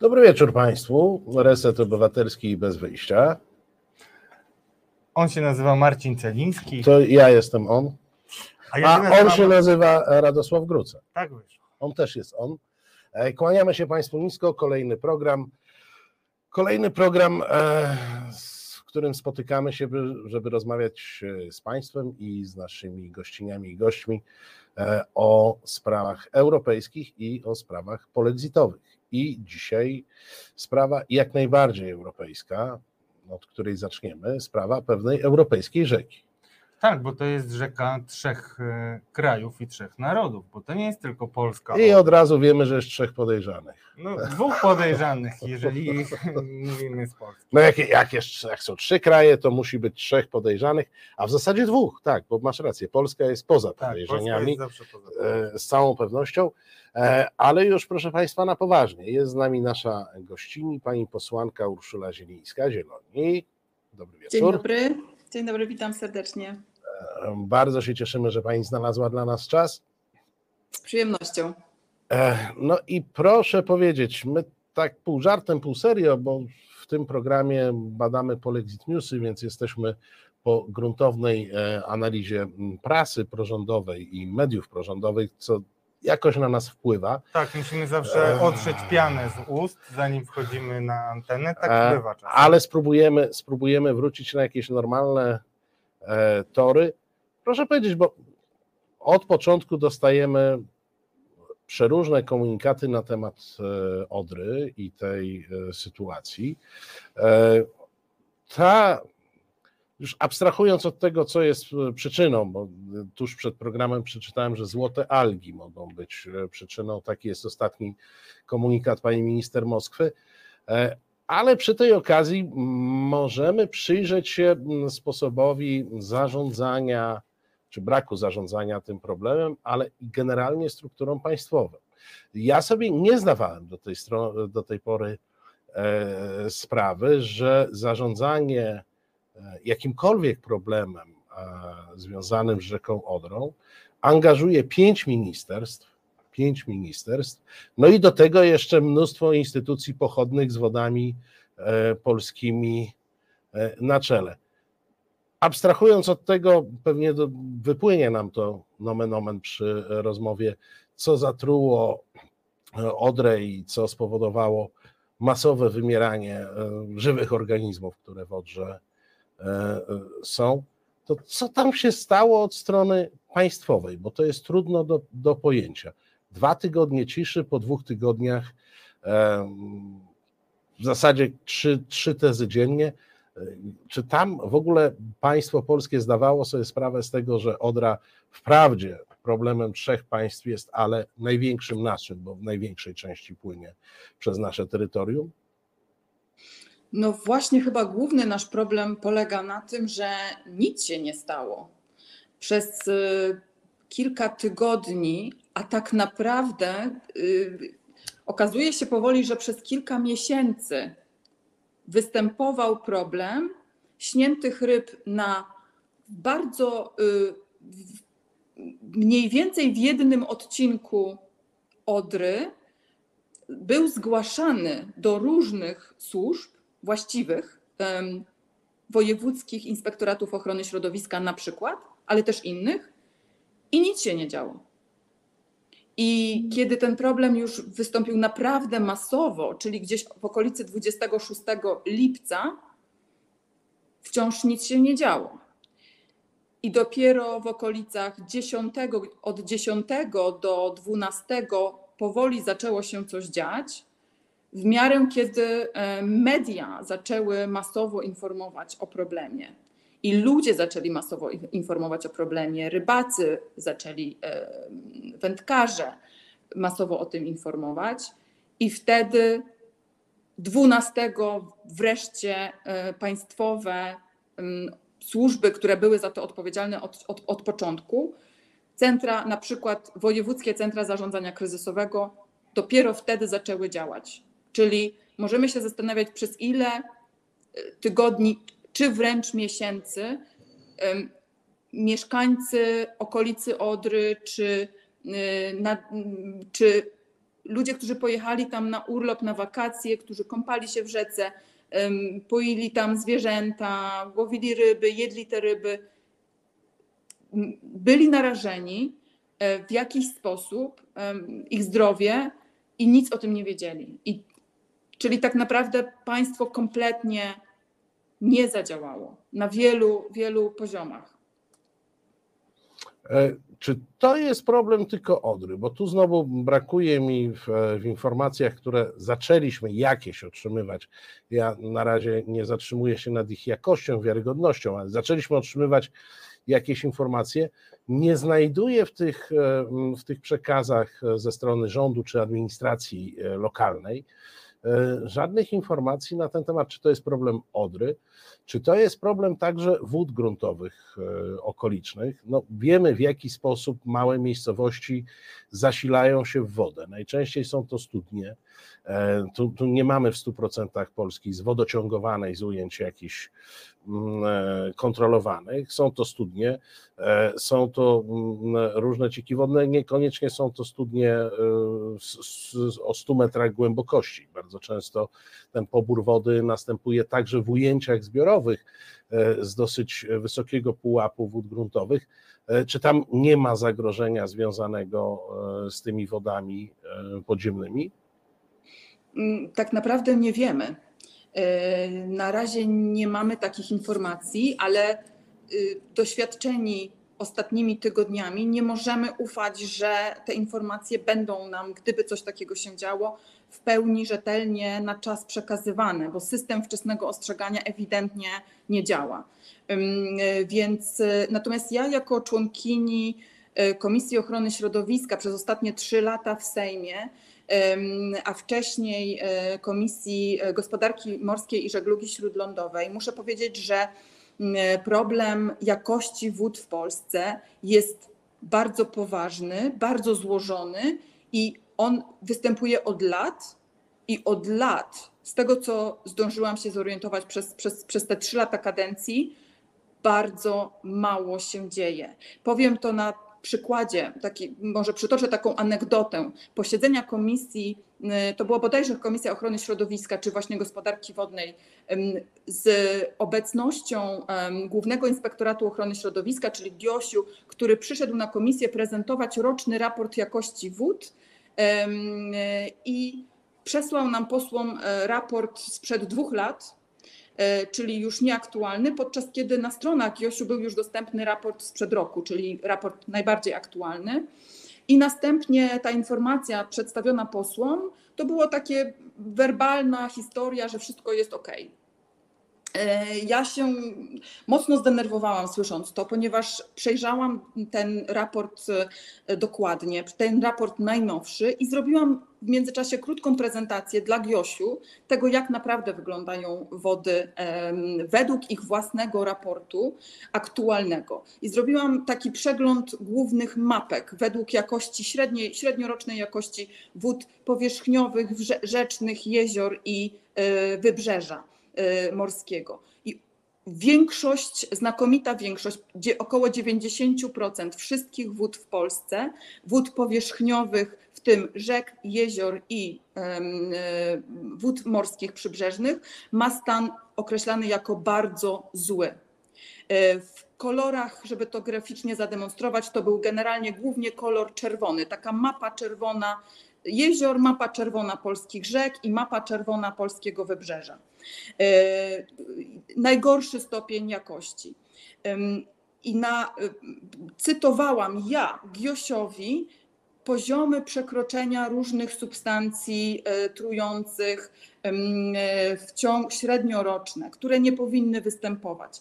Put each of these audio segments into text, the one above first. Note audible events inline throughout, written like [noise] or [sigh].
Dobry wieczór Państwu. Reset Obywatelski bez wyjścia. On się nazywa Marcin Celiński. To ja jestem on. A ja A on się nazywa Radosław Gruca. Tak wyszło. On też jest on. E, Kłaniamy się Państwu nisko. Kolejny program. Kolejny program, e, w którym spotykamy się, by- żeby rozmawiać e, z Państwem i z naszymi gościniami i gośćmi o sprawach europejskich i o sprawach polexitowych. I dzisiaj sprawa jak najbardziej europejska, od której zaczniemy, sprawa pewnej europejskiej rzeki. Tak, bo to jest rzeka trzech e, krajów i trzech narodów, bo to nie jest tylko Polska. I od razu wiemy, że jest trzech podejrzanych. No, dwóch podejrzanych, jeżeli [laughs] mówimy z Polski. No jak, jak, jeszcze, jak są trzy kraje, to musi być trzech podejrzanych, a w zasadzie dwóch, tak, bo masz rację, Polska jest poza Tak, Polska podejrzeniami, jest zawsze poza. e, z całą pewnością, e, ale już proszę Państwa na poważnie, jest z nami nasza gościni, pani posłanka Urszula Zielińska, Zieloni. Dobry Dzień wieczór. dobry. Dzień dobry, witam serdecznie. E, Bardzo się cieszymy, że Pani znalazła dla nas czas. Z przyjemnością. E, No i proszę powiedzieć, my tak pół żartem, pół serio, bo w tym programie badamy polexit newsy, więc jesteśmy po gruntownej e, analizie m, prasy prorządowej i mediów prorządowych, co jakoś na nas wpływa. Tak, musimy zawsze otrzeć pianę z ust, zanim wchodzimy na antenę. Tak E, bywa czasem. Ale spróbujemy, spróbujemy wrócić na jakieś normalne e, tory. Proszę powiedzieć, bo od początku dostajemy przeróżne komunikaty na temat e, Odry i tej e, sytuacji. E, Ta, już abstrahując od tego, co jest e, przyczyną, bo e, tuż przed programem przeczytałem, że złote algi mogą być e, przyczyną, taki jest ostatni komunikat pani minister Moskwy. Ale przy tej okazji możemy przyjrzeć się mm, sposobowi zarządzania, czy braku zarządzania tym problemem, ale generalnie strukturą państwową. Ja sobie nie zdawałem do tej, do tej pory e, sprawy, że zarządzanie e, jakimkolwiek problemem e, związanym z rzeką Odrą angażuje pięć ministerstw, pięć ministerstw, no i do tego jeszcze mnóstwo instytucji pochodnych z wodami e, polskimi e, na czele. Abstrahując od tego, pewnie do, wypłynie nam to nomen omen przy rozmowie, co zatruło e, Odrę i co spowodowało masowe wymieranie żywych organizmów, które w Odrze są. To co tam się stało od strony państwowej, bo to jest trudno do, do pojęcia dwa tygodnie ciszy, po dwóch tygodniach w zasadzie trzy, trzy tezy dziennie. Czy tam w ogóle państwo polskie zdawało sobie sprawę z tego, że Odra wprawdzie problemem trzech państw jest, ale największym naszym, bo w największej części płynie przez nasze terytorium? No właśnie chyba główny nasz problem polega na tym, że nic się nie stało. Przez y, kilka tygodni, a tak naprawdę y, okazuje się powoli, że przez kilka miesięcy występował problem śniętych ryb na bardzo y, w- mniej więcej w jednym odcinku Odry był zgłaszany do różnych służb właściwych, wojewódzkich inspektoratów ochrony środowiska na przykład, ale też innych, i nic się nie działo. I kiedy ten problem już wystąpił naprawdę masowo, czyli gdzieś w okolicy 26 lipca, wciąż nic się nie działo. I dopiero w okolicach 10, od 10 do 12 powoli zaczęło się coś dziać. W miarę, kiedy e, media zaczęły masowo informować o problemie i ludzie zaczęli masowo in- informować o problemie, rybacy zaczęli, wędkarze masowo o tym informować, i wtedy 12 wreszcie e, państwowe służby, które były za to odpowiedzialne od, od, od początku, centra, na przykład wojewódzkie centra zarządzania kryzysowego, dopiero wtedy zaczęły działać. Czyli możemy się zastanawiać, przez ile e, tygodni, czy wręcz miesięcy mieszkańcy okolicy Odry, czy, y, czy ludzie, którzy pojechali tam na urlop, na wakacje, którzy kąpali się w rzece, poili tam zwierzęta, łowili ryby, jedli te ryby, byli narażeni e, w jakiś sposób, ich zdrowie i nic o tym nie wiedzieli. I, czyli tak naprawdę państwo kompletnie nie zadziałało na wielu, wielu poziomach. E, czy to jest problem tylko Odry? Bo tu znowu brakuje mi w, w, informacjach, które zaczęliśmy jakieś otrzymywać. Ja na razie nie zatrzymuję się nad ich jakością, wiarygodnością, ale zaczęliśmy otrzymywać jakieś informacje. Nie znajduję w tych, e, w tych przekazach ze strony rządu czy administracji e, lokalnej żadnych informacji na ten temat, czy to jest problem Odry, czy to jest problem także wód gruntowych e, okolicznych? No, wiemy w jaki sposób małe miejscowości zasilają się w wodę. Najczęściej są to studnie. E, tu, tu nie mamy w 100% Polski z wodociągowanej, z ujęć jakichś mm, e, kontrolowanych. Są to studnie, są to mm, różne cieki wodne, niekoniecznie są to studnie o 100 metrach głębokości. Bardzo często ten pobór wody następuje także w ujęciach zbiorowych e, z dosyć wysokiego pułapu wód gruntowych. E, czy tam nie ma zagrożenia związanego e, z tymi wodami podziemnymi? Mm, tak naprawdę nie wiemy. Na razie nie mamy takich informacji, ale y, doświadczeni ostatnimi tygodniami nie możemy ufać, że te informacje będą nam, gdyby coś takiego się działo, w pełni rzetelnie na czas przekazywane, bo system wczesnego ostrzegania ewidentnie nie działa. Więc natomiast ja jako członkini e, Komisji Ochrony Środowiska przez ostatnie trzy lata w Sejmie, a wcześniej e, Komisji Gospodarki Morskiej i Żeglugi Śródlądowej, muszę powiedzieć, że problem jakości wód w Polsce jest bardzo poważny, bardzo złożony i on występuje od lat i od lat, z tego co zdążyłam się zorientować przez, przez, przez te trzy lata kadencji, bardzo mało się dzieje. Powiem to na przykładzie, taki, może przytoczę taką anegdotę. Posiedzenia komisji, y, to była bodajże Komisja Ochrony Środowiska czy właśnie Gospodarki Wodnej, z obecnością Głównego Inspektoratu Ochrony Środowiska, czyli GIOŚiu, który przyszedł na komisję prezentować roczny raport jakości wód i przesłał nam posłom e, raport sprzed dwóch lat, czyli już nieaktualny, podczas kiedy na stronach Josiu był już dostępny raport sprzed roku, czyli raport najbardziej aktualny. I następnie ta informacja przedstawiona posłom to było takie werbalna historia, że wszystko jest ok. E, ja się mocno zdenerwowałam słysząc to, ponieważ przejrzałam ten raport e, dokładnie, ten raport najnowszy i zrobiłam w międzyczasie krótką prezentację dla Giosiu tego, jak naprawdę wyglądają wody według ich własnego raportu aktualnego. I zrobiłam taki przegląd głównych mapek według jakości średniej, średniorocznej jakości wód powierzchniowych, rzecznych, jezior i e, wybrzeża. Y, morskiego. I większość, znakomita większość, około 90% wszystkich wód w Polsce, wód powierzchniowych, w tym rzek, jezior i y, wód morskich przybrzeżnych, ma stan określany jako bardzo zły. Y, w kolorach, żeby to graficznie zademonstrować, to był generalnie głównie kolor czerwony, taka mapa czerwona jezior, mapa czerwona polskich rzek i mapa czerwona polskiego wybrzeża. E, najgorszy stopień jakości. I na, cytowałam ja Giosiowi poziomy przekroczenia różnych substancji e, trujących e, w ciągu średnioroczne, które nie powinny występować.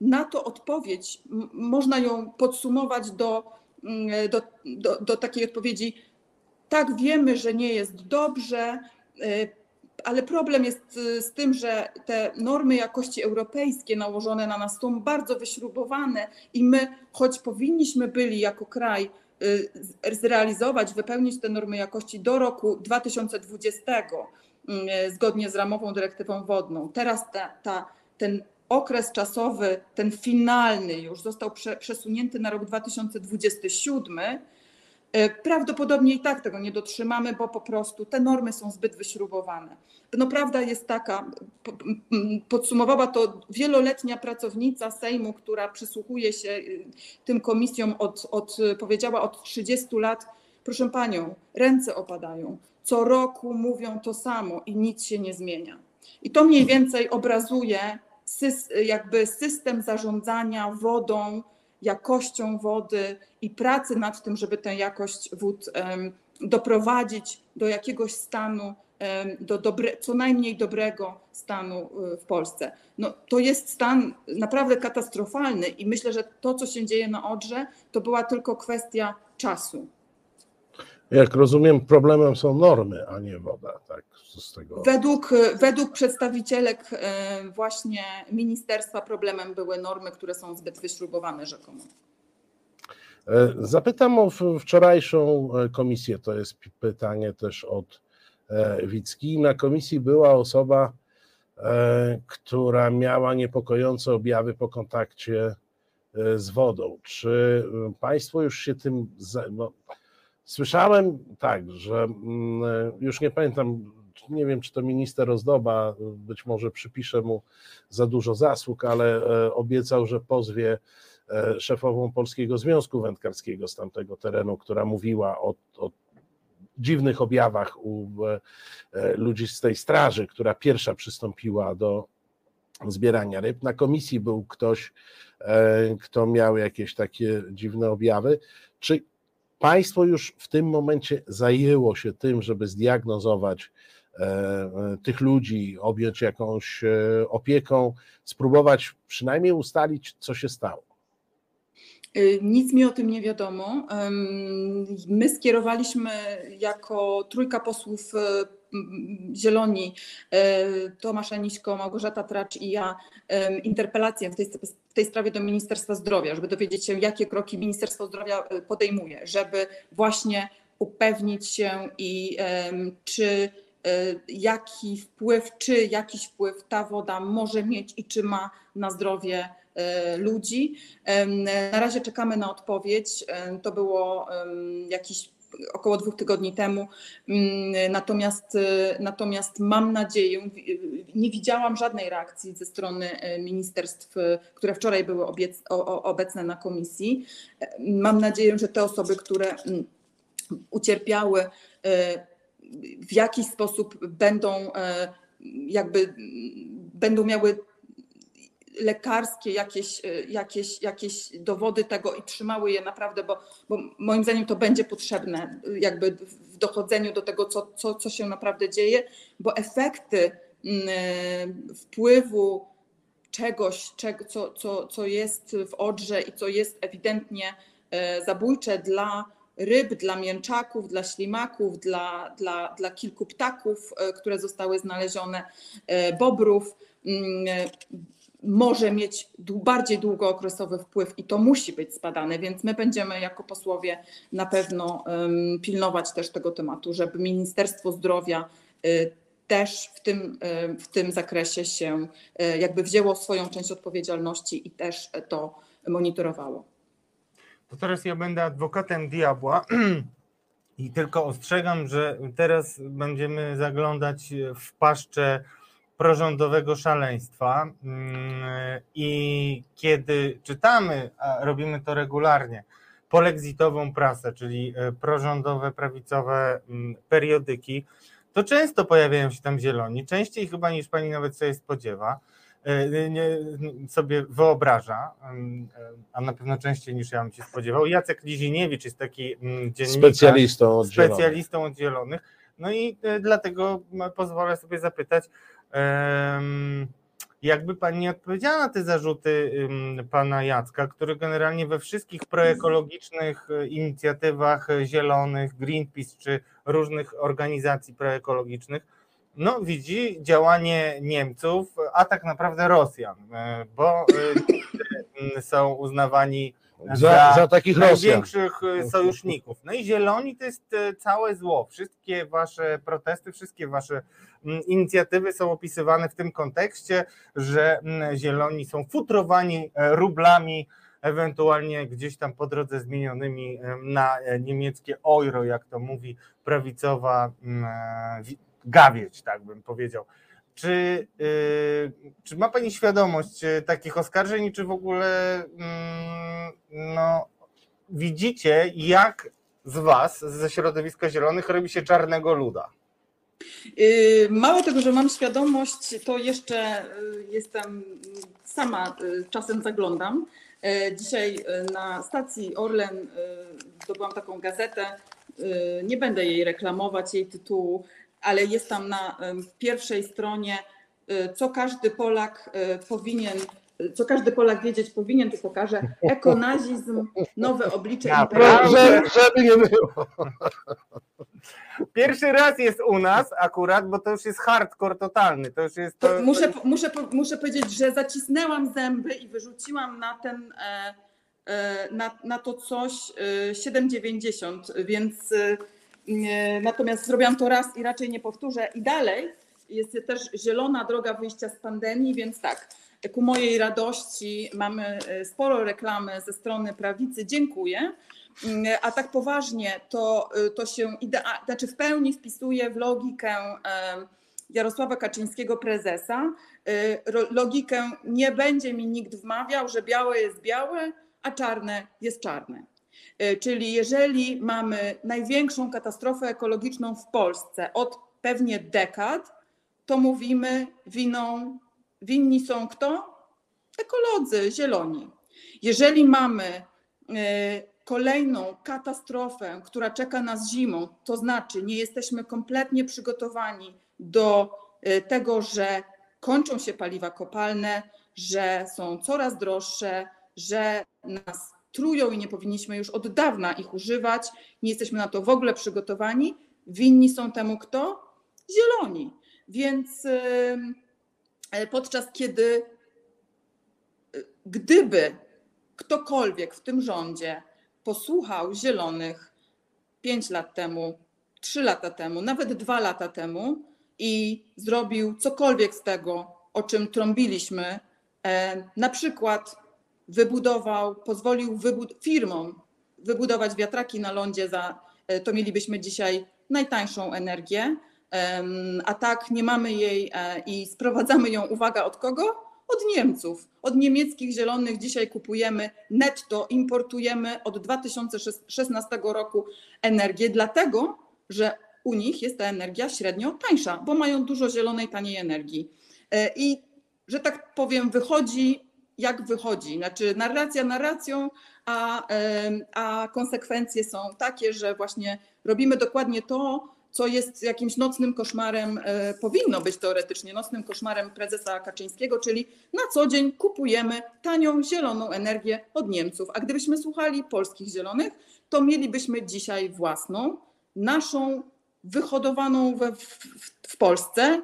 Na to odpowiedź można ją podsumować do, do, do, do takiej odpowiedzi: tak, wiemy, że nie jest dobrze, ale problem jest z tym, że te normy jakości europejskie nałożone na nas są bardzo wyśrubowane i my, choć powinniśmy byli jako kraj zrealizować, wypełnić te normy jakości do roku 2020 y, zgodnie z ramową dyrektywą wodną, teraz ta, ta, ten okres czasowy, ten finalny już został prze, przesunięty na rok 2027 E, prawdopodobnie i tak tego nie dotrzymamy, bo po prostu te normy są zbyt wyśrubowane. No prawda jest taka, podsumowała to wieloletnia pracownica Sejmu, która przysłuchuje się y, tym komisjom od, od powiedziała od 30 lat. Proszę panią, ręce opadają. Co roku mówią to samo i nic się nie zmienia. I to mniej więcej obrazuje jakby system zarządzania wodą, jakością wody i pracy nad tym, żeby tę jakość wód doprowadzić do jakiegoś stanu, do dobre, co najmniej dobrego stanu y, w Polsce. No, to jest stan naprawdę katastrofalny i myślę, że to, co się dzieje na Odrze, to była tylko kwestia czasu. Jak rozumiem, problemem są normy, a nie woda. Tak, z tego... według, według przedstawicielek e, właśnie ministerstwa problemem były normy, które są zbyt wyśrubowane rzekomo. E, zapytam o wczorajszą e, komisję. To jest pytanie też od Wicki. Na komisji była osoba, która miała niepokojące objawy po kontakcie z wodą. Czy Państwo już się tym. No, Słyszałem tak, że mm, już nie pamiętam, nie wiem, czy to minister Ozdoba, być może przypiszę mu za dużo zasług, ale e, obiecał, że pozwie e, szefową Polskiego Związku Wędkarskiego z tamtego terenu, która mówiła o, o dziwnych objawach u e, ludzi z tej straży, która pierwsza przystąpiła do zbierania ryb. Na komisji był ktoś, kto miał jakieś takie dziwne objawy. Czy Państwo już w tym momencie zajęło się tym, żeby zdiagnozować e, e, tych ludzi, objąć jakąś e, opieką, spróbować przynajmniej ustalić, co się stało. Y, nic mi o tym nie wiadomo. My skierowaliśmy jako trójka posłów Zieloni, Tomasz Aniśko, Małgorzata Tracz i ja interpelację w tej, w tej sprawie do Ministerstwa Zdrowia, żeby dowiedzieć się, jakie kroki Ministerstwo Zdrowia e, podejmuje, żeby właśnie upewnić się i czy e, jaki wpływ, czy jakiś wpływ ta woda może mieć i czy ma na zdrowie e, ludzi. Na razie czekamy na odpowiedź. To było jakiś około dwóch tygodni temu. Mm, natomiast, y, natomiast mam nadzieję, nie widziałam żadnej reakcji ze strony y, ministerstw, y, które wczoraj były obecne na komisji. Mam nadzieję, że te osoby, które mm, ucierpiały, w jakiś sposób będą jakby będą miały lekarskie jakieś, e, jakieś, jakieś dowody tego i trzymały je naprawdę, bo, bo moim zdaniem to będzie potrzebne jakby w dochodzeniu do tego, co, co, co się naprawdę dzieje, bo efekty mm, e, wpływu czegoś, czego, co, co, co jest w Odrze i co jest ewidentnie e, zabójcze dla ryb, dla mięczaków, dla ślimaków, dla, dla, dla kilku ptaków, które zostały znalezione, bobrów, mm, może mieć bardziej długookresowy wpływ i to musi być zbadane, więc my będziemy jako posłowie na pewno pilnować też tego tematu, żeby Ministerstwo Zdrowia y, też w tym, y, w tym zakresie się y, jakby wzięło swoją część odpowiedzialności i też to monitorowało. To teraz ja będę adwokatem diabła [clears throat] i tylko ostrzegam, że teraz będziemy zaglądać w paszczę prorządowego szaleństwa mm, i kiedy czytamy, a robimy to regularnie, polexitową prasę, czyli e, prorządowe, prawicowe mm, periodyki, to często pojawiają się tam zieloni, częściej chyba niż pani nawet sobie spodziewa, e, sobie wyobraża, mm, e, a na pewno częściej niż ja bym się spodziewał. Jacek Liziniewicz jest taki dziennikarz, specjalistą od, specjalistą od zielonych. No i dlatego pozwolę sobie zapytać, jakby pani odpowiedziała na te zarzuty pana Jacka, który generalnie we wszystkich proekologicznych e, inicjatywach e, zielonych, Greenpeace czy różnych organizacji proekologicznych, no widzi działanie Niemców, a tak naprawdę Rosjan, e, bo są uznawani za, za, takich największych Rosjan. sojuszników. No i zieloni to jest całe zło. Wszystkie wasze protesty, wszystkie wasze Mm, inicjatywy są opisywane w tym kontekście, że mm, zieloni są futrowani e, rublami ewentualnie gdzieś tam po drodze zmienionymi em, na e, niemieckie euro, jak to mówi prawicowa mm, e, wi- gawieć, tak bym powiedział. Czy, y, czy ma Pani świadomość y, takich oskarżeń, czy w ogóle mm, no, widzicie, jak z Was, ze środowiska zielonych, robi się czarnego luda? Yy, Mało tego, że mam świadomość, to jeszcze jestem sama czasem zaglądam. Dzisiaj na stacji Orlen zdobyłam taką gazetę. Nie będę jej reklamować, jej tytułu, ale jest tam na pierwszej stronie, yy, co każdy Polak yy, powinien, co każdy Polak wiedzieć powinien, tu pokażę, ekonazizm, nowe oblicze Naprawdę? imperializmu. Żeby, żeby nie było. Pierwszy raz jest u nas akurat, bo to już jest hardcore totalny. To już jest to. To muszę, muszę, muszę powiedzieć, że zacisnęłam zęby i wyrzuciłam na ten, e, e, na, na to coś e, 7,90, więc e, nie, natomiast zrobiłam to raz i raczej nie powtórzę. I dalej jest też zielona droga wyjścia z pandemii, więc tak, ku mojej radości mamy e, sporo reklamy ze strony prawicy. Dziękuję. Mm, A tak poważnie, to, to się idea, znaczy w pełni wpisuje w logikę Jarosława Kaczyńskiego, prezesa. Logikę nie będzie mi nikt wmawiał, że białe jest białe, a czarne jest czarne. Y, Czyli jeżeli mamy największą katastrofę ekologiczną w Polsce od pewnie dekad, to mówimy winą, winni są kto? Ekolodzy, zieloni. Jeżeli mamy y, kolejną katastrofę, która czeka nas zimą, to znaczy nie jesteśmy kompletnie przygotowani do y, tego, że kończą się paliwa kopalne, że są coraz droższe, że nas trują i nie powinniśmy już od dawna ich używać, nie jesteśmy na to w ogóle przygotowani. Winni są temu kto? Zieloni. Więc e, podczas kiedy y, gdyby ktokolwiek w tym rządzie posłuchał zielonych 5 lat temu, 3 lata temu, nawet 2 lata temu i zrobił cokolwiek z tego, o czym trąbiliśmy, e, na przykład wybudował, pozwolił wybud- firmom wybudować wiatraki na lądzie za, e, to mielibyśmy dzisiaj najtańszą energię, a tak nie mamy jej e, i sprowadzamy ją, uwaga, od kogo? Od Niemców. Od niemieckich zielonych dzisiaj kupujemy netto, importujemy od 2016 roku energię, dlatego że u nich jest ta energia średnio tańsza, bo mają dużo zielonej, taniej energii. E, I że tak powiem, wychodzi jak wychodzi. Znaczy, narracja narracją, a, a konsekwencje są takie, że właśnie robimy dokładnie to, co jest jakimś nocnym koszmarem, e, powinno być teoretycznie nocnym koszmarem prezesa Kaczyńskiego, czyli na co dzień kupujemy tanią, zieloną energię od Niemców. A gdybyśmy słuchali polskich zielonych, to mielibyśmy dzisiaj własną, naszą, wyhodowaną we, w, w Polsce,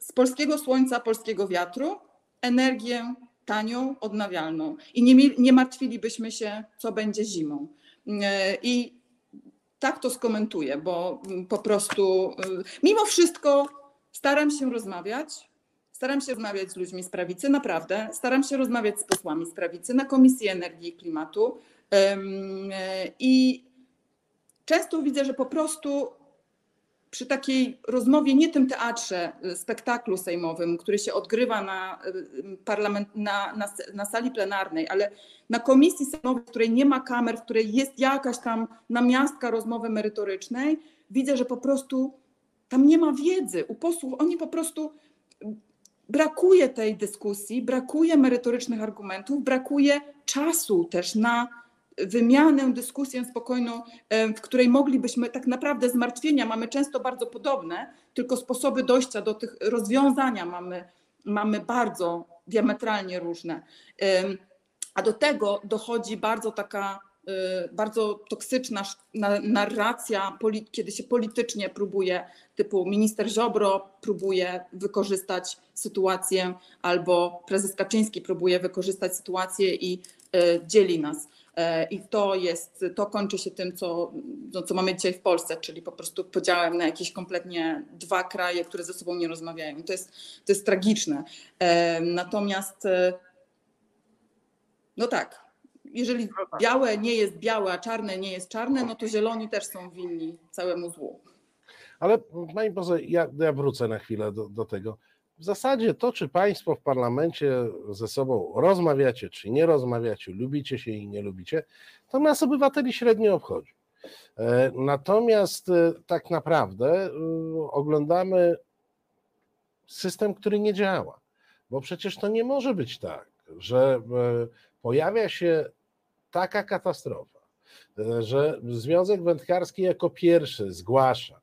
z polskiego słońca, polskiego wiatru, energię tanią, odnawialną. I nie, nie martwilibyśmy się, co będzie zimą. E, I tak to skomentuję, bo mm, po prostu y, mimo wszystko staram się rozmawiać. Staram się rozmawiać z ludźmi z prawicy, naprawdę. Staram się rozmawiać z posłami z prawicy na Komisji Energii i Klimatu. E, I często widzę, że po prostu przy takiej rozmowie, nie tym teatrze, y, spektaklu sejmowym, który się odgrywa na, y, parlament, na, na, na sali plenarnej, ale na komisji sejmowej, w której nie ma kamer, w której jest jakaś tam namiastka rozmowy merytorycznej, widzę, że po prostu tam nie ma wiedzy u posłów. Oni po prostu brakuje tej dyskusji, brakuje merytorycznych argumentów, brakuje czasu też na wymianę, dyskusję spokojną, em, w której moglibyśmy tak naprawdę zmartwienia mamy często bardzo podobne, tylko sposoby dojścia do tych rozwiązania mamy, mamy bardzo diametralnie różne. Em, A do tego dochodzi bardzo taka y, bardzo toksyczna narracja, kiedy się politycznie próbuje, typu minister Ziobro próbuje wykorzystać sytuację, albo prezes Kaczyński próbuje wykorzystać sytuację i dzieli nas. E, I to jest, to kończy się tym, co, no, co mamy dzisiaj w Polsce, czyli po prostu podziałem na jakieś kompletnie dwa kraje, które ze sobą nie rozmawiają. I To jest, to jest tragiczne. E, Natomiast e, no tak, jeżeli No tak. białe nie jest białe, a czarne nie jest czarne, no to zieloni też są winni całemu złu. Ale pani poseł, ja, ja wrócę na chwilę do, do tego. W zasadzie to, czy państwo w parlamencie ze sobą rozmawiacie, czy nie rozmawiacie, lubicie się i nie lubicie, to nas obywateli średnio obchodzi. E, Natomiast e, tak naprawdę e, oglądamy system, który nie działa. Bo przecież to nie może być tak, że pojawia się taka katastrofa, że Związek Wędkarski jako pierwszy zgłasza,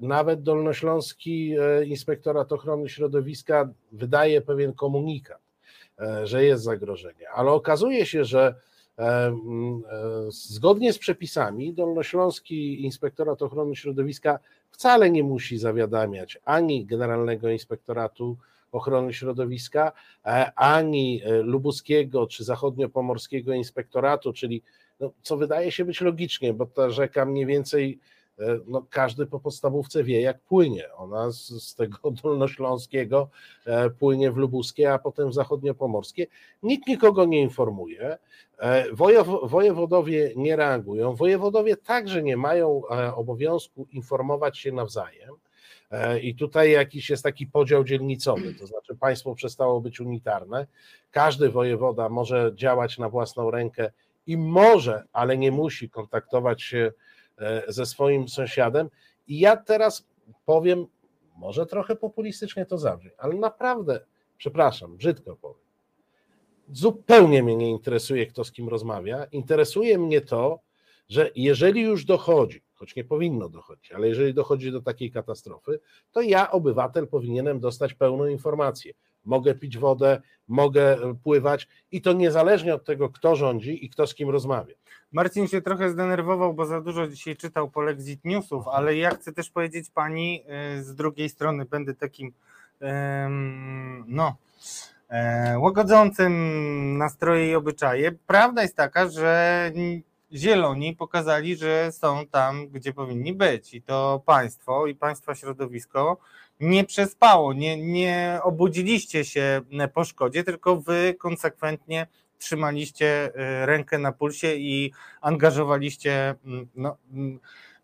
nawet Dolnośląski e, Inspektorat Ochrony Środowiska wydaje pewien komunikat, e, że jest zagrożenie, ale okazuje się, że e, e, zgodnie z przepisami Dolnośląski Inspektorat Ochrony Środowiska wcale nie musi zawiadamiać ani Generalnego Inspektoratu Ochrony Środowiska, e, ani e, Lubuskiego czy Zachodniopomorskiego Inspektoratu, czyli no, co wydaje się być logicznie, bo ta rzeka mniej więcej e, no, każdy po podstawówce wie, jak płynie. Ona z, z tego [laughs] dolnośląskiego e, płynie w lubuskie, a potem w zachodniopomorskie. Nikt nikogo nie informuje. E, wojew- Wojewodowie nie reagują. Wojewodowie także nie mają e, obowiązku informować się nawzajem. E, I tutaj jakiś jest taki podział dzielnicowy, to znaczy państwo przestało być unitarne. Każdy wojewoda może działać na własną rękę i może, ale nie musi kontaktować się e, ze swoim sąsiadem. I ja teraz powiem, może trochę populistycznie to zabrzmi, ale naprawdę, przepraszam, brzydko powiem. Zupełnie mnie nie interesuje, kto z kim rozmawia. Interesuje mnie to, że jeżeli już dochodzi, choć nie powinno dochodzić, ale jeżeli dochodzi do takiej katastrofy, to ja, obywatel, powinienem dostać pełną informację. Mogę pić wodę, mogę e, pływać i to niezależnie od tego, kto rządzi i kto z kim rozmawia. Marcin się trochę zdenerwował, bo za dużo dzisiaj czytał Polexit Newsów, ale ja chcę też powiedzieć pani y, z drugiej strony, będę takim no e, łagodzącym nastroje i obyczaje. Prawda jest taka, że zieloni pokazali, że są tam, gdzie powinni być i to państwo i państwa środowisko nie przespało, nie, nie obudziliście się po szkodzie, tylko wy konsekwentnie trzymaliście y, rękę na pulsie i angażowaliście mm, no, mm,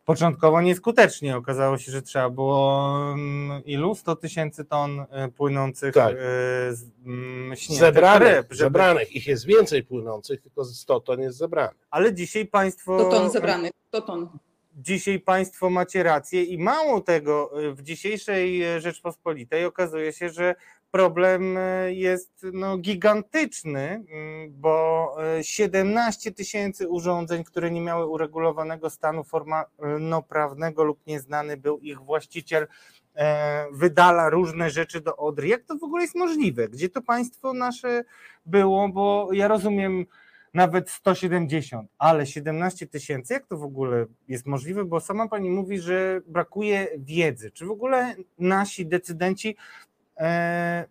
początkowo nieskutecznie. Okazało się, że trzeba było mm, ilu? 100 tysięcy ton y, płynących Tak. z- mm, śniętych Zebranych, ryb, żeby- zebranych, ich jest więcej płynących, tylko 100 ton jest zebranych. Ale dzisiaj państwo Do ton zebranych, do ton. Dzisiaj państwo macie rację i mało tego, y, w dzisiejszej y, Rzeczpospolitej okazuje się, że problem y, jest no, gigantyczny, mm, bo y, 17 tysięcy urządzeń, które nie miały uregulowanego stanu formalno-prawnego lub nieznany był ich właściciel, e, wydala różne rzeczy do Odry. Jak to w ogóle jest możliwe? Gdzie to państwo nasze było? Bo ja rozumiem, nawet 170, ale 17 tysięcy, jak to w ogóle jest możliwe? Bo sama pani mówi, że brakuje wiedzy. Czy w ogóle nasi decydenci e,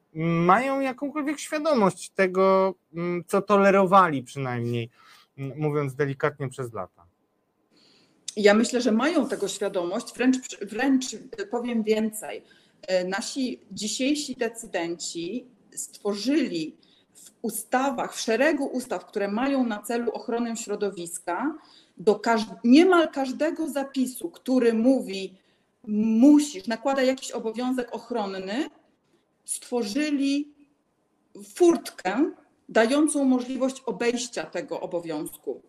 mają jakąkolwiek świadomość tego, m, co tolerowali przynajmniej, m, mówiąc delikatnie przez lata? Ja myślę, że mają tego świadomość, wręcz, wręcz powiem więcej. E, Nasi dzisiejsi decydenci stworzyli ustawach, w szeregu ustaw, które mają na celu ochronę środowiska, do niemal każdego zapisu, który mówi, musisz, nakłada jakiś obowiązek ochronny, stworzyli furtkę dającą możliwość obejścia tego obowiązku.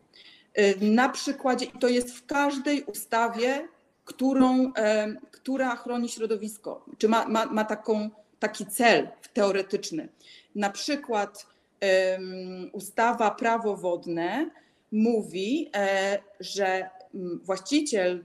Y, Na przykładzie, i to jest w każdej ustawie, którą, e, która chroni środowisko, czy ma, ma, ma taką, taki cel teoretyczny. Na przykład ustawa prawo wodne mówi, e, że właściciel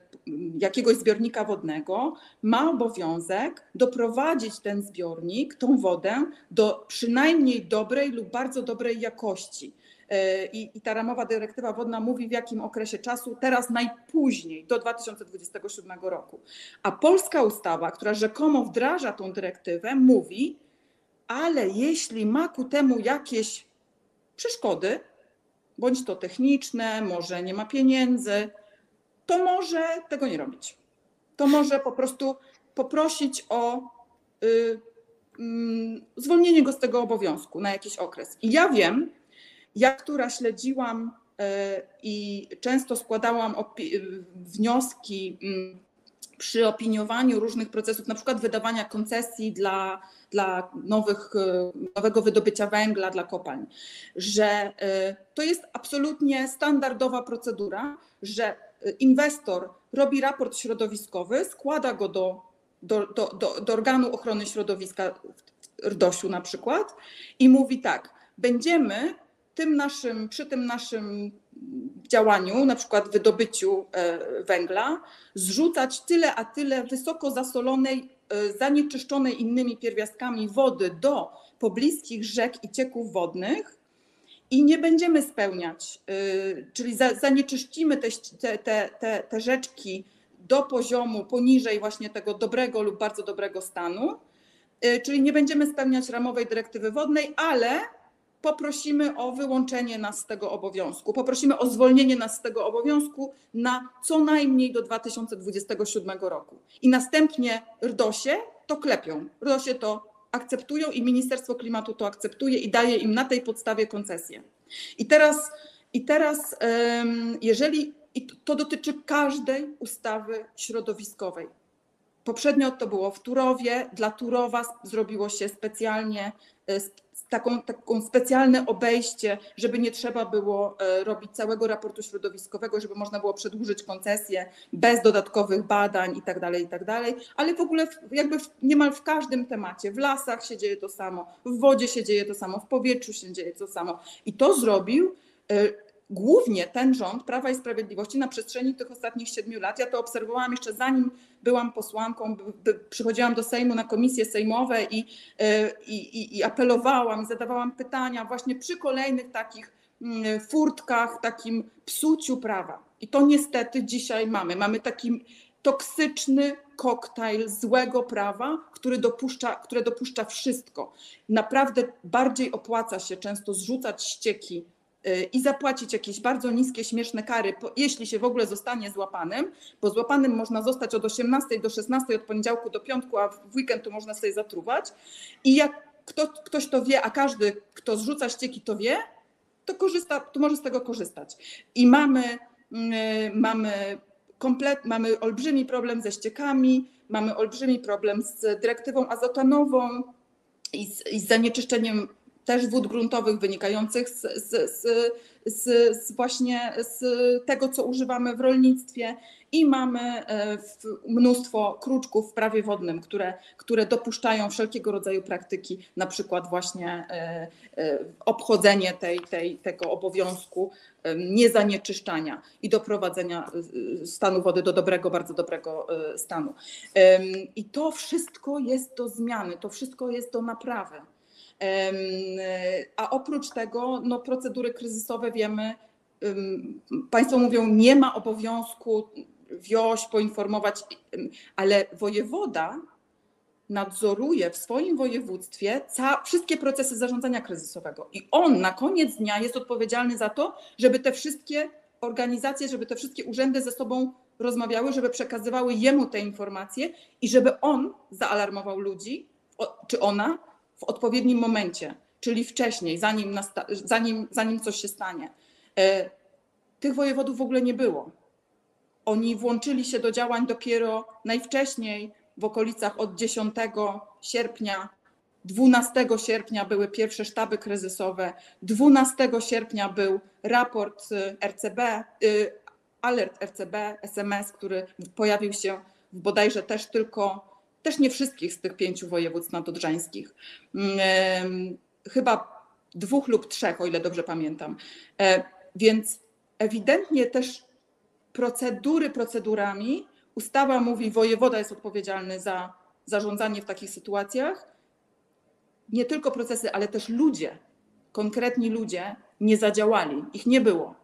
jakiegoś zbiornika wodnego ma obowiązek doprowadzić ten zbiornik, tą wodę do przynajmniej dobrej lub bardzo dobrej jakości. E, I, I ta ramowa dyrektywa wodna mówi w jakim okresie czasu, teraz najpóźniej do 2027 roku. A polska ustawa, która rzekomo wdraża tą dyrektywę, mówi, ale jeśli ma ku temu jakieś przeszkody, bądź to techniczne, może nie ma pieniędzy, to może tego nie robić. To może po prostu poprosić o y, mm, zwolnienie go z tego obowiązku na jakiś okres. I ja wiem, Ja, która śledziłam e, i często składałam wnioski mm, przy opiniowaniu różnych procesów, na przykład wydawania koncesji dla, dla nowych, e, nowego wydobycia węgla dla kopalń, że e, to jest absolutnie standardowa procedura, że e, inwestor robi raport środowiskowy, składa go do, do, do, do, do organu ochrony środowiska w RDOŚ-u na przykład i mówi tak, będziemy tym naszym, przy tym naszym działaniu, na przykład wydobyciu e, węgla, zrzucać tyle a tyle wysoko zasolonej, e, zanieczyszczonej innymi pierwiastkami wody do pobliskich rzek i cieków wodnych i nie będziemy spełniać, e, czyli za, zanieczyścimy te, te, te, te rzeczki do poziomu poniżej właśnie tego dobrego lub bardzo dobrego stanu, czyli nie będziemy spełniać ramowej dyrektywy wodnej, ale poprosimy o wyłączenie nas z tego obowiązku, poprosimy o zwolnienie nas z tego obowiązku na co najmniej do 2027 roku. I następnie RDOSie to klepią. RDOSie to akceptują i Ministerstwo Klimatu to akceptuje i daje im na tej podstawie koncesję. I teraz, i teraz jeżeli i to dotyczy każdej ustawy środowiskowej. Poprzednio to było w Turowie, dla Turowa zrobiło się specjalnie e, taką, taką specjalne obejście, żeby nie trzeba było e, robić całego raportu środowiskowego, żeby można było przedłużyć koncesję bez dodatkowych badań i tak dalej, i tak dalej, ale w ogóle jakby w, niemal w każdym temacie, w lasach się dzieje to samo, w wodzie się dzieje to samo, w powietrzu się dzieje to samo. I to zrobił e, głównie ten rząd Prawa i Sprawiedliwości na przestrzeni tych ostatnich siedmiu lat, ja to obserwowałam jeszcze zanim byłam posłanką, przychodziłam do Sejmu na komisje sejmowe i, e, i, i apelowałam zadawałam pytania właśnie przy kolejnych takich mm, furtkach, takim psuciu prawa. I to niestety dzisiaj mamy. Mamy taki toksyczny koktajl złego prawa, który dopuszcza, które dopuszcza wszystko. Naprawdę bardziej opłaca się często zrzucać ścieki i zapłacić jakieś bardzo niskie, śmieszne kary, jeśli się w ogóle zostanie złapanym, bo złapanym można zostać od 18 do 16, od poniedziałku do piątku, a w weekend to można sobie zatruwać. I jak kto, ktoś to wie, a każdy, kto zrzuca ścieki, to wie, to, korzysta, to może z tego korzystać. I mamy, mm, mamy, komplet, mamy olbrzymi problem ze ściekami, mamy olbrzymi problem z dyrektywą azotanową i z, i z zanieczyszczeniem też wód gruntowych wynikających z, z, z, z, właśnie z tego, co używamy w rolnictwie i mamy e, mnóstwo kruczków w prawie wodnym, które, które dopuszczają wszelkiego rodzaju praktyki, na przykład właśnie e, e, obchodzenie tej, tej, tego obowiązku niezanieczyszczania i doprowadzenia stanu wody do dobrego, bardzo dobrego stanu. I to wszystko jest do zmiany, to wszystko jest do naprawy. A oprócz tego, no, procedury kryzysowe wiemy, Państwo mówią, nie ma obowiązku wioś poinformować, ale wojewoda nadzoruje w swoim województwie ca- wszystkie procesy zarządzania kryzysowego. I on na koniec dnia jest odpowiedzialny za to, żeby te wszystkie organizacje, żeby te wszystkie urzędy ze sobą rozmawiały, żeby przekazywały jemu te informacje i żeby on zaalarmował ludzi, czy ona, w odpowiednim momencie, czyli wcześniej, zanim, zanim, zanim coś się stanie. E, tych wojewodów w ogóle nie było. Oni włączyli się do działań dopiero najwcześniej w okolicach od 10 sierpnia. 12 sierpnia były pierwsze sztaby kryzysowe, 12 sierpnia był raport y, RCB, y, alert RCB, SMS, który pojawił się bodajże też tylko też nie wszystkich z tych pięciu województw nadodrzańskich. Mm, chyba dwóch lub trzech, o ile dobrze pamiętam. E, więc ewidentnie też procedury procedurami. Ustawa mówi, wojewoda jest odpowiedzialny za zarządzanie w takich sytuacjach. Nie tylko procesy, ale też ludzie, konkretni ludzie nie zadziałali, ich nie było.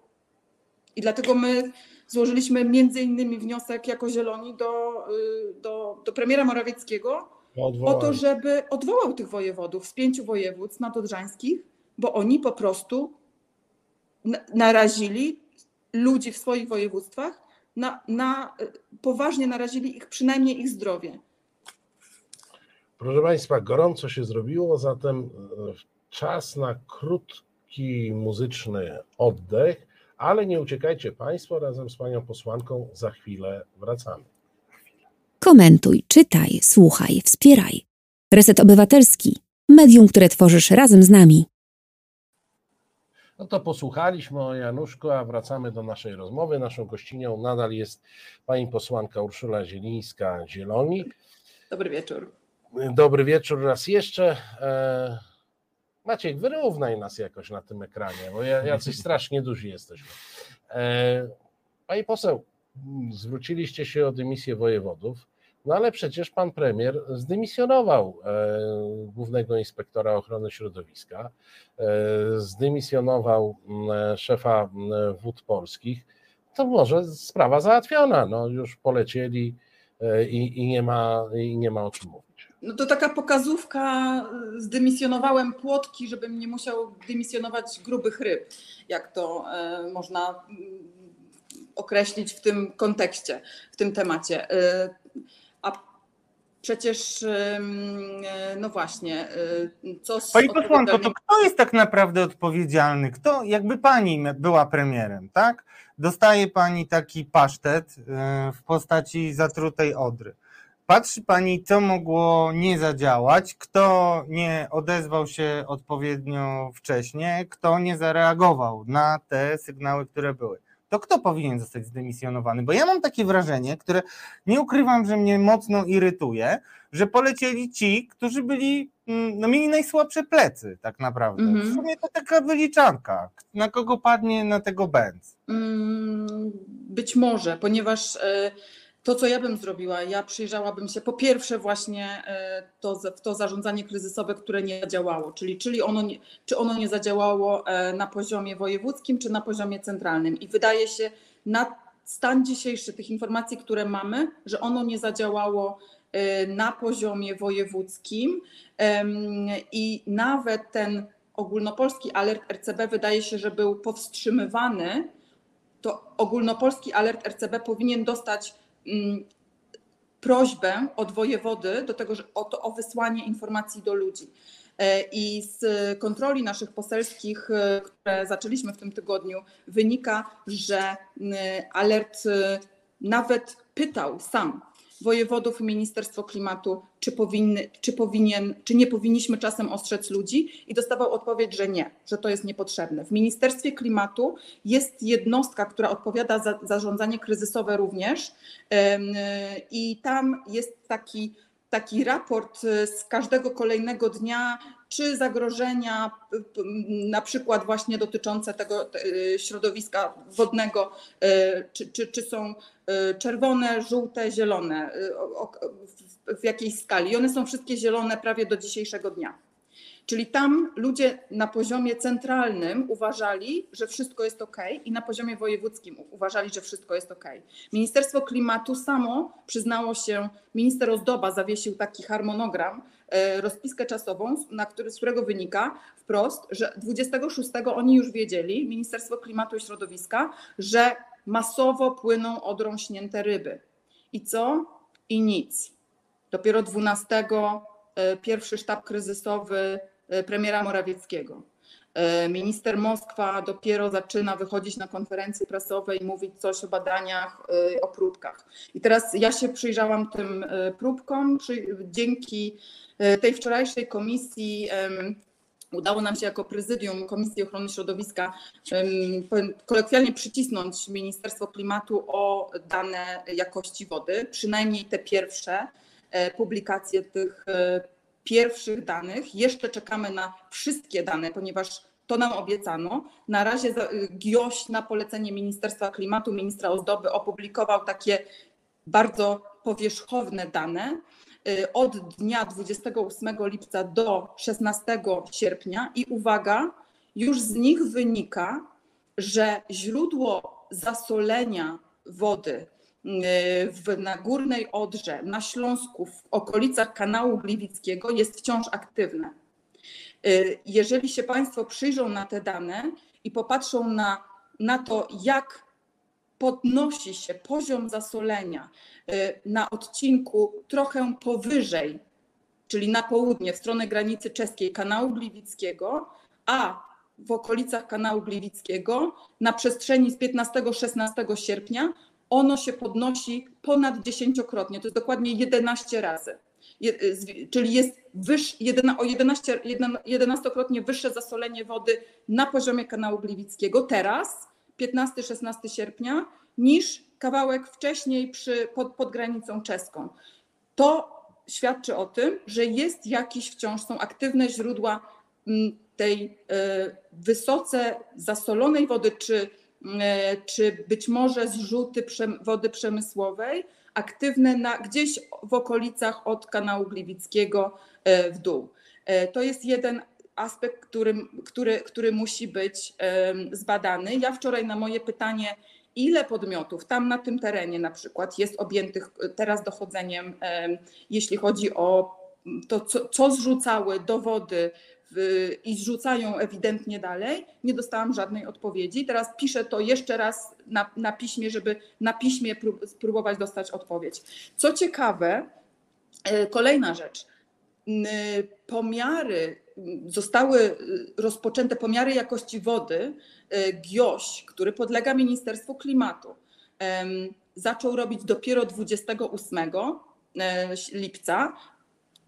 I dlatego my złożyliśmy między innymi wniosek jako Zieloni do, y, do, do premiera Morawieckiego o to, żeby odwołał tych wojewodów z pięciu województw nadodrzańskich, bo oni po prostu narazili ludzi w swoich województwach, na, na, poważnie narazili ich, przynajmniej ich zdrowie. Proszę Państwa, gorąco się zrobiło, zatem e, czas na krótki muzyczny oddech, ale nie uciekajcie Państwo, razem z Panią posłanką za chwilę wracamy. Komentuj, czytaj, słuchaj, wspieraj. Reset Obywatelski. Medium, które tworzysz razem z nami. No to posłuchaliśmy o Januszku, a wracamy do naszej rozmowy. Naszą gościnią nadal jest pani posłanka Urszula Zielińska, Zieloni. Dobry wieczór. Dobry wieczór raz jeszcze. Maciek, wyrównaj nas jakoś na tym ekranie, bo ja- jacyś [laughs] strasznie duzi jesteśmy. E, Pani poseł, m, zwróciliście się o dymisję wojewodów, no ale przecież pan premier zdymisjonował e, głównego inspektora ochrony środowiska, e, zdymisjonował m, szefa m, wód polskich. To może sprawa załatwiona, no już polecieli i, i, nie, ma, i nie ma o czym mówić. No to taka pokazówka, y, zdymisjonowałem płotki, żebym nie musiał dymisjonować grubych ryb, jak to e, można mm, określić w tym kontekście, w tym temacie. E, A przecież, no właśnie, co z Pani posłanko, to kto jest tak naprawdę odpowiedzialny? Kto, jakby pani była premierem, tak? Dostaje pani taki pasztet w postaci zatrutej odry. Patrzy pani, co mogło nie zadziałać, kto nie odezwał się odpowiednio wcześnie, kto nie zareagował na te sygnały, które były. To kto powinien zostać zdymisjonowany? Bo ja mam takie wrażenie, które nie ukrywam, że mnie mocno irytuje, że polecieli ci, którzy byli, mm, no mieli najsłabsze plecy tak naprawdę. Mhm. W sumie to taka wyliczanka. Na kogo padnie, na tego bęc. Mm, Być może, ponieważ e, to, co ja bym zrobiła, ja przyjrzałabym się po pierwsze właśnie e, to, to zarządzanie kryzysowe, które nie zadziałało, czyli, czyli ono nie, czy ono nie zadziałało e, na poziomie wojewódzkim, czy na poziomie centralnym. I wydaje się na stan dzisiejszy tych informacji, które mamy, że ono nie zadziałało e, na poziomie wojewódzkim i nawet ten ogólnopolski alert RCB wydaje się, że był powstrzymywany to ogólnopolski alert RCB powinien dostać prośbę od wojewody do tego, że o, to, o wysłanie informacji do ludzi. E, I z kontroli naszych poselskich, e, które zaczęliśmy w tym tygodniu, wynika, że mm, alert e, nawet pytał sam wojewodów i Ministerstwo Klimatu, czy, powinny, czy, powinien, czy nie powinniśmy czasem ostrzec ludzi i dostawał odpowiedź, że nie, że to jest niepotrzebne. W Ministerstwie Klimatu jest jednostka, która odpowiada za zarządzanie kryzysowe również i tam jest taki, taki raport e, z każdego kolejnego dnia, czy zagrożenia, na przykład właśnie dotyczące tego e, środowiska wodnego, e, czy, czy, czy są e, czerwone, żółte, zielone, w, jakiej skali. I one są wszystkie zielone prawie do dzisiejszego dnia. Czyli tam ludzie na poziomie centralnym uważali, że wszystko jest ok, i na poziomie wojewódzkim uważali, że wszystko jest ok. Ministerstwo Klimatu samo przyznało się, minister Ozdoba zawiesił taki harmonogram, rozpiskę czasową, na który, z którego wynika wprost, że 26 oni już wiedzieli, Ministerstwo Klimatu i Środowiska, że masowo płyną odrą śnięte ryby. I co? I nic. Dopiero 12 e, pierwszy sztab kryzysowy e, premiera Morawieckiego. E, Minister Moskwa dopiero zaczyna wychodzić na konferencje prasowe i mówić coś o badaniach, e, o próbkach. I teraz ja się przyjrzałam tym e, próbkom. Dzięki tej wczorajszej komisji udało nam się jako prezydium Komisji Ochrony Środowiska kolokwialnie przycisnąć Ministerstwo Klimatu o dane jakości wody, przynajmniej te pierwsze publikacje tych pierwszych danych. Jeszcze czekamy na wszystkie dane, ponieważ to nam obiecano. Na razie za- GIOŚ na polecenie Ministerstwa Klimatu, ministra Ozdoby opublikował takie bardzo powierzchowne dane y, od dnia 28 lipca do 16 sierpnia i uwaga, już z nich wynika, że źródło zasolenia wody y, w, na Górnej Odrze, na Śląsku, w okolicach kanału Gliwickiego jest wciąż aktywne. Y, Jeżeli się Państwo przyjrzą na te dane i popatrzą na, na to, jak podnosi się poziom zasolenia y, na odcinku trochę powyżej, czyli na południe, w stronę granicy czeskiej kanału Gliwickiego, a w okolicach kanału Gliwickiego na przestrzeni z 15-16 sierpnia ono się podnosi ponad dziesięciokrotnie, to jest dokładnie 11 razy. Je, z- czyli jest wyż, o 11, jeden- 11-krotnie wyższe zasolenie wody na poziomie kanału Gliwickiego teraz, 15-16 sierpnia, niż kawałek wcześniej przy, pod, pod granicą czeską. To świadczy o tym, że jest jakiś wciąż, są aktywne źródła mm, tej e, wysoce zasolonej wody, czy, czy być może zrzuty wody przemysłowej, aktywne na, gdzieś w okolicach od kanału Gliwickiego e, w dół. E, To jest jeden aspekt, który, który, który musi być zbadany. Ja wczoraj na moje pytanie, ile podmiotów tam na tym terenie na przykład jest objętych e, teraz dochodzeniem, em, jeśli chodzi o to, co, co zrzucały do wody i zrzucają ewidentnie dalej, nie dostałam żadnej odpowiedzi. Teraz piszę to jeszcze raz na, na piśmie, żeby na piśmie prób, spróbować dostać odpowiedź. Co ciekawe, e, kolejna rzecz. Pomiary zostały y, rozpoczęte, pomiary jakości wody. e, GIOŚ, który podlega Ministerstwu Klimatu, zaczął robić dopiero 28 e, lipca,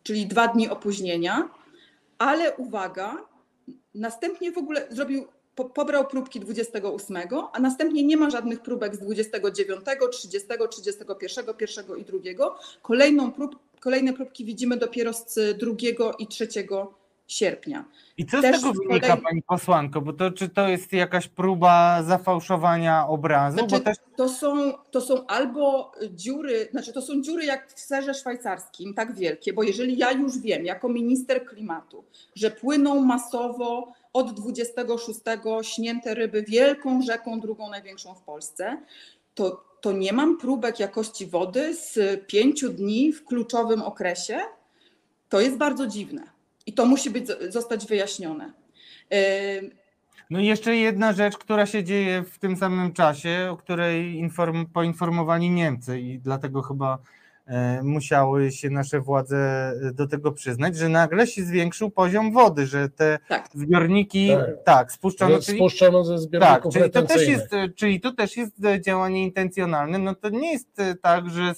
czyli dwa dni opóźnienia, ale uwaga, następnie w ogóle zrobił, po, pobrał próbki 28, a następnie nie ma żadnych próbek z 29, 30, 31, 1 i 2. Kolejną prób, kolejne próbki widzimy dopiero z 2 i 3 sierpnia. I co z Też tego z wynika, kolei- pani posłanko? Bo to czy to jest jakaś próba zafałszowania obrazu? Znaczy, też to, są, to są albo dziury, znaczy to są dziury jak w serze szwajcarskim, tak wielkie, bo jeżeli ja już wiem jako minister klimatu, że płyną masowo od 26 śnięte ryby wielką rzeką, drugą największą w Polsce, to, to nie mam próbek jakości wody z pięciu dni w kluczowym okresie. To jest bardzo dziwne i to musi być, zostać wyjaśnione. No i jeszcze jedna rzecz, która się dzieje w tym samym czasie, o której inform, poinformowali Niemcy i dlatego chyba e, musiały się nasze władze e, do tego przyznać, że nagle się zwiększył poziom wody, że te Tak. zbiorniki tak, Tak. spuszczono, czyli, Spuszczono ze tak, zbiorników czyli to, też jest, e, czyli to też jest działanie intencjonalne, no to nie jest tak, że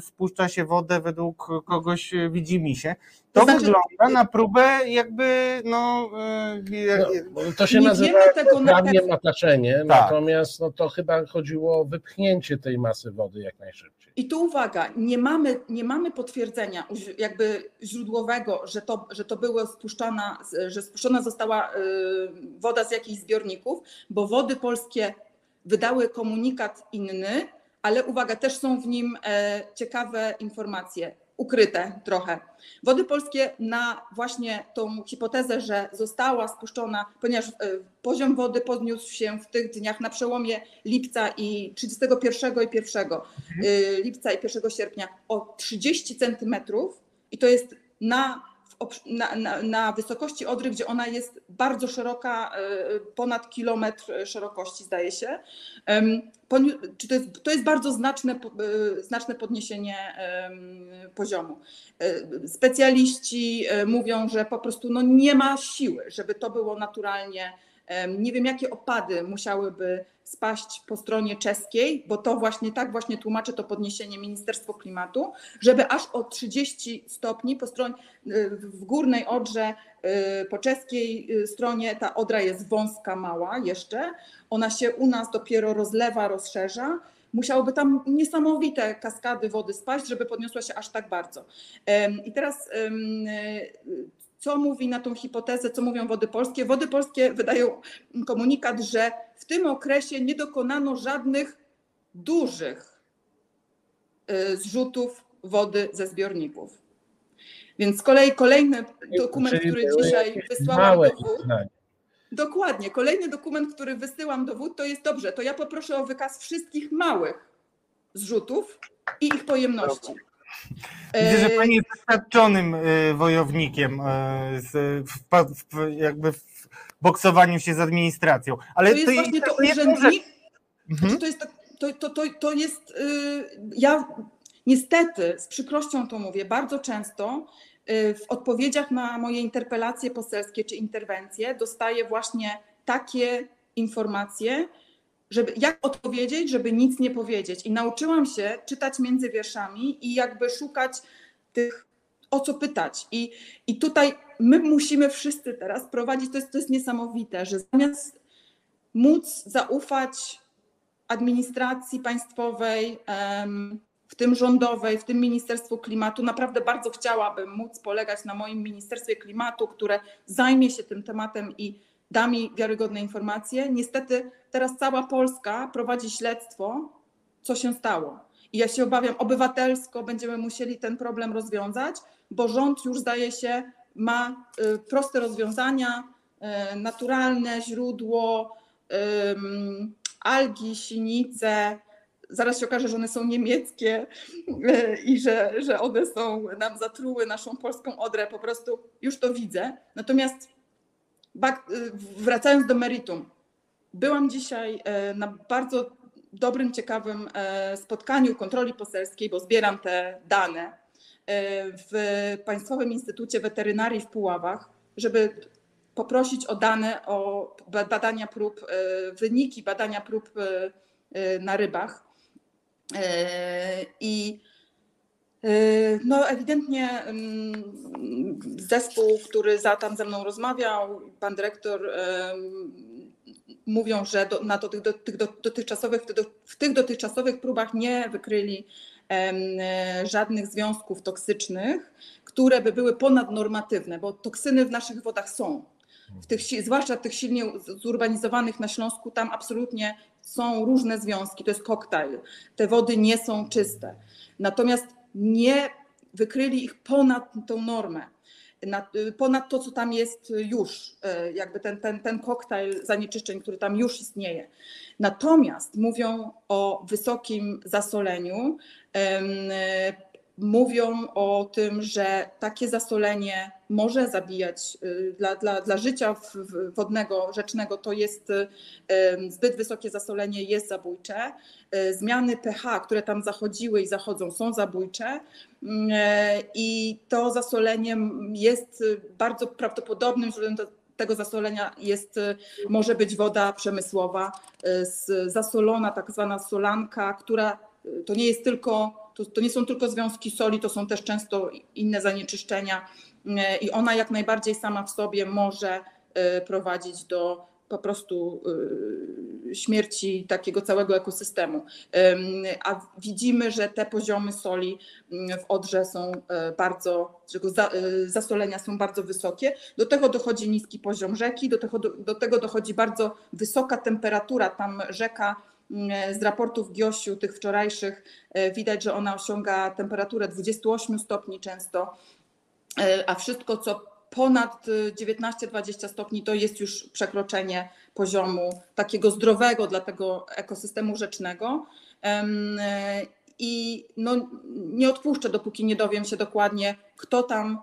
spuszcza się wodę według kogoś widzimisię, to, To znaczy- wygląda na próbę jakby no, jak- No, to się Nie nazywa wiemy tego na prawnie mataczenie, Tak. natomiast no, to chyba chodziło o wypchnięcie tej masy wody jak najszybciej. I tu uwaga, nie mamy, nie mamy potwierdzenia jakby źródłowego, że to, że to było spuszczona, że spuszczona została y, woda z jakichś zbiorników, bo wody polskie wydały komunikat inny, ale uwaga, też są w nim e, ciekawe informacje, ukryte trochę. Wody polskie na właśnie tą hipotezę, że została spuszczona, ponieważ e, poziom wody podniósł się w tych dniach na przełomie lipca i 31 i 1 y, lipca i 1 sierpnia o 30 centymetrów i to jest na, na, na, na wysokości Odry, gdzie ona jest bardzo szeroka, y, ponad kilometr szerokości zdaje się. To, jest, to jest bardzo znaczne, y, znaczne podniesienie poziomu. Y, Specjaliści mówią, że po prostu no nie ma siły, żeby to było naturalnie Nie wiem, jakie opady musiałyby spaść po stronie czeskiej, bo to właśnie tak właśnie tłumaczy to podniesienie Ministerstwo Klimatu, żeby aż o 30 stopni po stronie y, w górnej Odrze y, po czeskiej y, stronie ta Odra jest wąska, mała jeszcze. Ona się u nas dopiero rozlewa, rozszerza. Musiałoby tam niesamowite kaskady wody spaść, żeby podniosła się aż tak bardzo. I teraz co mówi na tą hipotezę, co mówią wody polskie? Wody polskie wydają komunikat, że w tym okresie nie dokonano żadnych dużych y, zrzutów wody ze zbiorników. Więc z kolei kolejny dokument, który dzisiaj wysłałam do wód, dokładnie, kolejny dokument, który wysyłam do wód, to jest dobrze, to ja poproszę o wykaz wszystkich małych zrzutów i ich pojemności. Widzę, że E, pani jest doświadczonym e, wojownikiem z, w, jakby w boksowaniu się z administracją. Ale To jest właśnie to jedną rzecz- urzędnik, Mhm. Znaczy, to jest, to, to, to, to jest, y, ja niestety z przykrością to mówię, bardzo często y, w odpowiedziach na moje interpelacje poselskie czy interwencje dostaję właśnie takie informacje, żeby jak odpowiedzieć, żeby nic nie powiedzieć. I nauczyłam się czytać między wierszami i jakby szukać tych, o co pytać. I, i tutaj my musimy wszyscy teraz prowadzić, to jest, to jest niesamowite, że zamiast móc zaufać administracji państwowej, w tym rządowej, w tym Ministerstwu Klimatu. Naprawdę bardzo chciałabym móc polegać na moim Ministerstwie Klimatu, które zajmie się tym tematem i da mi wiarygodne informacje. Niestety teraz cała Polska prowadzi śledztwo, co się stało. I ja się obawiam, obywatelsko będziemy musieli ten problem rozwiązać, bo rząd już zdaje się ma y, proste rozwiązania, y, naturalne źródło, algi, sinice. Zaraz się okaże, że one są niemieckie y, i że, że one są nam zatruły naszą polską odrę. Po prostu już to widzę. Natomiast wracając do meritum, byłam dzisiaj y, na bardzo dobrym, ciekawym e, spotkaniu kontroli poselskiej, bo zbieram te dane e, w Państwowym Instytucie Weterynarii w Puławach, żeby poprosić o dane o ba- badania prób, e, wyniki badania prób e, e, na rybach. E, I e, no ewidentnie mm, zespół, który za tam ze mną rozmawiał, pan dyrektor mówią, że do, na do, tych, do, tych do, dotychczasowych, w, tych dotychczasowych próbach nie wykryli e, żadnych związków toksycznych, które by były ponadnormatywne, bo toksyny w naszych wodach są. W tych, zwłaszcza tych silnie zurbanizowanych na Śląsku, tam absolutnie są różne związki, to jest koktajl. Te wody nie są czyste. Natomiast nie wykryli ich ponad tą normę ponad to, co tam jest już, e, jakby ten, ten, ten koktajl zanieczyszczeń, który tam już istnieje. Natomiast mówią o wysokim zasoleniu, mówią o tym, że takie zasolenie może zabijać y, dla, dla, dla życia wodnego, rzecznego, to jest y, zbyt wysokie zasolenie, jest zabójcze. Y, Zmiany pH, które tam zachodziły i zachodzą, są zabójcze. Mm, e, I to zasolenie jest bardzo prawdopodobnym źródłem tego zasolenia jest, może być woda przemysłowa, zasolona, tak zwana solanka, która to nie jest tylko, to, to nie są tylko związki soli, to są też często inne zanieczyszczenia y, i ona jak najbardziej sama w sobie może y, prowadzić do po prostu y, śmierci takiego całego ekosystemu. A widzimy, że te poziomy soli mm, w Odrze są e, bardzo, e, zasolenia są bardzo wysokie. Do tego dochodzi niski poziom rzeki, do tego, do tego dochodzi bardzo wysoka temperatura. Tam rzeka z raportów GIOŚiu, tych wczorajszych, e, widać, że ona osiąga temperaturę 28 stopni często, E, a wszystko, co ponad y, 19-20 stopni, to jest już przekroczenie poziomu takiego zdrowego dla tego ekosystemu rzecznego. E, I no, nie odpuszczę, dopóki nie dowiem się dokładnie, kto tam e,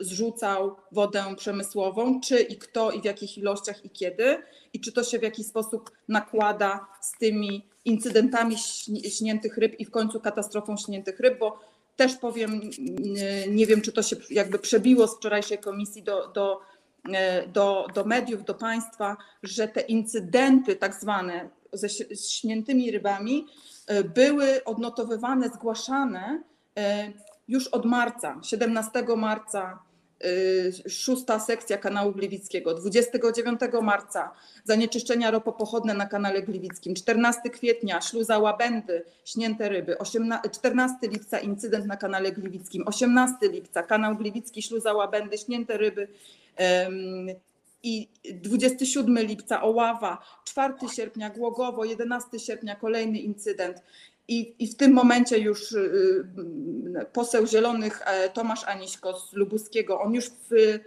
zrzucał wodę przemysłową, czy i kto i w jakich ilościach i kiedy, i czy to się w jakiś sposób nakłada z tymi incydentami śni- śniętych ryb i w końcu katastrofą śniętych ryb, bo też powiem, nie- nie wiem, czy to się jakby przebiło z wczorajszej komisji do, do, e, do, do mediów, do państwa, że te incydenty tak zwane ze śniętymi rybami były odnotowywane, zgłaszane już od marca, 17 marca, e, szósta sekcja kanału Gliwickiego, 29 marca zanieczyszczenia ropopochodne na kanale Gliwickim, 14 kwietnia śluza Łabędy, śnięte ryby, 18, 14 lipca incydent na kanale Gliwickim, 18 lipca kanał Gliwicki, śluza Łabędy, śnięte ryby i 27 lipca Oława, 4 sierpnia Głogowo, 11 sierpnia kolejny incydent. I, I w tym momencie już y, y, poseł Zielonych e, Tomasz Aniśko z Lubuskiego, on już w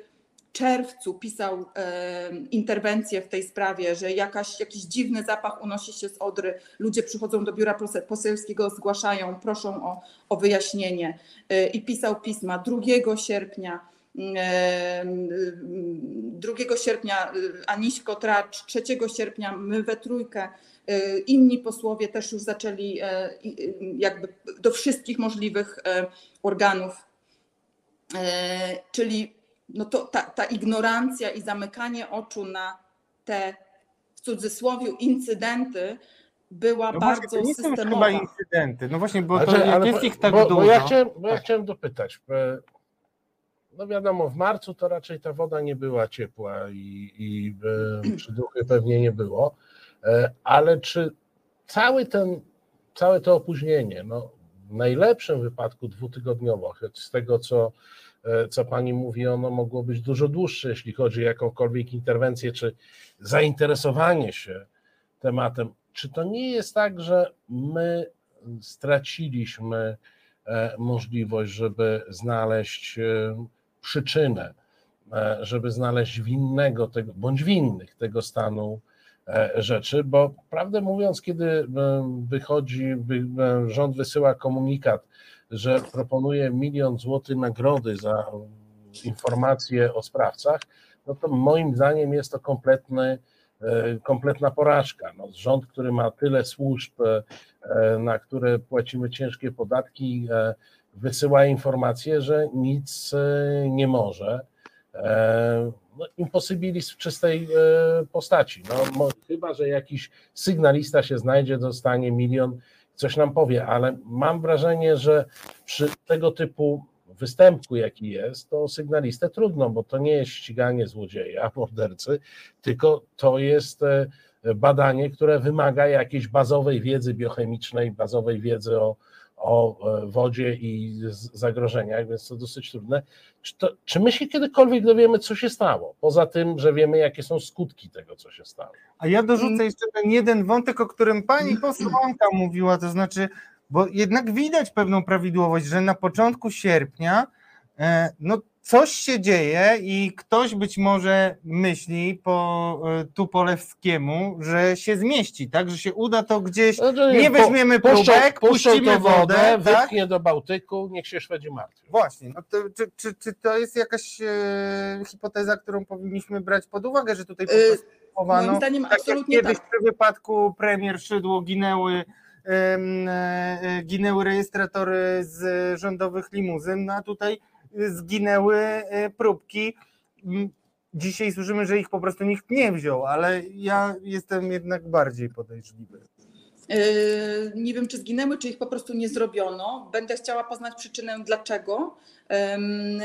czerwcu pisał e, interwencję w tej sprawie, że jakaś, jakiś dziwny zapach unosi się z Odry. Ludzie przychodzą do biura pose- poselskiego, zgłaszają, proszą o, o wyjaśnienie. E, I pisał pisma 2 sierpnia. e, 2 sierpnia e, Aniśko Tracz, 3 sierpnia my we trójkę, inni posłowie też już zaczęli e, jakby do wszystkich możliwych e, organów. E, Czyli no to ta, ta ignorancja i zamykanie oczu na te w cudzysłowie incydenty była No właśnie, bardzo to nie są chyba systemowa. incydenty. No właśnie, bo to Znaczy, ale jest ich tak bo, dużo. Bo ja, chciałem, bo ja Tak. chciałem dopytać. e, No wiadomo, w marcu to raczej ta woda nie była ciepła i, i e, [clears throat] przyduchy pewnie nie było, E, ale czy cały ten, całe to opóźnienie, no w najlepszym wypadku dwutygodniowo, choć z tego co, e, co pani mówi, ono mogło być dużo dłuższe, jeśli chodzi o jakąkolwiek interwencję czy zainteresowanie się tematem. Czy to nie jest tak, że my straciliśmy e, możliwość, żeby znaleźć e, przyczynę, e, żeby znaleźć winnego tego, bądź winnych tego stanu e, rzeczy, bo prawdę mówiąc, kiedy e, wychodzi, wy- e, rząd wysyła komunikat, że proponuje milion złotych nagrody za informacje o sprawcach, no to moim zdaniem jest to kompletny, e, kompletna porażka. No, rząd, który ma tyle służb, e, e, na które płacimy ciężkie podatki, e, wysyła informacje, że nic e, nie może. E, No, imposybilizm w czystej e, postaci. No, chyba, że jakiś sygnalista się znajdzie, dostanie milion, coś nam powie, ale mam wrażenie, że przy tego typu występku, jaki jest, to sygnalistę trudno, bo to nie jest ściganie złodzieja, [laughs] mordercy, tylko to jest e, badanie, które wymaga jakiejś bazowej wiedzy biochemicznej, bazowej wiedzy o, o e, wodzie i zagrożeniach, więc to dosyć trudne. Czy, to, czy my się kiedykolwiek dowiemy, co się stało? Poza tym, że wiemy, jakie są skutki tego, co się stało. A ja dorzucę jeszcze ten jeden wątek, o którym pani posłanka mówiła, to znaczy, bo jednak widać pewną prawidłowość, że na początku sierpnia e, no coś się dzieje i ktoś być może myśli po e, Tupolewskiemu, że się zmieści, tak, że się uda to gdzieś, Znaczy, nie weźmiemy próbek, puszczą puścimy wodę, tak? wypchnie do Bałtyku, niech się Szwedzi martwią. Właśnie, no to, czy, czy, czy to jest jakaś e, hipoteza, którą powinniśmy brać pod uwagę, że tutaj po Y, prostu chowano, Moim zdaniem tak jak absolutnie kiedyś tak. przy wypadku premier Szydło ginęły, e, e, ginęły rejestratory z rządowych limuzyn, no a tutaj zginęły e, próbki. M, Dzisiaj słyszymy, że ich po prostu nikt nie wziął, ale ja jestem jednak bardziej podejrzliwy. Yy, Nie wiem, czy zginęły, czy ich po prostu nie zrobiono. Będę chciała poznać przyczynę dlaczego.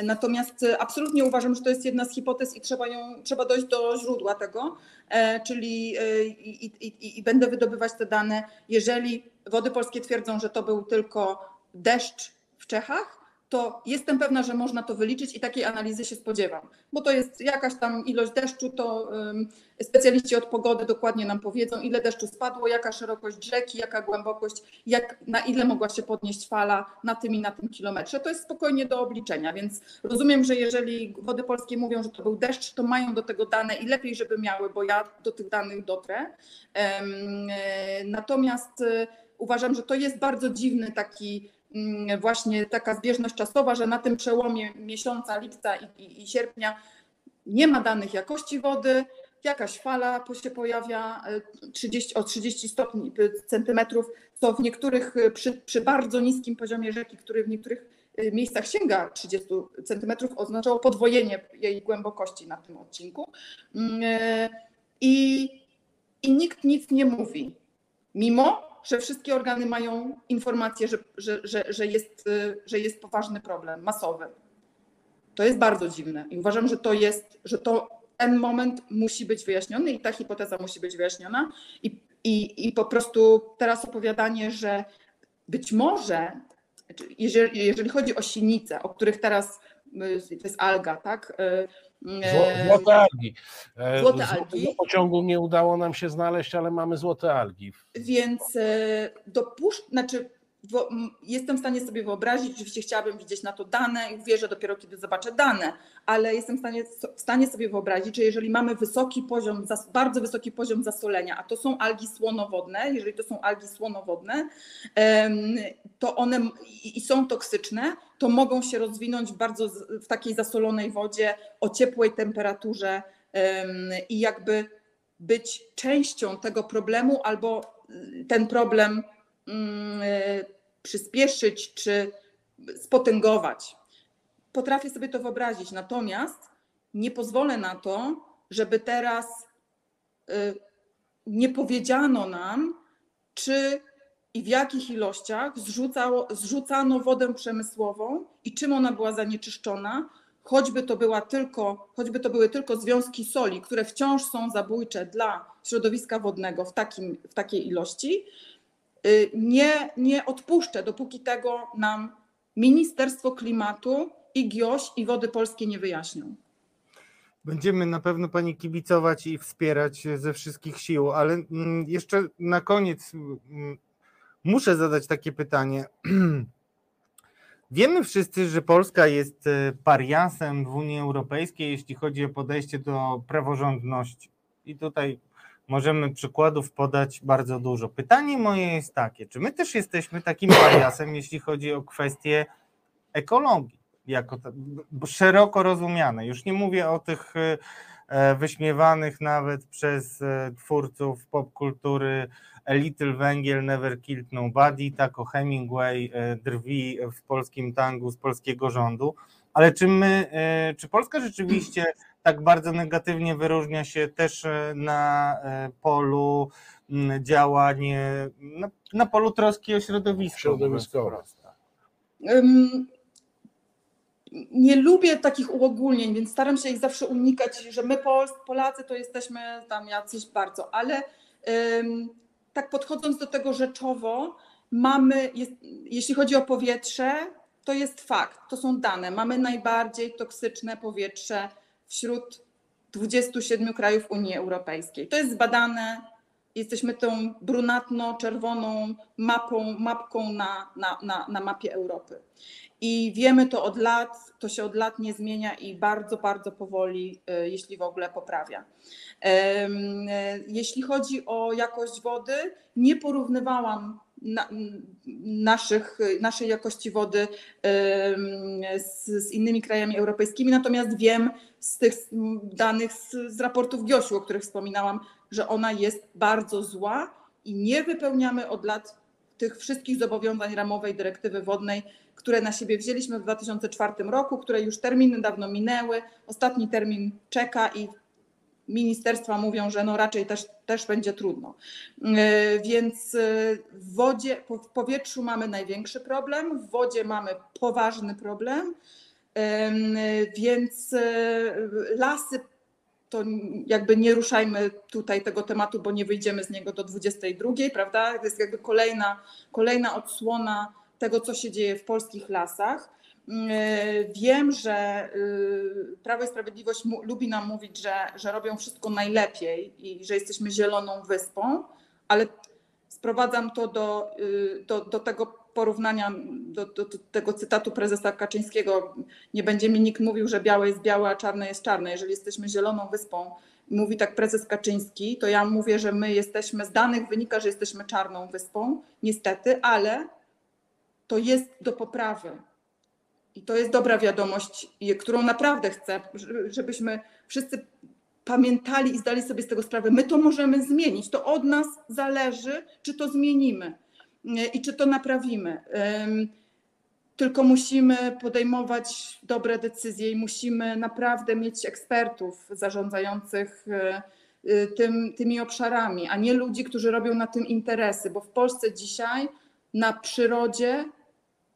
Natomiast absolutnie uważam, że to jest jedna z hipotez i trzeba, ją, trzeba dojść do źródła tego, e, czyli i, i, i będę wydobywać te dane. Jeżeli wody polskie twierdzą, że to był tylko deszcz w Czechach, to jestem pewna, że można to wyliczyć i takiej analizy się spodziewam, bo to jest jakaś tam ilość deszczu, to specjaliści od pogody dokładnie nam powiedzą, ile deszczu spadło, jaka szerokość rzeki, jaka głębokość, jak, na ile mogła się podnieść fala na tym i na tym kilometrze. To jest spokojnie do obliczenia, więc rozumiem, że jeżeli wody polskie mówią, że to był deszcz, to mają do tego dane i lepiej, żeby miały, bo ja do tych danych dotrę. E, Natomiast e, uważam, że to jest bardzo dziwny taki właśnie taka zbieżność czasowa, że na tym przełomie miesiąca lipca i, i, i sierpnia nie ma danych jakości wody, jakaś fala się pojawia e, 30, o 30 stopni e, centymetrów, co w niektórych e, przy, przy bardzo niskim poziomie rzeki, który w niektórych e, miejscach sięga 30 centymetrów, oznaczało podwojenie jej głębokości na tym odcinku. Mm, e, I, I nikt nic nie mówi, mimo że wszystkie organy mają informację, że, że, że, że, jest, e, że jest poważny problem masowy. To jest bardzo dziwne i uważam, że to jest, że to ten moment musi być wyjaśniony i ta hipoteza musi być wyjaśniona. I, i, i po prostu teraz opowiadanie, że być może, znaczy, jeżeli, jeżeli chodzi o sinice, o których teraz y, to jest alga, tak? Y, Złote algi. E, Złote algi. pociągu nie udało nam się znaleźć, ale mamy złote algi. Więc e, dopuszcz, znaczy jestem w stanie sobie wyobrazić, oczywiście chciałabym widzieć na to dane i wierzę dopiero kiedy zobaczę dane, ale jestem w stanie, w stanie sobie wyobrazić, że jeżeli mamy wysoki poziom, bardzo wysoki poziom zasolenia, a to są algi słonowodne, jeżeli to są algi słonowodne, to one i są toksyczne, to mogą się rozwinąć w bardzo w takiej zasolonej wodzie o ciepłej temperaturze em, i jakby być częścią tego problemu albo y, ten problem mm, przyspieszyć czy spotęgować. Potrafię sobie to wyobrazić, natomiast nie pozwolę na to, żeby teraz nie powiedziano nam, czy i w jakich ilościach zrzucało, zrzucano wodę przemysłową i czym ona była zanieczyszczona, choćby to, była tylko, choćby to były tylko związki soli, które wciąż są zabójcze dla środowiska wodnego w, takim, w takiej ilości, y, nie, nie odpuszczę, dopóki tego nam Ministerstwo Klimatu i GIOŚ i Wody Polskie nie wyjaśnią. Będziemy na pewno Pani kibicować i wspierać ze wszystkich sił, ale mm, jeszcze na koniec mm, muszę zadać takie pytanie. [clears throat] Wiemy wszyscy, że Polska jest e, pariasem w Unii Europejskiej, jeśli chodzi o podejście do praworządności. I tutaj możemy przykładów podać bardzo dużo. Pytanie moje jest takie: czy my też jesteśmy takim pariasem, jeśli chodzi o kwestie ekologii, jako szeroko rozumiane? Już nie mówię o tych e, e, wyśmiewanych nawet przez twórców popkultury A Little Węgiel Never Killed Nobody, tak o Hemingway e, drwi w polskim tangu z polskiego rządu, ale czy my, e, czy Polska rzeczywiście tak bardzo negatywnie wyróżnia się też e, na polu działań, na, na polu troski o środowisko? Środowiskowe. Um, nie lubię takich uogólnień, więc staram się ich zawsze unikać, że my Polacy to jesteśmy tam jacyś bardzo, ale um, tak podchodząc do tego rzeczowo, mamy, jest, jeśli chodzi o powietrze, to jest fakt, to są dane. Mamy najbardziej toksyczne powietrze wśród 27 krajów Unii Europejskiej. To jest zbadane. Jesteśmy tą brunatno-czerwoną mapą, mapką na, na, na, na mapie Europy. I wiemy to od lat, to się od lat nie zmienia i bardzo, bardzo powoli, y, jeśli w ogóle poprawia. Jeśli chodzi o jakość wody, nie porównywałam na, naszych, naszej jakości wody z, z, innymi krajami europejskimi, natomiast wiem z tych danych z, z raportów GIOŚ, o których wspominałam, że ona jest bardzo zła i nie wypełniamy od lat tych wszystkich zobowiązań ramowej dyrektywy wodnej, które na siebie wzięliśmy w 2004 roku, które już terminy dawno minęły. Ostatni termin czeka i ministerstwa mówią, że no raczej też, też będzie trudno. E, więc e, w wodzie, w powietrzu mamy największy problem, w wodzie mamy poważny problem, więc lasy to jakby nie ruszajmy tutaj tego tematu, bo nie wyjdziemy z niego do 22, prawda? To jest jakby kolejna, kolejna odsłona tego, co się dzieje w polskich lasach. Yy, wiem, że yy, Prawo i Sprawiedliwość lubi nam mówić, że, że robią wszystko najlepiej i że jesteśmy zieloną wyspą, ale sprowadzam to do, yy, do, do tego porównania, do, do, do, tego cytatu prezesa Kaczyńskiego. Nie będzie mi nikt mówił, że białe jest białe, a czarne jest czarne. Jeżeli jesteśmy zieloną wyspą, mówi tak prezes Kaczyński, to ja mówię, że my jesteśmy, z danych wynika, że jesteśmy czarną wyspą, niestety, ale to jest do poprawy i to jest dobra wiadomość, którą naprawdę chcę, żebyśmy wszyscy pamiętali i zdali sobie z tego sprawę. My to możemy zmienić. To od nas zależy, czy to zmienimy i czy to naprawimy. Tylko musimy podejmować dobre decyzje i musimy naprawdę mieć ekspertów zarządzających e, e, tym, tymi obszarami, a nie ludzi, którzy robią na tym interesy, bo w Polsce dzisiaj na przyrodzie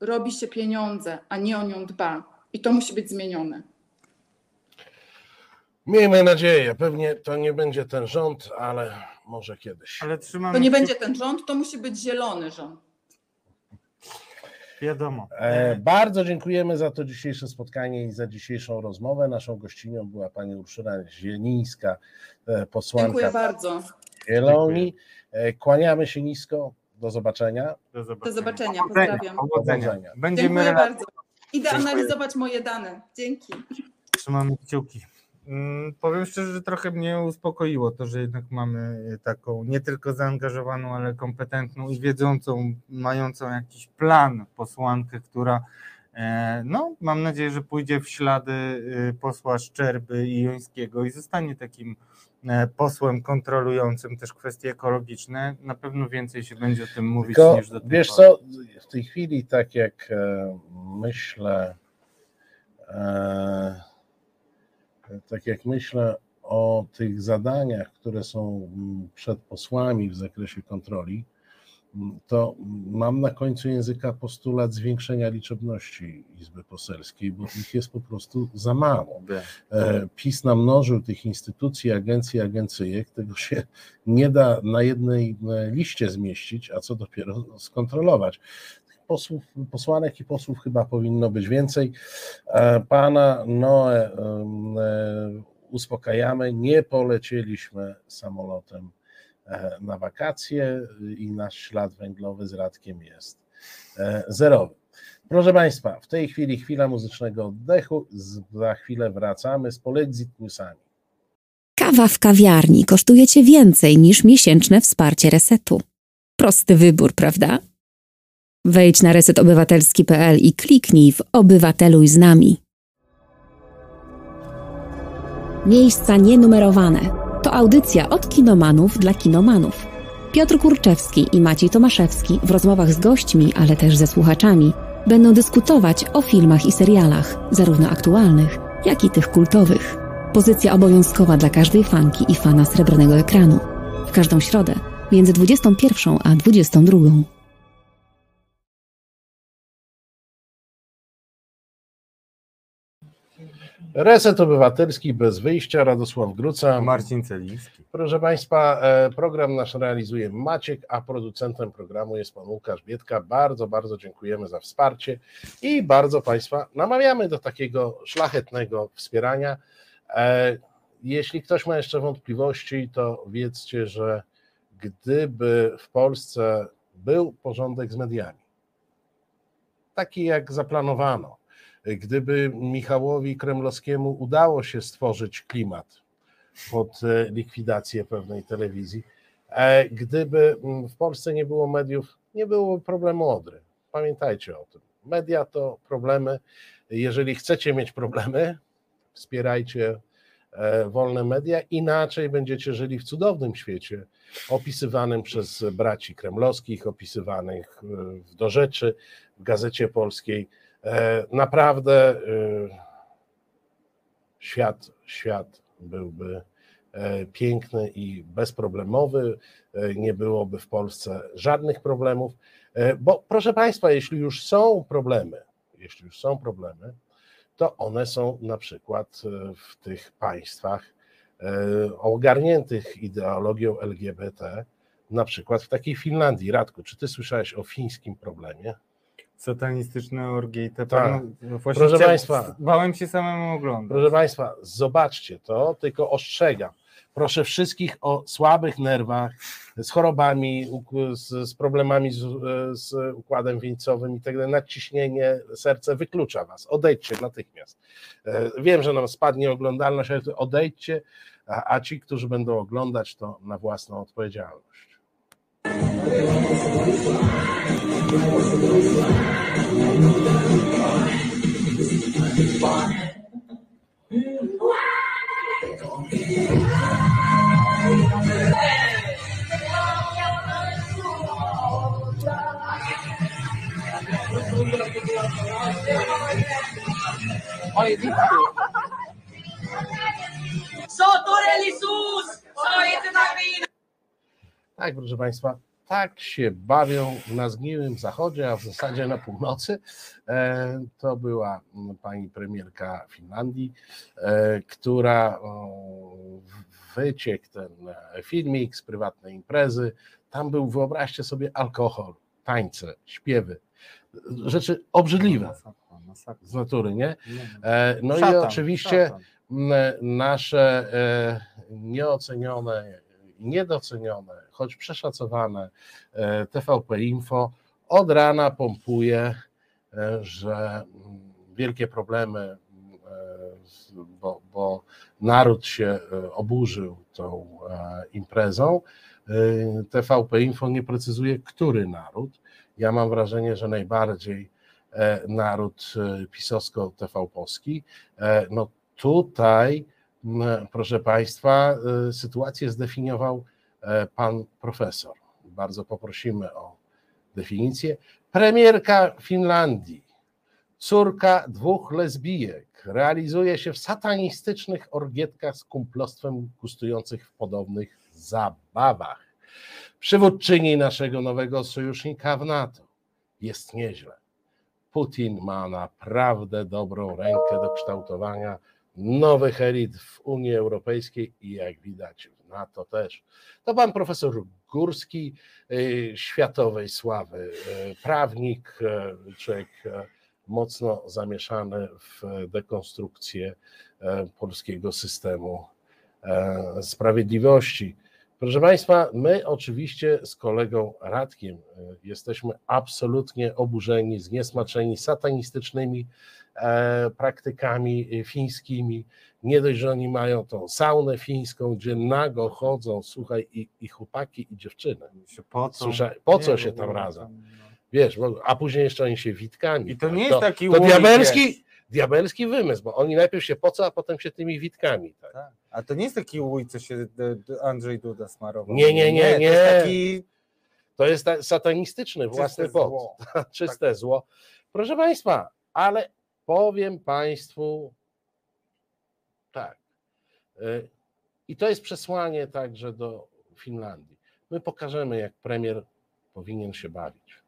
robi się pieniądze, a nie o nią dba. I to musi być zmienione. Miejmy nadzieję, pewnie to nie będzie ten rząd, ale może kiedyś. Ale trzymamy... To nie będzie ten rząd, to musi być zielony rząd. Wiadomo. E, bardzo dziękujemy za to dzisiejsze spotkanie i za dzisiejszą rozmowę. Naszą gościnią była pani Urszula Zielińska, e, posłanka Dziękuję bardzo. Zieloni. E, kłaniamy się nisko. Do zobaczenia. Do zobaczenia. Do zobaczenia. Pozdrawiam. Powodzenia. Będziemy Dziękuję bardzo. Idę Dziękuję. analizować moje dane. Dzięki. Trzymamy kciuki. Mm, powiem szczerze, że trochę mnie uspokoiło to, że jednak mamy taką nie tylko zaangażowaną, ale kompetentną i wiedzącą, mającą jakiś plan posłankę, która e, no, mam nadzieję, że pójdzie w ślady y, posła Szczerby i Jońskiego i zostanie takim E, posłem kontrolującym też kwestie ekologiczne, na pewno więcej się będzie o tym mówić Tylko, niż do tej Wiesz pory. co, w tej chwili tak jak e, myślę, e, tak jak myślę o, tych zadaniach, które są przed posłami w zakresie kontroli, to mam na końcu języka postulat zwiększenia liczebności Izby Poselskiej, bo ich jest po prostu za mało. E, PiS namnożył tych instytucji, agencji, agencyjek, tego się nie da na jednej e, liście zmieścić, a co dopiero skontrolować. Posłów, posłanek i posłów chyba powinno być więcej. E, Pana Noe uspokajamy, nie polecieliśmy samolotem na wakacje i nasz ślad węglowy z Radkiem jest e, zerowy. Proszę Państwa, w tej chwili chwila muzycznego oddechu, za chwilę wracamy z Polexit. Kawa w kawiarni kosztuje Cię więcej niż miesięczne wsparcie resetu. Prosty wybór, prawda? Wejdź na resetobywatelski.pl i kliknij w Obywateluj z nami. Miejsca nienumerowane. To audycja od kinomanów dla kinomanów. Piotr Kurczewski i Maciej Tomaszewski w rozmowach z gośćmi, ale też ze słuchaczami, będą dyskutować o filmach i serialach, zarówno aktualnych, jak i tych kultowych. Pozycja obowiązkowa dla każdej fanki i fana srebrnego ekranu. W każdą środę między 21 a 22. Reset Obywatelski bez wyjścia, Radosław Gruca. Marcin Celiński. Proszę Państwa, e, program nasz realizuje Maciek, a producentem programu jest pan Łukasz Biedka. Bardzo, bardzo dziękujemy za wsparcie i bardzo Państwa namawiamy do takiego szlachetnego wspierania. E, Jeśli ktoś ma jeszcze wątpliwości, to wiedzcie, że gdyby w Polsce był porządek z mediami, taki jak zaplanowano, gdyby Michałowi Kremlowskiemu udało się stworzyć klimat, pod e, likwidację pewnej telewizji. E, Gdyby w Polsce nie było mediów, nie było problemu Odry. Pamiętajcie o tym. Media to problemy. Jeżeli chcecie mieć problemy, wspierajcie e, wolne media, inaczej będziecie żyli w cudownym świecie opisywanym przez braci kremlowskich, opisywanych w Do Rzeczy, w Gazecie Polskiej. E, Naprawdę e, świat, świat byłby e, piękny i bezproblemowy, e, nie byłoby w Polsce żadnych problemów, bo proszę Państwa, jeśli już są problemy, jeśli już są problemy, to one są na przykład w tych państwach ogarniętych ideologią LGBT, na przykład w takiej Finlandii. Radku, czy ty słyszałeś o fińskim problemie? Satanistyczne orgie itp. Tak. No, właśnie Proszę państwa. Bałem się samemu oglądać. Proszę Państwa, zobaczcie to, tylko ostrzegam. Proszę wszystkich o słabych nerwach, z chorobami, z, z problemami z, z układem wieńcowym i tak dalej. Nadciśnienie serce wyklucza Was. Odejdźcie natychmiast. E, Wiem, że nam spadnie oglądalność, ale odejdźcie, a, a ci, którzy będą oglądać, to na własną odpowiedzialność. Olha isso. Sou Torelisus! Sou isso da vida! Tak, proszę Państwa, tak się bawią na zgniłym zachodzie, a w zasadzie na północy. E, To była mm, pani premierka Finlandii, e, która wyciekł ten e, filmik z prywatnej imprezy. Tam był, wyobraźcie sobie, alkohol, tańce, śpiewy, rzeczy obrzydliwe z natury, nie? No i oczywiście nasze nieocenione, niedocenione, choć przeszacowane e, TVP Info od rana pompuje, e, że mm, wielkie problemy, e, bo, bo naród się oburzył tą imprezą. TVP Info nie precyzuje, który naród. Ja mam wrażenie, że najbardziej naród pisowsko-TV-polski. E, No tutaj, proszę Państwa, sytuację zdefiniował pan profesor. Bardzo poprosimy o definicję. Premierka Finlandii. Córka dwóch lesbijek realizuje się w satanistycznych orgietkach z kumplostwem gustujących w podobnych zabawach. Przywódczyni naszego nowego sojusznika w NATO jest nieźle. Putin ma naprawdę dobrą rękę do kształtowania nowych elit w Unii Europejskiej i jak widać w NATO też. To pan profesor Górski, y, światowej sławy, y, prawnik, y, człowiek mocno zamieszany w dekonstrukcję polskiego systemu sprawiedliwości. Proszę Państwa, my oczywiście z kolegą Radkiem jesteśmy absolutnie oburzeni, zniesmaczeni satanistycznymi praktykami fińskimi. Nie dość, że oni mają tą saunę fińską, gdzie nago chodzą, słuchaj, i, i chłopaki, i dziewczyny. Pocą. Słyszaj, po co Nie, się tam razem? Wiesz, a później jeszcze oni się witkami. I to nie tak, jest taki To diabelski, diabelski wymysł, bo oni najpierw się pocą, a potem się tymi witkami. Tak. Tak. A to nie jest taki łój, co się Andrzej Duda smarował. Nie, nie, nie, To nie. jest taki To jest ta- satanistyczny własny czyste pot. zło. [laughs] czyste zło. Proszę Państwa, ale powiem Państwu tak. y, I to jest przesłanie także do Finlandii. My pokażemy, jak premier powinien się bawić.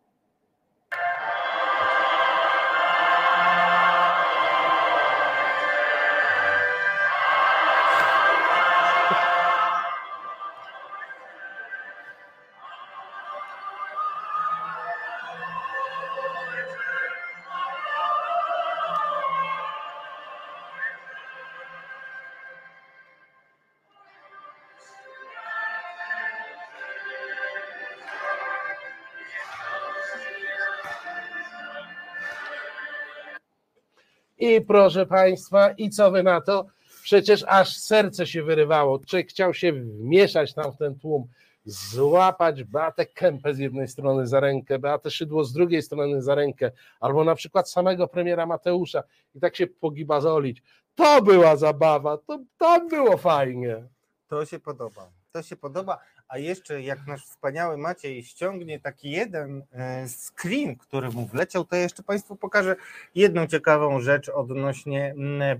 I proszę Państwa, i co wy na to? Przecież aż serce się wyrywało. Człowiek chciał się wmieszać tam w ten tłum, złapać Beatę Kępę z jednej strony za rękę, Beatę Szydło z drugiej strony za rękę, albo na przykład samego premiera Mateusza i tak się pogibazolić. To była zabawa, to tam było fajnie. To się podoba. To się podoba. A jeszcze jak nasz wspaniały Maciej ściągnie taki jeden e, screen, który mu wleciał, to jeszcze Państwu pokażę jedną ciekawą rzecz odnośnie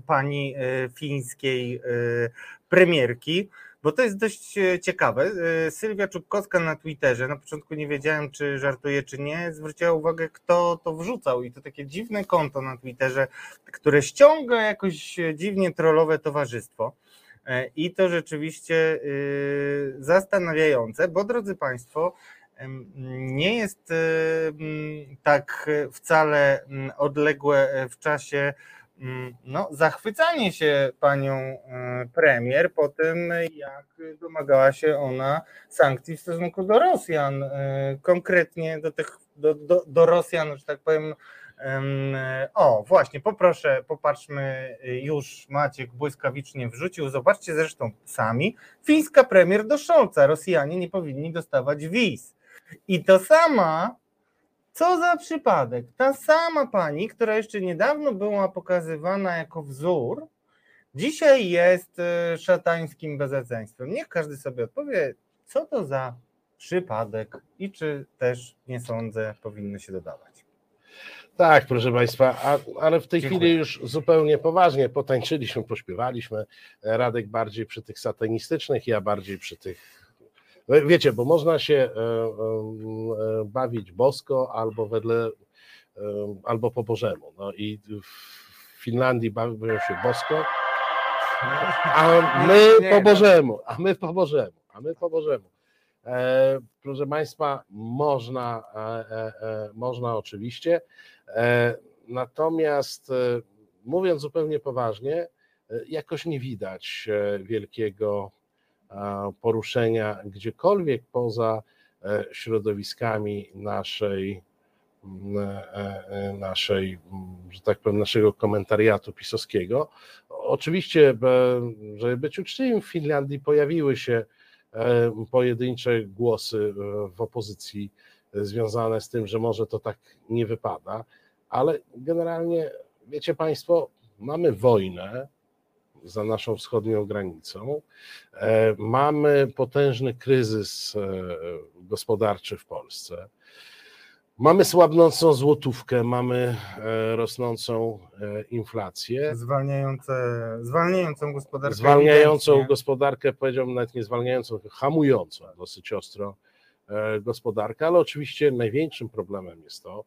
pani e, fińskiej e, premierki, bo to jest dość ciekawe. Sylwia Czubkowska na Twitterze, na początku nie wiedziałem, czy żartuje, czy nie, zwróciła uwagę, kto to wrzucał i to takie dziwne konto na Twitterze, które ściąga jakoś dziwnie trollowe towarzystwo. E, I to rzeczywiście y, zastanawiające, bo drodzy Państwo, nie jest y, tak wcale odległe e, w czasie no, zachwycanie się panią e, premier po tym, jak domagała się ona sankcji w stosunku do Rosjan, konkretnie do tych, do, do, do Rosjan, że tak powiem, Em, O, właśnie, poproszę, popatrzmy, już Maciek błyskawicznie wrzucił. Zobaczcie zresztą sami. Fińska premier do Scholza. Rosjanie nie powinni dostawać wiz. I to sama, co za przypadek, ta sama pani, która jeszcze niedawno była pokazywana jako wzór, dzisiaj jest e, szatańskim bezeceństwem. Niech każdy sobie odpowie, co to za przypadek i czy też nie sądzę, powinno się dodawać. Tak, proszę Państwa, a, ale w tej Dziękuję. chwili już zupełnie poważnie potańczyliśmy, pośpiewaliśmy. Radek bardziej przy tych satanistycznych, ja bardziej przy tych. No, Wiecie, bo można się e, e, e, bawić bosko albo wedle, e, albo po Bożemu. No i w Finlandii bawią się bosko, a my Nie, po no. Bożemu, a my po Bożemu, a my po Bożemu. E, proszę Państwa, można, e, e, można oczywiście. Natomiast mówiąc zupełnie poważnie, jakoś nie widać wielkiego poruszenia gdziekolwiek poza środowiskami naszej, m, e, naszej, m, że tak powiem, naszego komentariatu pisowskiego. Oczywiście, żeby być uczciwym, w Finlandii pojawiły się pojedyncze głosy e, w opozycji e, związane z tym, że może to tak nie wypada, ale generalnie, wiecie Państwo, mamy wojnę za naszą wschodnią granicą, e, mamy potężny kryzys e, gospodarczy w Polsce. Mamy słabnącą złotówkę, mamy e, rosnącą e, inflację, Zwalniające, zwalniającą gospodarkę. zwalniającą ewidentnie. gospodarkę, powiedziałbym nawet nie zwalniającą, hamującą dosyć ostro e, gospodarkę, ale oczywiście największym problemem jest to,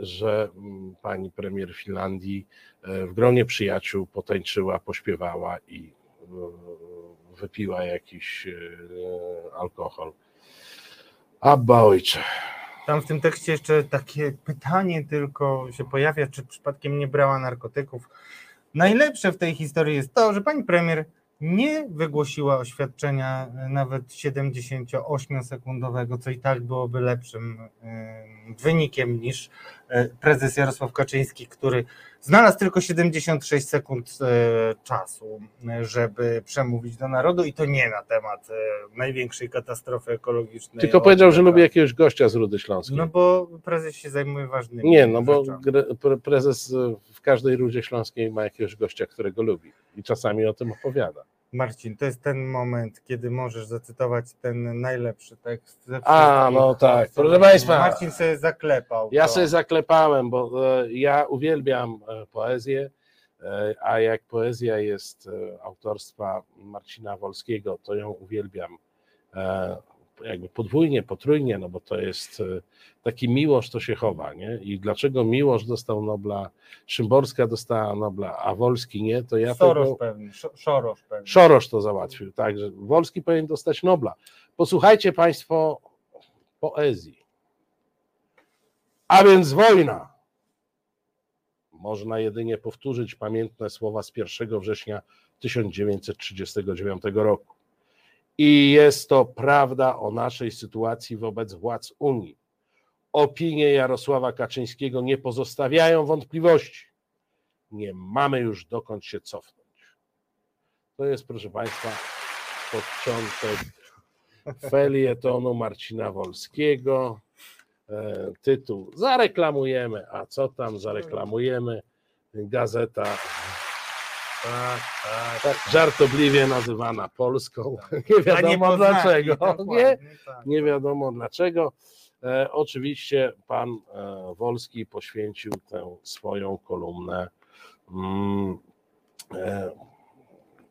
że mm, pani premier Finlandii w gronie przyjaciół potańczyła, pośpiewała i wypiła jakiś alkohol. Abba ojcze. Tam w tym tekście jeszcze takie pytanie tylko się pojawia, czy przypadkiem nie brała narkotyków. Najlepsze w tej historii jest to, że pani premier nie wygłosiła oświadczenia e, nawet 78-sekundowego, co i tak byłoby lepszym e, wynikiem niż prezes Jarosław Kaczyński, który znalazł tylko 76 sekund e, czasu, e, żeby przemówić do narodu i to nie na temat e, największej katastrofy ekologicznej. Tylko powiedział, że lubi jakiegoś gościa z Rudy Śląskiej. No bo prezes się zajmuje ważnymi Nie, no bo rzeczami. prezes w każdej Rudzie Śląskiej ma jakiegoś gościa, którego lubi i czasami o tym opowiada. Marcin, to jest ten moment, kiedy możesz zacytować ten najlepszy tekst. ze A, no tak. Proszę Państwa, Marcin sobie zaklepał. Ja to. sobie zaklepałem, bo e, ja uwielbiam e, poezję, e, a jak poezja jest autorstwa Marcina Wolskiego, to ją uwielbiam jakby podwójnie, potrójnie, no bo to jest e, taki Miłosz to się chowa, nie? I dlaczego Miłosz dostał Nobla, Szymborska dostała Nobla, a Wolski nie, to ja Sorosz tego... pewnie, Szo- Szorosz pewnie. Szorosz to załatwił, także Wolski powinien dostać Nobla. Posłuchajcie Państwo poezji. A więc wojna. Można jedynie powtórzyć pamiętne słowa z 1 września 1939 roku. I jest to prawda o naszej sytuacji wobec władz Unii. Opinie Jarosława Kaczyńskiego nie pozostawiają wątpliwości. Nie mamy już dokąd się cofnąć. To jest, proszę Państwa, początek felietonu Marcina Wolskiego. E, Tytuł Zareklamujemy. A co tam zareklamujemy? Gazeta Tak, tak. tak żartobliwie nazywana Polską. Nie A [laughs] nie wiadomo poznali, dlaczego. dokładnie, Nie, tak. nie wiadomo dlaczego. E, oczywiście pan e, Wolski poświęcił tę swoją kolumnę mm, e,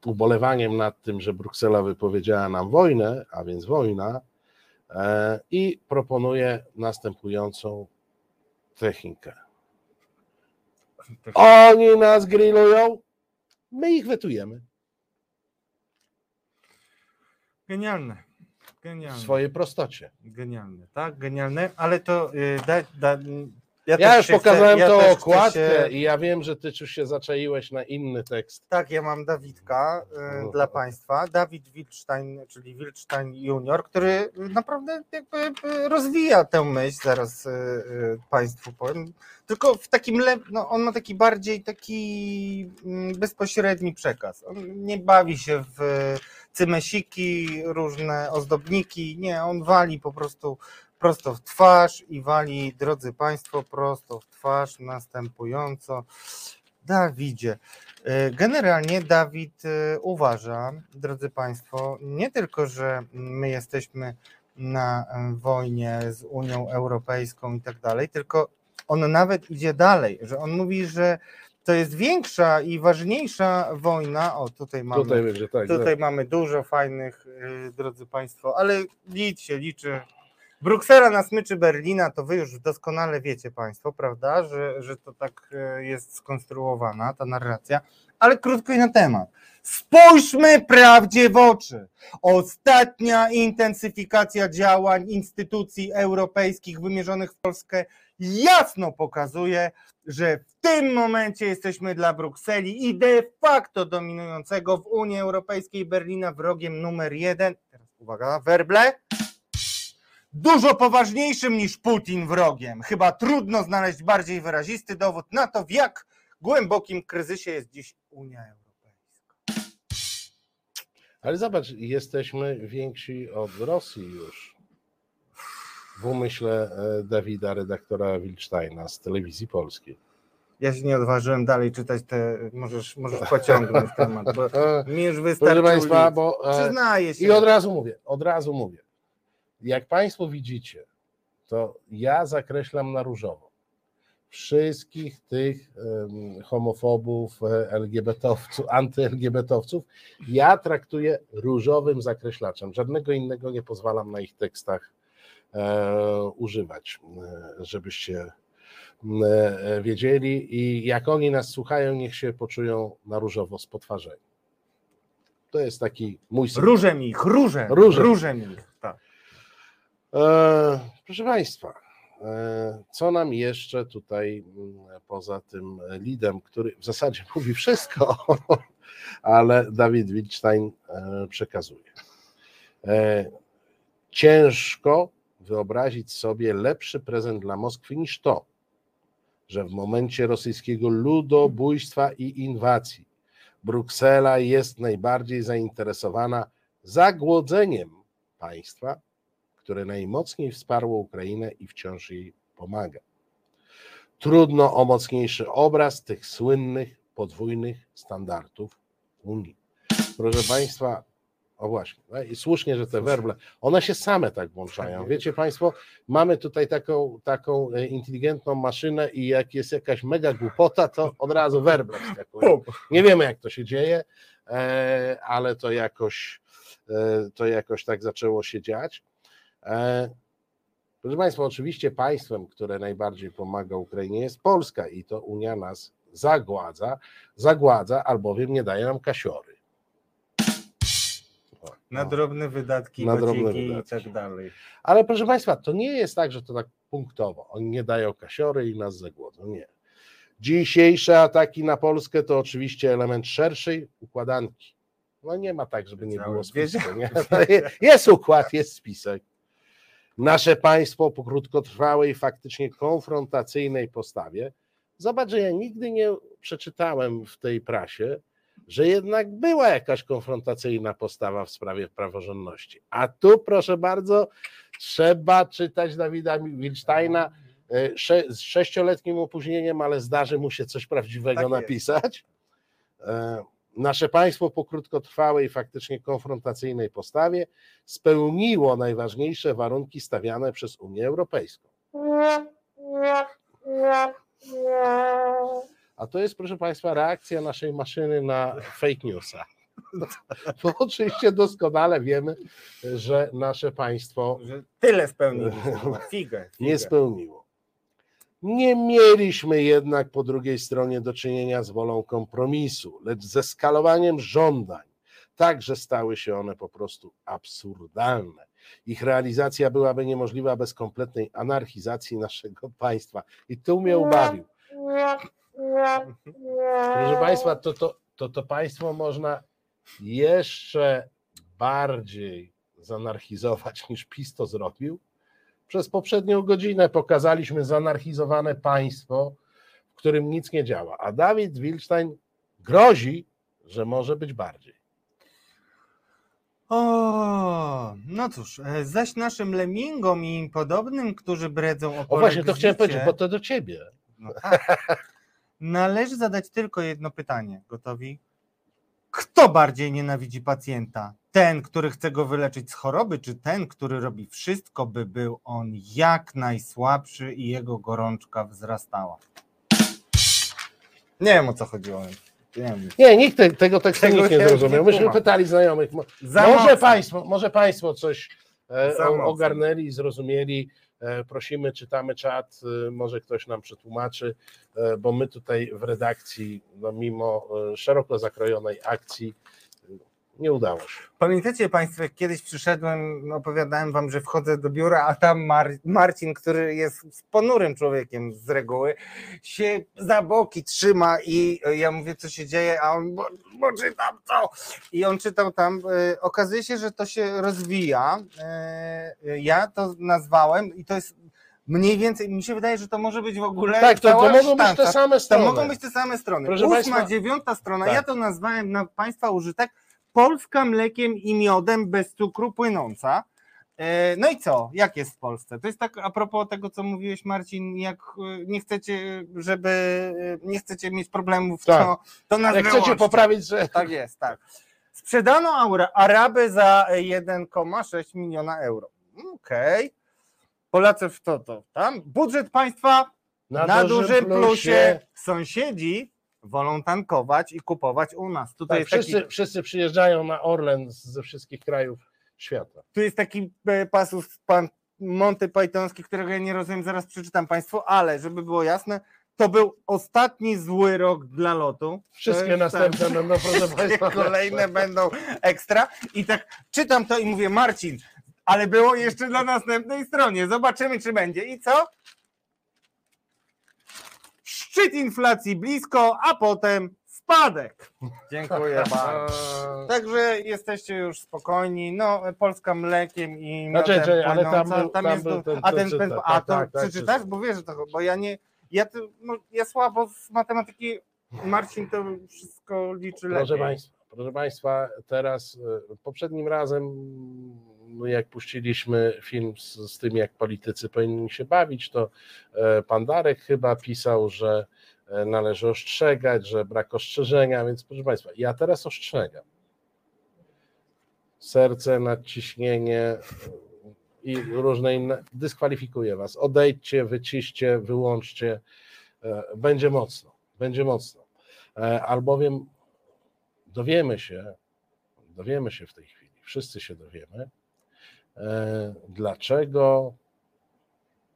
ubolewaniem nad tym, że Bruksela wypowiedziała nam wojnę, a więc wojna, e, i proponuje następującą technikę. Tak. Oni nas grillują, my ich wetujemy Genialne. w Genialne. swojej prostocie. Genialne, tak, genialne, ale to y, da, da, ja, Ja już pokazałem chcę, ja okładkę się- i ja wiem, że ty już się zaczaiłeś na inny tekst. Tak, ja mam Dawidka y, No. dla Państwa. Dawid Wilczstein, czyli Wilczstein Junior, który naprawdę jakby y, rozwija tę myśl, zaraz y, y, Państwu powiem. Tylko w takim, le- no, on ma taki bardziej taki mm, bezpośredni przekaz. On nie bawi się w cymesiki, różne ozdobniki. Nie, on wali po prostu prosto w twarz i wali, drodzy Państwo, prosto w twarz następująco. Dawidzie, e, generalnie Dawid e, uważa, drodzy Państwo, nie tylko, że my jesteśmy na e, wojnie z Unią Europejską i tak dalej, tylko on nawet idzie dalej, że on mówi, że to jest większa i ważniejsza wojna. O, tutaj mamy. Tutaj będzie tak. Tutaj mamy dużo fajnych, drodzy Państwo, ale licz się liczy. Bruksela na smyczy Berlina, to wy już doskonale wiecie Państwo, prawda, że, że to tak y, jest skonstruowana ta narracja, ale krótko i na temat. Spójrzmy prawdzie w oczy. Ostatnia intensyfikacja działań instytucji europejskich wymierzonych w Polskę jasno pokazuje, że w tym momencie jesteśmy dla Brukseli i de facto dominującego w Unii Europejskiej Berlina wrogiem numer jeden. Teraz uwaga, werble. Dużo poważniejszym niż Putin wrogiem. Chyba trudno znaleźć bardziej wyrazisty dowód na to, w jak głębokim kryzysie jest dziś Unia Europejska. Ale zobacz, jesteśmy więksi od Rosji już. W umyśle e, Dawida, redaktora Wilcztajna z telewizji polskiej. Ja się nie odważyłem dalej czytać te, możesz, możesz pociągnąć temat, bo mi już Proszę wystarczył Państwa, bo e, Przyznaję się. i od razu mówię, od razu mówię. Jak Państwo widzicie, to ja zakreślam na różowo. Wszystkich tych homofobów, e, LGBT-owców, anty-LGBT-owców ja traktuję różowym zakreślaczem. Żadnego innego nie pozwalam na ich tekstach e, używać, e, żebyście wiedzieli. I jak oni nas słuchają, niech się poczują na różowo spotwarzeni. To jest taki mój sygnał. Różem ich, różem, Różem. różem ich. E, proszę Państwa, e, co nam jeszcze tutaj mm, poza tym lidem, który w zasadzie [laughs] mówi wszystko, [laughs] ale Dawid Wittstein e, przekazuje. Ciężko wyobrazić sobie lepszy prezent dla Moskwy niż to, że w momencie rosyjskiego ludobójstwa i inwazji Bruksela jest najbardziej zainteresowana zagłodzeniem państwa, które najmocniej wsparło Ukrainę i wciąż jej pomaga. Trudno o mocniejszy obraz tych słynnych podwójnych standardów Unii. Proszę Państwa, o właśnie, no i słusznie, że te werble, one się same tak włączają. Wiecie Państwo, mamy tutaj taką, taką e, inteligentną maszynę i jak jest jakaś mega głupota, to od razu werble wskakują. Nie wiemy, jak to się dzieje, e, ale to jakoś, e, to jakoś tak zaczęło się dziać. E, Proszę Państwa, oczywiście państwem, które najbardziej pomaga Ukrainie jest Polska i to Unia nas zagładza, zagładza, albowiem nie daje nam kasiory. O, Na drobne wydatki, Na drobne gociki i wydatki. tak dalej. Ale proszę Państwa, to nie jest tak, że to tak punktowo. Oni nie dają kasiory i nas zagłodzą. Nie. Dzisiejsze ataki na Polskę to oczywiście element szerszej układanki. No nie ma tak, żeby nie było spisku. Nie? [laughs] Jest układ, jest spisek. Nasze państwo po krótkotrwałej, faktycznie konfrontacyjnej postawie. Zobacz, że ja nigdy nie przeczytałem w tej prasie, że jednak była jakaś konfrontacyjna postawa w sprawie praworządności. A tu, proszę bardzo, trzeba czytać Dawida Wilsteina e, sze, z sześcioletnim opóźnieniem, ale zdarzy mu się coś prawdziwego Tak jest. napisać. E, Nasze państwo po krótkotrwałej, faktycznie konfrontacyjnej postawie spełniło najważniejsze warunki stawiane przez Unię Europejską. A to jest, proszę Państwa, reakcja naszej maszyny na fake newsa. Bo oczywiście doskonale wiemy, że nasze państwo Że tyle spełnili. [laughs] Figę. nie figę. spełniło. Nie mieliśmy jednak po drugiej stronie do czynienia z wolą kompromisu, lecz ze skalowaniem żądań. Także stały się one po prostu absurdalne. Ich realizacja byłaby niemożliwa bez kompletnej anarchizacji naszego państwa. I tu mnie ubawił. Proszę Państwa, to, to, to, to państwo można jeszcze bardziej zanarchizować niż PiS to zrobił. Przez poprzednią godzinę pokazaliśmy zanarchizowane państwo, w którym nic nie działa. A Dawid Wilstein grozi, że może być bardziej. O, no cóż, e, zaś naszym lemingom i im podobnym, którzy bredzą o O właśnie, to chciałem powiedzieć, bo to do ciebie. No tak. Należy zadać tylko jedno pytanie. Gotowi? Kto bardziej nienawidzi pacjenta? Ten, który chce go wyleczyć z choroby, czy ten, który robi wszystko, by był on jak najsłabszy i jego gorączka wzrastała? Nie wiem o co chodziło. Nie wiem. Nie, nikt te, tego tekstu Tego nikt nie zrozumiał. Myśmy pytali znajomych. Za Może mocno. państwo, może państwo coś e, ogarnęli, zrozumieli. E, Prosimy, czytamy czat, e, może ktoś nam przetłumaczy, e, bo my tutaj w redakcji, no mimo e, szeroko zakrojonej akcji, nie udało się. Pamiętacie Państwo, jak kiedyś przyszedłem, opowiadałem Wam, że wchodzę do biura, a tam Mar- Marcin, który jest ponurym człowiekiem z reguły, się za boki trzyma i e, ja mówię, co się dzieje, a on, bo, bo czytam to. I on czytał tam, e, okazuje się, że to się rozwija. E, ja to nazwałem i to jest mniej więcej, mi się wydaje, że to może być w ogóle Tak, to, to mogą być te same To strony. mogą być te same strony. Proszę Ósma, państwa- dziewiąta strona. Tak. Ja to nazwałem na Państwa użytek Polska mlekiem i miodem bez cukru płynąca. E, No i co? Jak jest w Polsce? To jest tak a propos tego, co mówiłeś, Marcin, jak e, nie chcecie, żeby e, nie chcecie mieć problemów, Tak. to, to nas Jak chcecie poprawić, że Tak jest, tak. Sprzedano Araby za 1,6 miliona euro. Okej. Polacy w to, to tam. Budżet państwa na, dużym plusie. Sąsiedzi wolą tankować i kupować u nas. Tutaj Tak, wszyscy, taki, wszyscy przyjeżdżają na Orlen ze wszystkich krajów świata. tu jest taki e, pasus pan Monty Pythonski, którego ja nie rozumiem, zaraz przeczytam Państwu, ale żeby było jasne, to był ostatni zły rok dla lotu. Wszystkie jest następne [laughs] będą, proszę Państwa. kolejne będą ekstra. I tak czytam to i mówię, Marcin, ale było jeszcze na następnej stronie. Zobaczymy, czy będzie. I co? Szczyt inflacji blisko, a potem spadek. Dziękuję bardzo. Także jesteście już spokojni. No, Polska mlekiem i Znaczy, miodem czekaj, ale tam był- tam jest był ten- a ten ten, a Tak, to tak, tak, przeczytasz, bo wiesz, że to, bo ja nie, ja, to, no, ja słabo z matematyki, Marcin to wszystko liczy lepiej. Proszę Państwa, proszę Państwa, teraz e, poprzednim razem, no jak puściliśmy film z, z tym, jak politycy powinni się bawić, to e, pan Darek chyba pisał, że e, należy ostrzegać, że brak ostrzeżenia, więc proszę Państwa, ja teraz ostrzegam. Serce, nadciśnienie i różne inne, dyskwalifikuję Was. Odejdźcie, wyciście, wyłączcie. Będzie mocno, będzie mocno. Albowiem dowiemy się, dowiemy się w tej chwili, wszyscy się dowiemy, e, dlaczego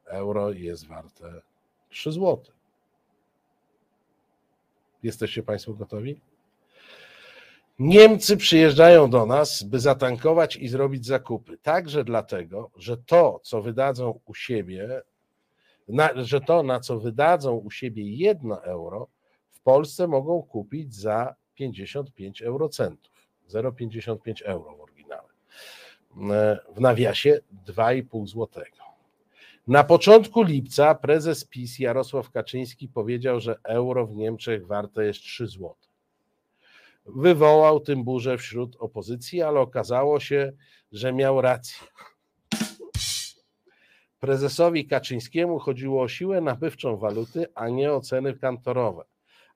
euro jest warte 3 zł. Jesteście Państwo gotowi? Niemcy przyjeżdżają do nas, by zatankować i zrobić zakupy. Także dlatego, że to, co wydadzą u siebie, na, że to, na co wydadzą u siebie 1 euro, w Polsce mogą kupić za 55 eurocentów. 0,55 euro w oryginale. E, W nawiasie 2,5 złotego. Na początku lipca prezes PiS Jarosław Kaczyński powiedział, że euro w Niemczech warte jest 3 zł. Wywołał tym burzę wśród opozycji, ale okazało się, że miał rację. Prezesowi Kaczyńskiemu chodziło o siłę nabywczą waluty, a nie o ceny kantorowe.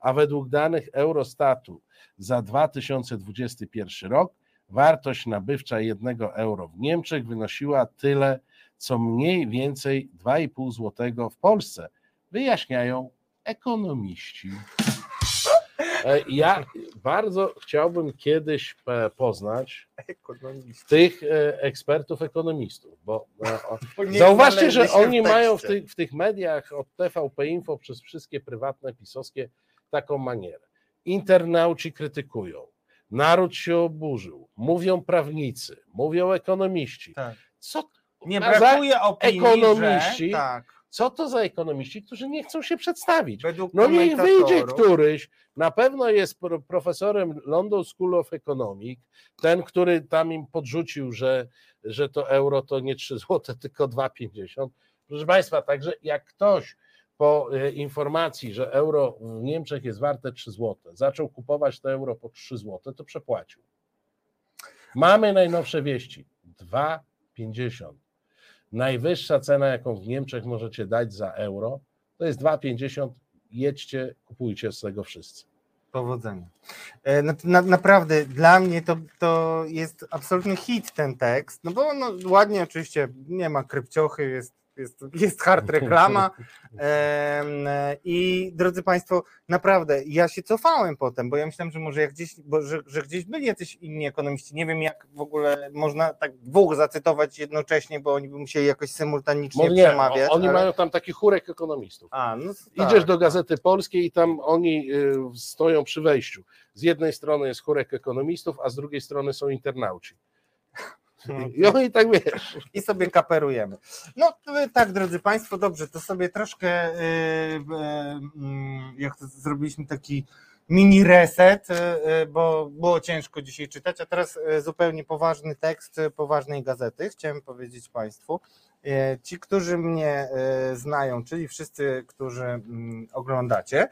A według danych Eurostatu za 2021 rok wartość nabywcza 1 euro w Niemczech wynosiła tyle, co mniej więcej 2,5 zł w Polsce, wyjaśniają ekonomiści. E, Ja bardzo chciałbym kiedyś e, poznać tych e, ekspertów ekonomistów, bo Zauważcie, że oni mają w tych, w tych mediach od TVP Info przez wszystkie prywatne pisowskie taką manierę. Internauci krytykują, naród się oburzył, mówią prawnicy, mówią ekonomiści. Tak. Co, Nie brakuje opinii, ekonomiści- że, tak, co to za ekonomiści, którzy nie chcą się przedstawić? według No niech wyjdzie któryś, na pewno jest pro- profesorem London School of Economics, ten, który tam im podrzucił, że, że to euro to nie 3 zł, tylko 2,50. Proszę Państwa, także jak ktoś po e, informacji, że euro w Niemczech jest warte 3 zł, zaczął kupować to euro po 3 zł, to przepłacił. Mamy najnowsze wieści. 2,50. Najwyższa cena, jaką w Niemczech możecie dać za euro, to jest 2,50. Jedźcie, kupujcie z tego wszyscy. Powodzenia. E, Na, na, naprawdę dla mnie to, to jest absolutny hit ten tekst, no bo no, ładnie oczywiście nie ma krypciochy, jest, jest, jest hard [laughs] reklama i drodzy Państwo, naprawdę ja się cofałem potem, bo ja myślałem, że może jak gdzieś, bo, że, że gdzieś byli jacyś inni ekonomiści, nie wiem jak w ogóle można tak dwóch zacytować jednocześnie, bo oni by musieli jakoś symultanicznie nie, przemawiać. oni ale- mają tam taki chórek ekonomistów. A, no to Idziesz tak. do Gazety Polskiej i tam oni y, stoją przy wejściu. Z jednej strony jest chórek ekonomistów, a z drugiej strony są internauci. I oni tak wiesz. i sobie kaperujemy. No tak, drodzy Państwo, dobrze, to sobie troszkę, yy, yy, mm, jak to zrobiliśmy taki mini reset, yy, bo było ciężko dzisiaj czytać, a teraz zupełnie poważny tekst poważnej gazety, chciałem powiedzieć Państwu. Yy, Ci, którzy mnie yy, znają, czyli wszyscy, którzy mm, oglądacie,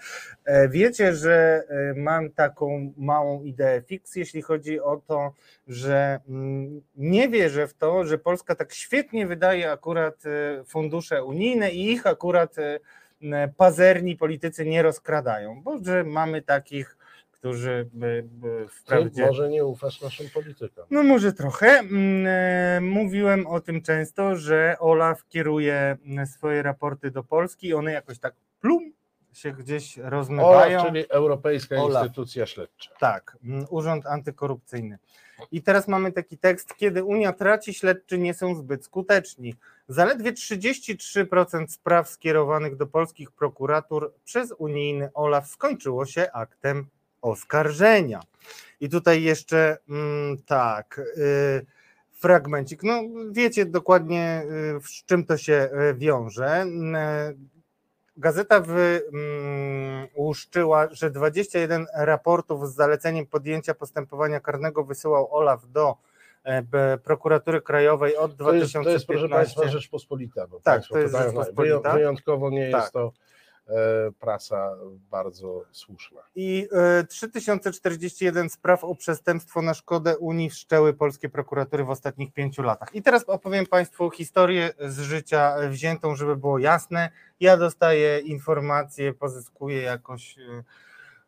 yy, wiecie, że mam taką małą ideę fix, jeśli chodzi o to, że mm, nie wierzę w to, że Polska tak świetnie wydaje akurat e, fundusze unijne i ich akurat e, pazerni politycy nie rozkradają, bo że mamy takich, którzy by, by Ty wprawdzie... może nie ufasz naszym politykom. No może trochę. Mm, e, Mówiłem o tym często, że Olaf kieruje mm, swoje raporty do Polski i one jakoś tak plum się gdzieś rozmywają. OLAF, czyli Europejska Olaf. Instytucja Śledcza. Tak, mm, Urząd Antykorupcyjny. I teraz mamy taki tekst, kiedy Unia traci, śledczy nie są zbyt skuteczni. Zaledwie 33% spraw skierowanych do polskich prokuratur przez unijny OLAF skończyło się aktem oskarżenia. I tutaj jeszcze mm, tak, y, fragmencik. No wiecie dokładnie y, z czym to się y, wiąże. Y, Gazeta wyłuszczyła, że 21 raportów z zaleceniem podjęcia postępowania karnego wysyłał Olaf do e, prokuratury krajowej od To jest, 2015. to jest, proszę Państwa, Rzeczpospolita. Bo Tak, to jest Rzeczpospolita. wyją- Wyjątkowo nie Tak. jest to prasa bardzo słuszna. I e, 3041 spraw o przestępstwo na szkodę Unii wszczęły polskie prokuratury w ostatnich pięciu latach. I teraz opowiem Państwu historię z życia wziętą, żeby było jasne. Ja dostaję informacje, pozyskuję jakoś e,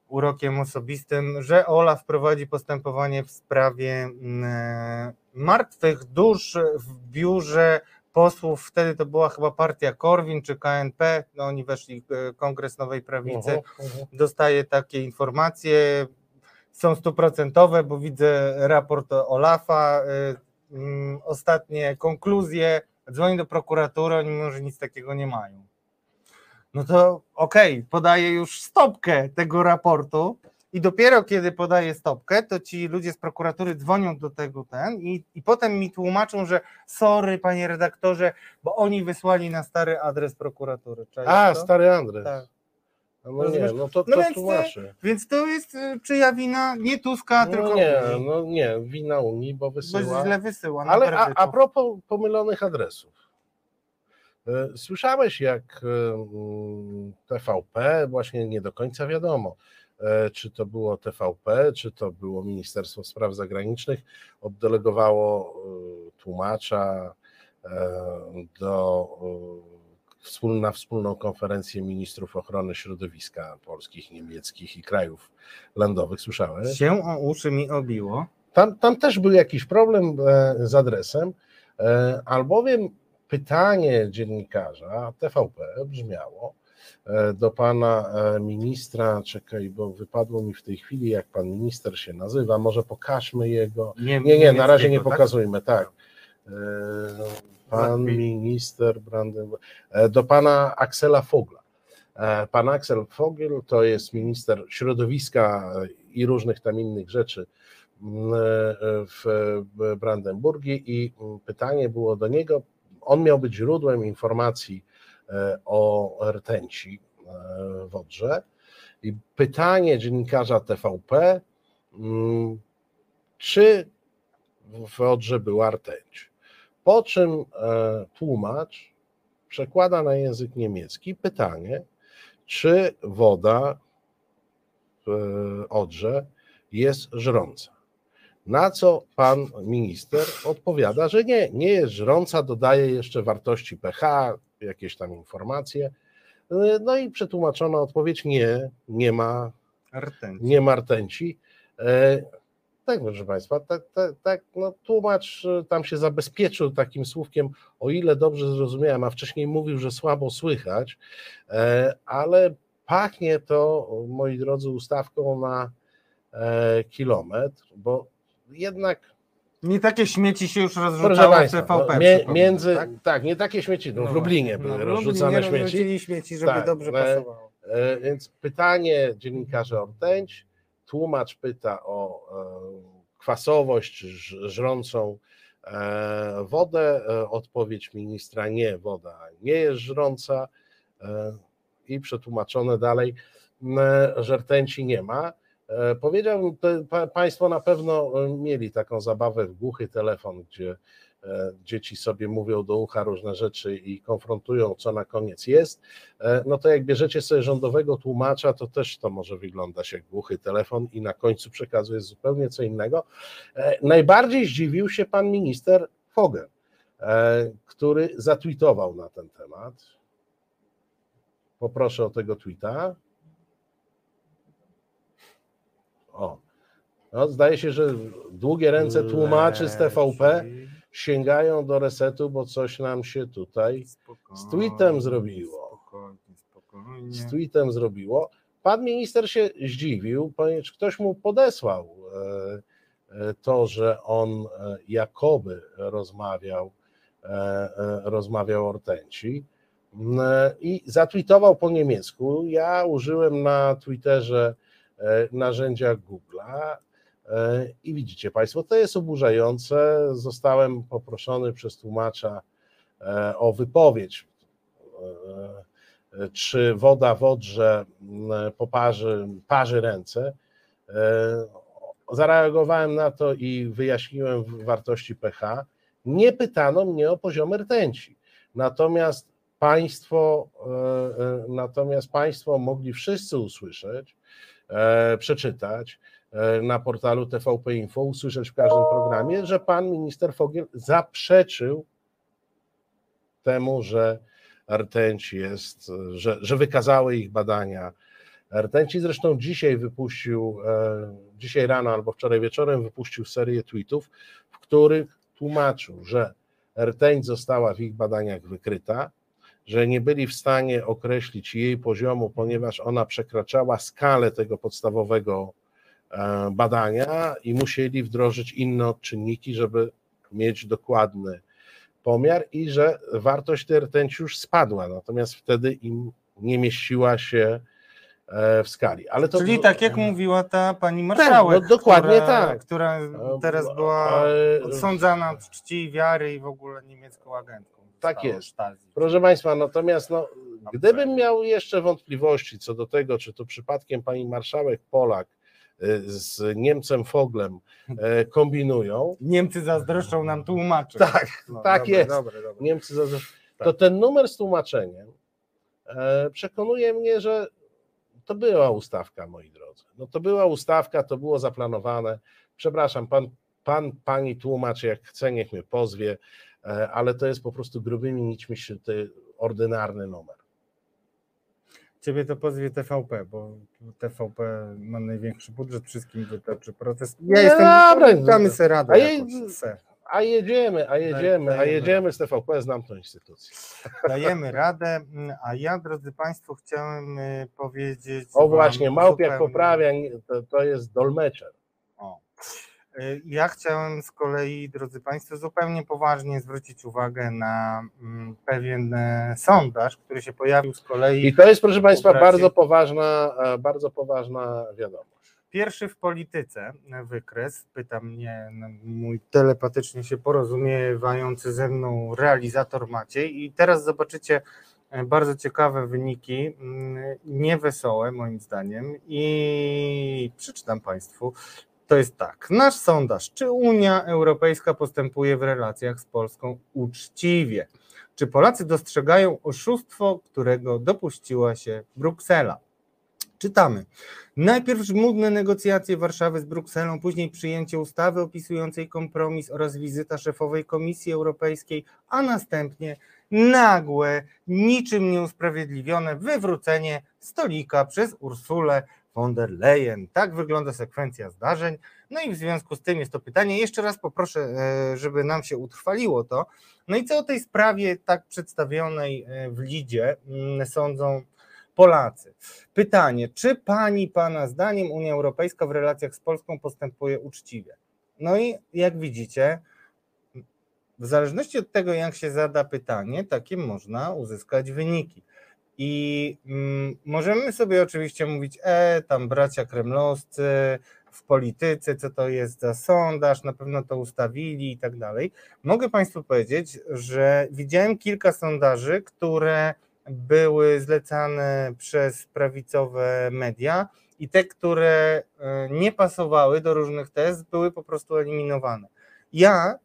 urokiem osobistym, że Olaf prowadzi postępowanie w sprawie mm, e, martwych dusz w biurze posłów. Wtedy to była chyba partia Korwin czy KNP. No oni weszli e, Kongres Nowej Prawicy Mhm, mhm. dostaję takie informacje, są stuprocentowe, bo widzę raport Olafa, y, mm, ostatnie konkluzje, dzwonię do prokuratury, oni mówią, że nic takiego nie mają. No to okej, podaję już stopkę tego raportu i dopiero kiedy podaję stopkę, to ci ludzie z prokuratury dzwonią do tego ten i, i potem mi tłumaczą, że sorry panie redaktorze, bo oni wysłali na stary adres prokuratury. Czaisz A, to? stary Andres. Tak. No nie, no to, No to więc, tłumaczy. Więc to jest y, czyja wina? Nie Tuska, tylko No nie, Unii, no nie, wina Unii, bo bo wysyła. źle wysyła. Ale a, a propos pomylonych adresów. E, Słyszałeś, jak e, mm, TVP, właśnie nie do końca wiadomo, e, czy to było TVP, czy to było Ministerstwo Spraw Zagranicznych, oddelegowało e, tłumacza e, do, e, na wspólną konferencję ministrów ochrony środowiska polskich, niemieckich i krajów lądowych. Słyszałeś? Się o uszy mi obiło. Tam, tam też był jakiś problem e, z adresem, e, albowiem pytanie dziennikarza TVP brzmiało e, do pana e, ministra, czekaj, bo wypadło mi w tej chwili, jak pan minister się nazywa, może pokażmy jego. Nie, nie, na razie nie tak? pokazujmy, tak. E, Pan Lepiej. minister Brandenburg, e, do pana Axela Fogla. E, Pan Axel Fogel to jest minister środowiska e, i różnych tam innych rzeczy m, e, w Brandenburgii i m, pytanie było do niego, on miał być źródłem informacji e, o rtęci e, w Odrze i pytanie dziennikarza TVP, mm, czy w Odrze była rtęć. Po czym e, tłumacz przekłada na język niemiecki pytanie, czy woda w e, Odrze jest żrąca. Na co pan minister odpowiada, że nie, nie jest żrąca, dodaje jeszcze wartości pH, jakieś tam informacje. E, No i przetłumaczona odpowiedź nie, nie ma Rtęć. nie ma rtęci. E, Tak, proszę Państwa, tak, tak, tak no, tłumacz e, tam się zabezpieczył takim słówkiem, o ile dobrze zrozumiałem, a wcześniej mówił, że słabo słychać, e, ale pachnie to, moi drodzy, ustawką na e, kilometr, bo jednak Nie takie śmieci się już Proszę rozrzucało w TVP. no, między, tak? tak? nie takie śmieci, no, w No Lublinie właśnie, były no, w Lublinie rozrzucane śmieci, śmieci, żeby Tak, dobrze e, pasowało. E, Więc pytanie dziennikarza o rtęć, tłumacz pyta o e, kwasowość żrącą e, wodę, e, odpowiedź ministra nie, woda nie jest żrąca e, i przetłumaczone dalej, że rtęci nie ma. E, Powiedziałbym, to pa- Państwo na pewno e, mieli taką zabawę w głuchy telefon, gdzie e, dzieci sobie mówią do ucha różne rzeczy i konfrontują, co na koniec jest. No to jak bierzecie sobie rządowego tłumacza, to też to może wyglądać jak głuchy telefon i na końcu przekazu jest zupełnie co innego. Najbardziej zdziwił się pan minister Fogel, który zatweetował na ten temat. Poproszę o tego tweeta. O. No, zdaje się, że długie ręce tłumaczy z TVP sięgają do resetu, bo coś nam się tutaj z tweetem zrobiło. Z tweetem zrobiło. Pan minister się zdziwił, ponieważ ktoś mu podesłał e, e, to, że on e, jakoby rozmawiał, rozmawiał o rtęci i zatweetował po niemiecku. Ja użyłem na Twitterze e, narzędzia Google'a e, i widzicie Państwo, to jest oburzające. Zostałem poproszony przez tłumacza e, o wypowiedź czy woda w odrze poparzy, parzy ręce. Zareagowałem na to i wyjaśniłem wartości pH. Nie pytano mnie o poziom rtęci. Natomiast państwo, natomiast państwo mogli wszyscy usłyszeć, przeczytać e, na portalu TVP Info, usłyszeć w każdym programie, że pan minister Fogiel zaprzeczył temu, że rtęć jest, że, że wykazały ich badania rtęci. Zresztą dzisiaj wypuścił, e, dzisiaj rano albo wczoraj wieczorem wypuścił serię tweetów, w których tłumaczył, że rtęć została w ich badaniach wykryta, że nie byli w stanie określić jej poziomu, ponieważ ona przekraczała skalę tego podstawowego e, badania i musieli wdrożyć inne odczynniki, żeby mieć dokładny pomiar i że wartość tej rtęci już spadła, natomiast wtedy im nie mieściła się e, w skali. Ale to, Czyli tak jak mówiła ta pani marszałek, no dokładnie która, tak. która teraz E, była e, odsądzana w czci i wiary i w ogóle niemiecką agentką. Tak jest. Proszę Państwa, natomiast no, gdybym miał jeszcze wątpliwości co do tego, czy to przypadkiem pani marszałek Polak y, z Niemcem Foglem e, kombinują, Niemcy zazdroszczą nam tłumaczy. Tak, No, tak dobre, jest. Dobre, dobre. Niemcy za- Tak. to ten numer z tłumaczeniem e, przekonuje mnie, że to była ustawka, moi drodzy. No to była ustawka, to było zaplanowane. Przepraszam, pan, pan pani tłumacz, jak chce, niech mnie pozwie, ale to jest po prostu grubymi nićmi szyty ordynarny numer. Ciebie to pozwie TVP, bo TVP ma największy budżet, wszystkim wytoczy proces. Ja Nie, jestem, dobra. damy se radę A se. A jedziemy, a jedziemy, a dajemy. jedziemy z TVP, znam tą instytucję. Dajemy radę, a ja, drodzy Państwo, chciałem y, powiedzieć... O właśnie, Małpiak zupełnie- poprawia, to, to jest dolmeczer. O. Y, Ja chciałem z kolei, drodzy Państwo, zupełnie poważnie zwrócić uwagę na mm, pewien e, sondaż, który się pojawił z kolei. I to jest, proszę Państwa, bardzo poważna, e, bardzo poważna wiadomość. Pierwszy w polityce e, wykres, pyta mnie no, mój telepatycznie się porozumiewający ze mną realizator Maciej i teraz zobaczycie bardzo ciekawe wyniki, mm, niewesołe moim zdaniem i przeczytam Państwu. To jest tak, nasz sondaż, czy Unia Europejska postępuje w relacjach z Polską uczciwie? Czy Polacy dostrzegają oszustwo, którego dopuściła się Bruksela? Czytamy. Najpierw żmudne negocjacje Warszawy z Brukselą, później przyjęcie ustawy opisującej kompromis oraz wizyta szefowej Komisji Europejskiej, a następnie nagłe, niczym nieusprawiedliwione wywrócenie stolika przez Ursulę von der Leyen. Tak wygląda sekwencja zdarzeń. No i w związku z tym jest to pytanie. Jeszcze raz poproszę, e, żeby nam się utrwaliło to. No i co o tej sprawie tak przedstawionej e, w Lidzie mm, sądzą Polacy? Pytanie, czy pani, pana zdaniem Unia Europejska w relacjach z Polską postępuje uczciwie? No i jak widzicie, w zależności od tego, jak się zada pytanie, takie można uzyskać wyniki. I mm, możemy sobie oczywiście mówić, e, tam bracia kremlowscy w polityce, co to jest za sondaż, na pewno to ustawili i tak dalej. Mogę Państwu powiedzieć, że widziałem kilka sondaży, które były zlecane przez prawicowe media i te, które e, nie pasowały do różnych tez, były po prostu eliminowane. Ja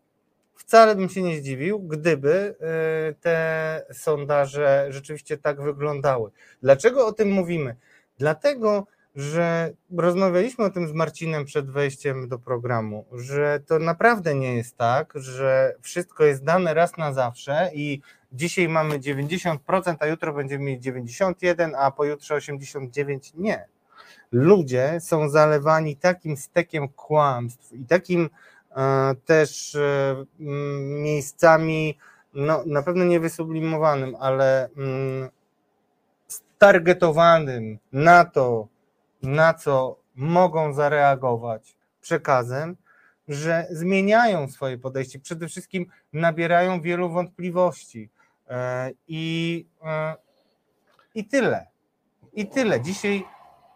wcale bym się nie zdziwił, gdyby e, te sondaże rzeczywiście tak wyglądały. Dlaczego o tym mówimy? Dlatego, że rozmawialiśmy o tym z Marcinem przed wejściem do programu, że to naprawdę nie jest tak, że wszystko jest dane raz na zawsze i dzisiaj mamy 90%, a jutro będziemy mieć 91%, a pojutrze 89%. Nie. ludzie są zalewani takim stekiem kłamstw i takim też e, miejscami, no na pewno nie wysublimowanym, ale mm, stargetowanym na to, na co mogą zareagować przekazem, że zmieniają swoje podejście. Przede wszystkim nabierają wielu wątpliwości. E, I, e, I tyle. I tyle. Dzisiaj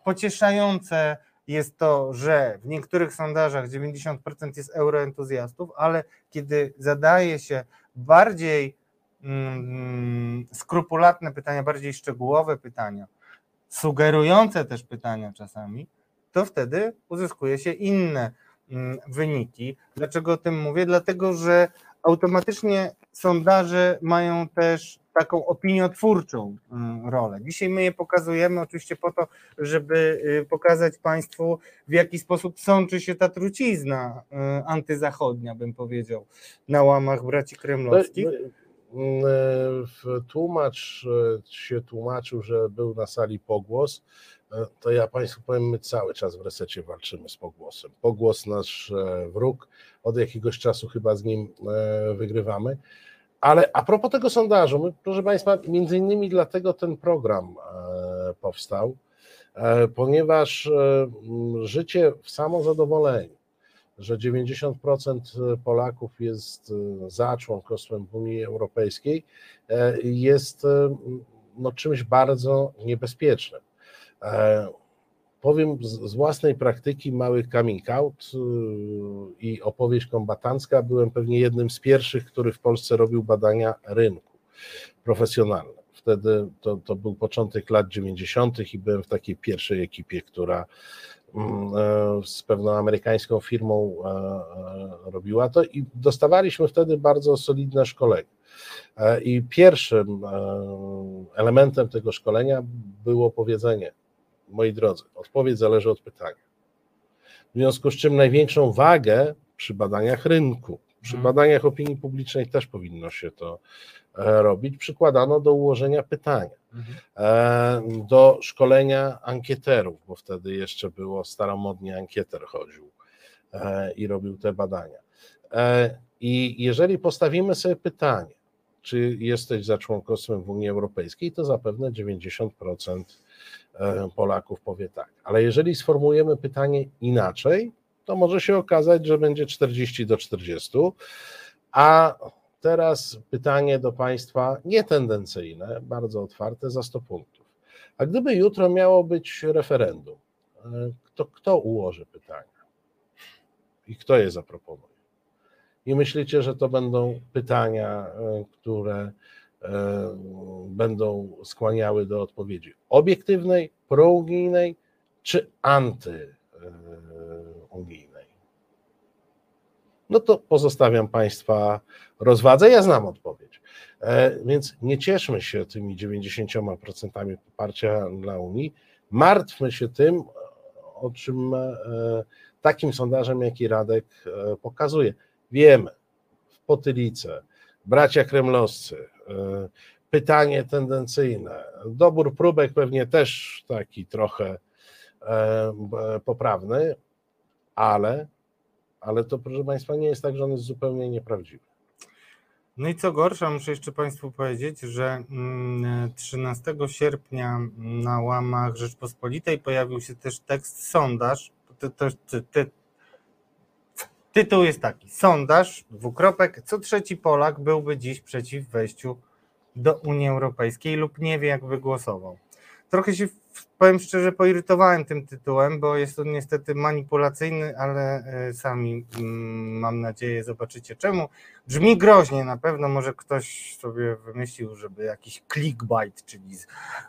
pocieszające jest to, że w niektórych sondażach 90% jest euroentuzjastów, ale kiedy zadaje się bardziej mm, skrupulatne pytania, bardziej szczegółowe pytania, sugerujące też pytania czasami, to wtedy uzyskuje się inne mm, wyniki. Dlaczego o tym mówię? Dlatego, że automatycznie sondaże mają też taką opiniotwórczą mm, rolę. Dzisiaj my je pokazujemy oczywiście po to, żeby y, pokazać Państwu, w jaki sposób sączy się ta trucizna y, antyzachodnia, bym powiedział, na łamach braci kremlowskich. Mm, e, Tłumacz się tłumaczył, że był na sali pogłos. E, To ja Państwu powiem, my cały czas w resecie walczymy z pogłosem. Pogłos nasz e, wróg, od jakiegoś czasu chyba z nim e, wygrywamy. Ale a propos tego sondażu, my, proszę Państwa, między innymi dlatego ten program powstał, ponieważ życie w samozadowoleniu, że 90% Polaków jest za członkostwem w Unii Europejskiej, jest no, czymś bardzo niebezpiecznym. E, Powiem z, własnej praktyki mały coming out y, i opowieść kombatancka. Byłem pewnie jednym z pierwszych, który w Polsce robił badania rynku profesjonalne. Wtedy to, to był początek lat 90. i byłem w takiej pierwszej ekipie, która mm, e, z pewną amerykańską firmą e, robiła to i dostawaliśmy wtedy bardzo solidne szkolenie. I pierwszym elementem tego szkolenia było powiedzenie, moi drodzy, odpowiedź zależy od pytania. W związku z czym największą wagę przy badaniach rynku, przy Mhm. badaniach opinii publicznej też powinno się to e, robić, przykładano do ułożenia pytania, e, do szkolenia ankieterów, bo wtedy jeszcze było staromodnie ankieter chodził e, i robił te badania. I jeżeli postawimy sobie pytanie, czy jesteś za członkostwem w Unii Europejskiej, to zapewne 90% e, Polaków powie tak. Ale jeżeli sformułujemy pytanie inaczej, to może się okazać, że będzie 40 do 40. A teraz pytanie do Państwa nietendencyjne, bardzo otwarte, za 100 punktów. A gdyby jutro miało być referendum, e, to kto ułoży pytania? I kto je zaproponuje? I myślicie, że to będą pytania, e, które e, będą skłaniały do odpowiedzi obiektywnej, prounijnej czy antyunijnej? No to pozostawiam Państwa rozwadze. Ja znam odpowiedź. E, Więc nie cieszmy się tymi 90% poparcia dla Unii. Martwmy się tym, o czym e, takim sondażem, jaki Radek e, pokazuje. Wiemy, w potylice, bracia kremlowscy, e, pytanie tendencyjne, dobór próbek pewnie też taki trochę e, poprawny, ale, ale to proszę Państwa nie jest tak, że on jest zupełnie nieprawdziwy. No i co gorsza, muszę jeszcze Państwu powiedzieć, że mm, 13 sierpnia na łamach Rzeczpospolitej pojawił się też tekst sondaż. Ty, ty, ty, tytuł jest taki: Sondaż, dwukropek, co trzeci Polak byłby dziś przeciw wejściu do Unii Europejskiej lub nie wie, jak wygłosował. Trochę się, powiem szczerze, poirytowałem tym tytułem, bo jest on niestety manipulacyjny, ale e, sami mm, mam nadzieję zobaczycie czemu. Brzmi groźnie na pewno, może ktoś sobie wymyślił, żeby jakiś clickbait, czyli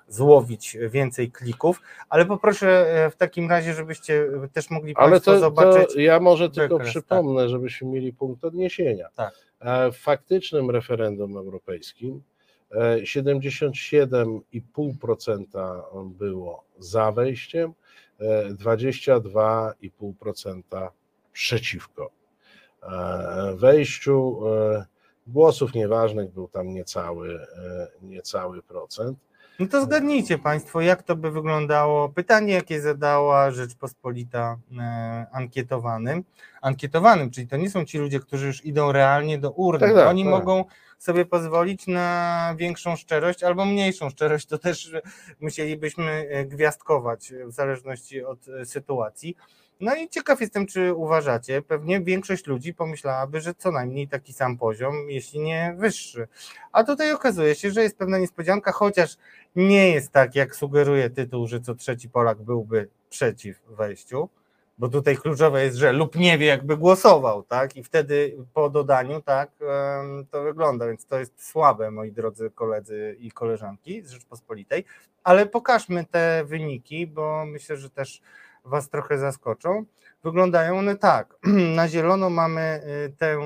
złowić więcej klików, ale poproszę e, w takim razie, żebyście też mogli Ale Państwo to, zobaczyć. to ja może tylko wykres, przypomnę, żebyśmy mieli punkt odniesienia. Tak. E, W faktycznym referendum europejskim e, 77,5% było za wejściem, e, 22,5% przeciwko e, wejściu. E, Głosów nieważnych był tam niecały, e, niecały procent. No to zgadnijcie Państwo, jak to by wyglądało. Pytanie, jakie zadała Rzeczpospolita e, ankietowanym. Ankietowanym, czyli to nie są ci ludzie, którzy już idą realnie do urny. Tak, tak, Oni tak. mogą sobie pozwolić na większą szczerość albo mniejszą szczerość. To też musielibyśmy e, gwiazdkować w zależności od e, sytuacji. No i ciekaw jestem, czy uważacie, pewnie większość ludzi pomyślałaby, że co najmniej taki sam poziom, jeśli nie wyższy. A tutaj okazuje się, że jest pewna niespodzianka, chociaż nie jest tak, jak sugeruje tytuł, że co trzeci Polak byłby przeciw wejściu, bo tutaj kluczowe jest, że lub nie wie, jakby głosował, tak? I wtedy po dodaniu, tak, to wygląda, więc to jest słabe, moi drodzy koledzy i koleżanki z Rzeczpospolitej, ale pokażmy te wyniki, bo myślę, że też Was trochę zaskoczą. Wyglądają one tak. [clears throat] Na zielono mamy y, tę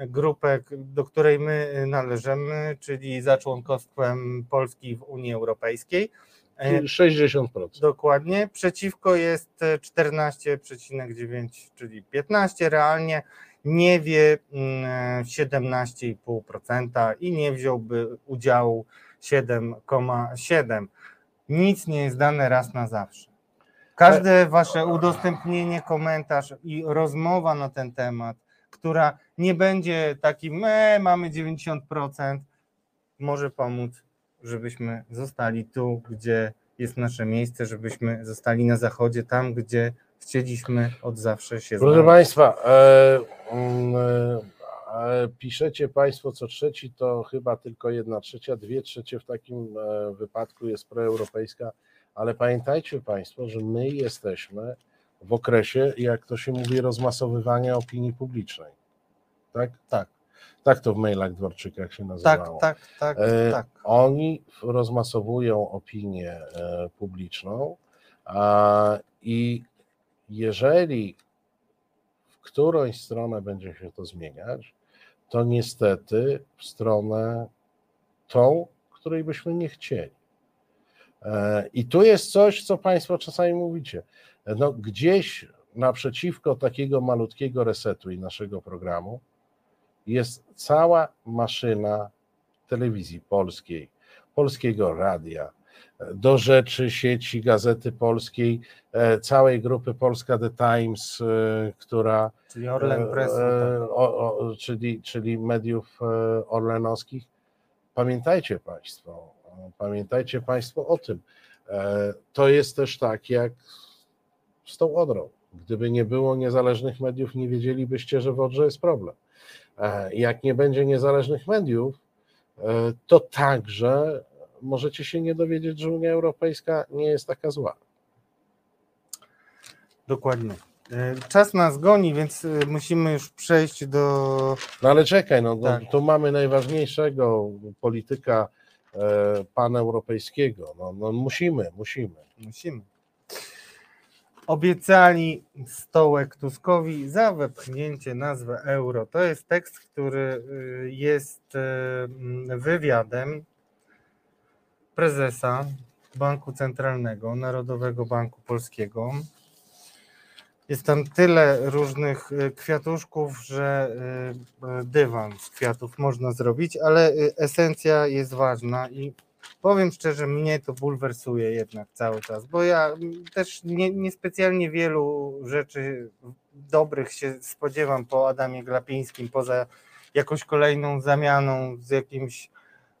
y, grupę, do której my y, należymy, czyli za członkostwem Polski w Unii Europejskiej. E, Czyli 60%. Dokładnie. Przeciwko jest e, 14,9, czyli 15 realnie. Nie wie mm, 17,5% i nie wziąłby udziału 7,7. Nic nie jest dane raz na zawsze. Każde wasze udostępnienie, komentarz i rozmowa na ten temat, która nie będzie takim, e, mamy 90%, może pomóc, żebyśmy zostali tu, gdzie jest nasze miejsce, żebyśmy zostali na zachodzie, tam, gdzie chcieliśmy od zawsze się Proszę znaleźć. Państwa, e, mm, e, e, piszecie Państwo co trzeci, to chyba tylko jedna trzecia, dwie trzecie w takim e, wypadku jest proeuropejska, ale pamiętajcie Państwo, że my jesteśmy w okresie, jak to się mówi, rozmasowywania opinii publicznej. Tak? Tak. Tak to w mailach Dworczyka się Tak, nazywało. tak, tak, E, tak. Oni rozmasowują opinię e, publiczną a, i jeżeli w którąś stronę będzie się to zmieniać, to niestety w stronę tą, której byśmy nie chcieli. E, I tu jest coś, co Państwo czasami mówicie. No, gdzieś naprzeciwko takiego malutkiego resetu i naszego programu jest cała maszyna telewizji polskiej, polskiego radia, do rzeczy sieci Gazety Polskiej, e, całej grupy Polska The Times, e, która Czyli Orlen Press. tak. czyli, czyli mediów orlenowskich. Pamiętajcie Państwo, pamiętajcie Państwo o tym. E, To jest też tak jak z tą Odrą. Gdyby nie było niezależnych mediów, nie wiedzielibyście, że w Odrze jest problem. E, Jak nie będzie niezależnych mediów, e, to także możecie się nie dowiedzieć, że Unia Europejska nie jest taka zła. Dokładnie. Czas nas goni, więc musimy już przejść do. No ale czekaj, no, no Tak. tu mamy najważniejszego polityka paneuropejskiego. No, no musimy, musimy. Musimy. Obiecali stołek Tuskowi za wepchnięcie nazwy euro. To jest tekst, który y, jest y, mm, wywiadem prezesa Banku Centralnego, Narodowego Banku Polskiego. Jest tam tyle różnych y, kwiatuszków, że y, y, dywan z kwiatów można zrobić, ale esencja jest ważna i powiem szczerze, mnie to bulwersuje jednak cały czas, bo ja też nie, niespecjalnie wielu rzeczy dobrych się spodziewam po Adamie Glapińskim, poza jakąś kolejną zamianą z jakimś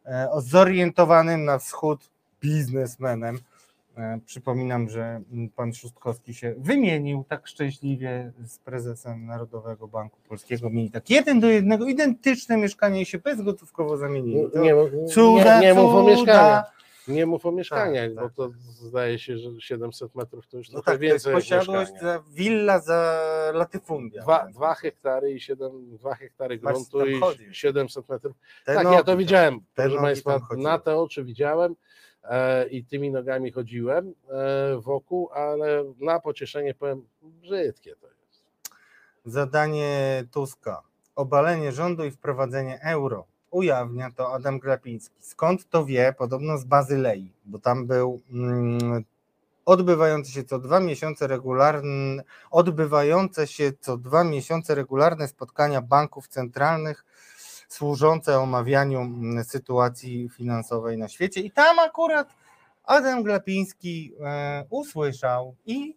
e, zorientowanym na wschód biznesmenem. E, Przypominam, że pan Szóstkowski się wymienił tak szczęśliwie z prezesem Narodowego Banku Polskiego. Mieli tak jeden do jednego, identyczne mieszkanie i się bezgotówkowo zamienili. To Nie, cuda, nie, nie mów o mieszkaniach. Nie mów o mieszkaniach, Tak, bo to zdaje się, że 700 metrów to już No trochę tak, to jest więcej posiadłość za willa za latyfundia. Dwa, dwa hektary i 7, dwa hektary gruntu i chodzi. 700 metrów. Te tak, ja to widziałem, proszę Państwa, na te oczy widziałem i tymi nogami chodziłem e, wokół, ale na pocieszenie powiem, brzydkie to jest. Zadanie Tuska. Obalenie rządu i wprowadzenie euro. Ujawnia to Adam Glapiński. Skąd to wie? Podobno z Bazylei, bo tam był mm, odbywające się co dwa miesiące regularne, odbywające się co dwa miesiące regularne spotkania banków centralnych służące omawianiu mm, sytuacji finansowej na świecie. I tam akurat Adam Glapiński e, usłyszał i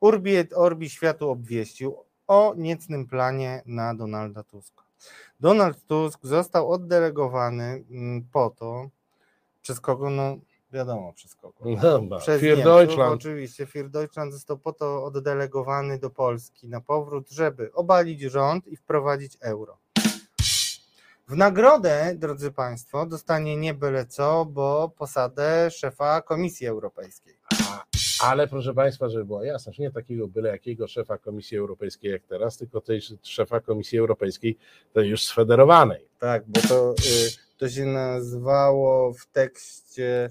Urbi et Orbi światu obwieścił o niecnym planie na Donalda Tuska. Donald Tusk został oddelegowany mm, po to, przez kogo, no wiadomo przez kogo. Dobra, Przez Für Niemców, Deutschland. Oczywiście, Für Deutschland został po to oddelegowany do Polski na powrót, żeby obalić rząd i wprowadzić euro. W nagrodę, drodzy Państwo, dostanie nie byle co, bo posadę szefa Komisji Europejskiej. A, ale proszę Państwa, żeby była jasność, nie takiego byle jakiego szefa Komisji Europejskiej jak teraz, tylko tej szefa Komisji Europejskiej tej już sfederowanej. Tak, bo to, y, to się nazywało w tekście,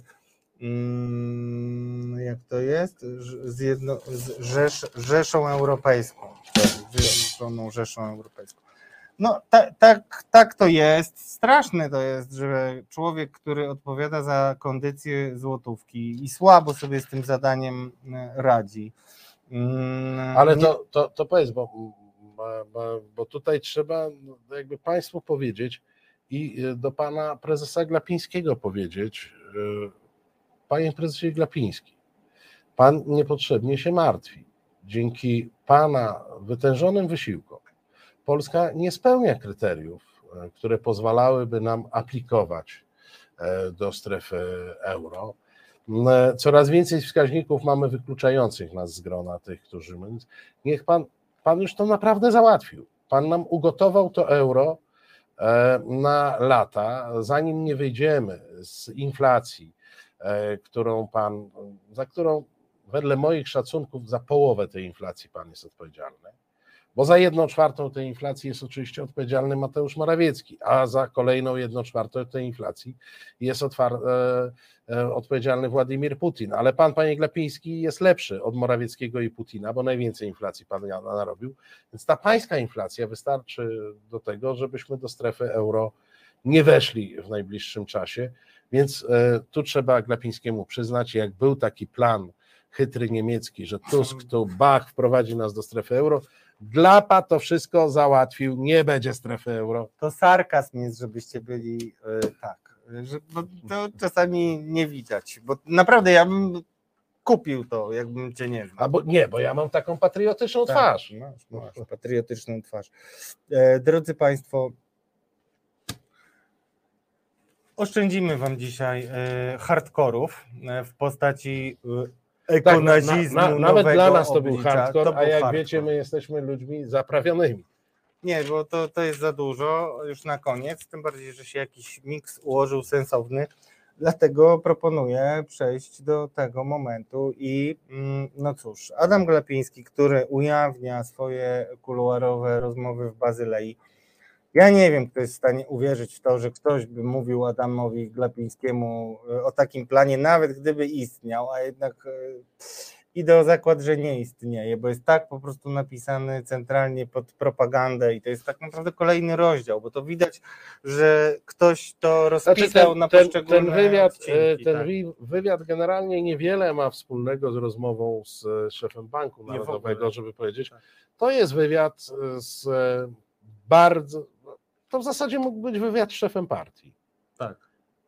mm, jak to jest? Ż- Zjedno, z Rzesz, Rzeszą Europejską. Tak, Zjednoczoną Rzeszą Europejską. No tak, tak, tak to jest. Straszne to jest, że człowiek, który odpowiada za kondycję złotówki i słabo sobie z tym zadaniem y, radzi. mm, Ale to, to, to powiedz, bo, bo, bo, tutaj trzeba no, jakby Państwu powiedzieć i y, do Pana Prezesa Glapińskiego powiedzieć, y, Panie Prezesie Glapiński, Pan niepotrzebnie się martwi. Dzięki Pana wytężonym wysiłkom Polska nie spełnia kryteriów, e, które pozwalałyby nam aplikować e, do strefy euro. M, Coraz więcej wskaźników mamy wykluczających nas z grona tych, którzy. Niech pan, pan już to naprawdę załatwił. Pan nam ugotował to euro e, na lata, zanim nie wyjdziemy z inflacji, e, którą pan, za którą wedle moich szacunków za połowę tej inflacji pan jest odpowiedzialny. Bo za jedną czwartą tej inflacji jest oczywiście odpowiedzialny Mateusz Morawiecki, a za kolejną jedną czwartą tej inflacji jest e, e, odpowiedzialny Władimir Putin. Ale pan, panie Glapiński, jest lepszy od Morawieckiego i Putina, bo najwięcej inflacji pan na- narobił. Więc ta pańska inflacja wystarczy do tego, żebyśmy do strefy euro nie weszli w najbliższym czasie. Więc e, tu trzeba Glapińskiemu przyznać, jak był taki plan chytry niemiecki, że Tusk tu Bach wprowadzi nas do strefy euro, Glapa to wszystko załatwił, nie będzie strefy euro. to sarkazm jest, żebyście byli e, tak, e, że, bo to czasami nie widać, bo naprawdę ja bym kupił to, jakbym cię nie znał. Albo nie, bo ja mam taką patriotyczną Tak, twarz. Masz, masz patriotyczną twarz. E, drodzy Państwo, oszczędzimy Wam dzisiaj e, hardkorów e, w postaci e, Tak, na, ekonazizmu. na, nawet dla nas to był oblicza. hardcore, To a był jak hardcore. wiecie, my jesteśmy ludźmi zaprawionymi. Nie, bo to, to jest za dużo już na koniec, tym bardziej, że się jakiś miks ułożył sensowny. Dlatego proponuję przejść do tego momentu i mm, no cóż, Adam Glapiński, który ujawnia swoje kuluarowe rozmowy w Bazylei. Ja nie wiem, kto jest w stanie uwierzyć w to, że ktoś by mówił Adamowi Glapińskiemu e, o takim planie, nawet gdyby istniał, a jednak e, idę o zakład, że nie istnieje, bo jest tak po prostu napisany centralnie pod propagandę i to jest tak naprawdę kolejny rozdział, bo to widać, że ktoś to rozpisał Znaczy ten, na ten, poszczególne ten, wywiad, odcinki, e, ten tak. wi- wywiad generalnie niewiele ma wspólnego z rozmową z szefem Banku. Narodowego, żeby powiedzieć. Tak. To jest wywiad z bardzo. To w zasadzie mógł być wywiad z szefem partii. Tak.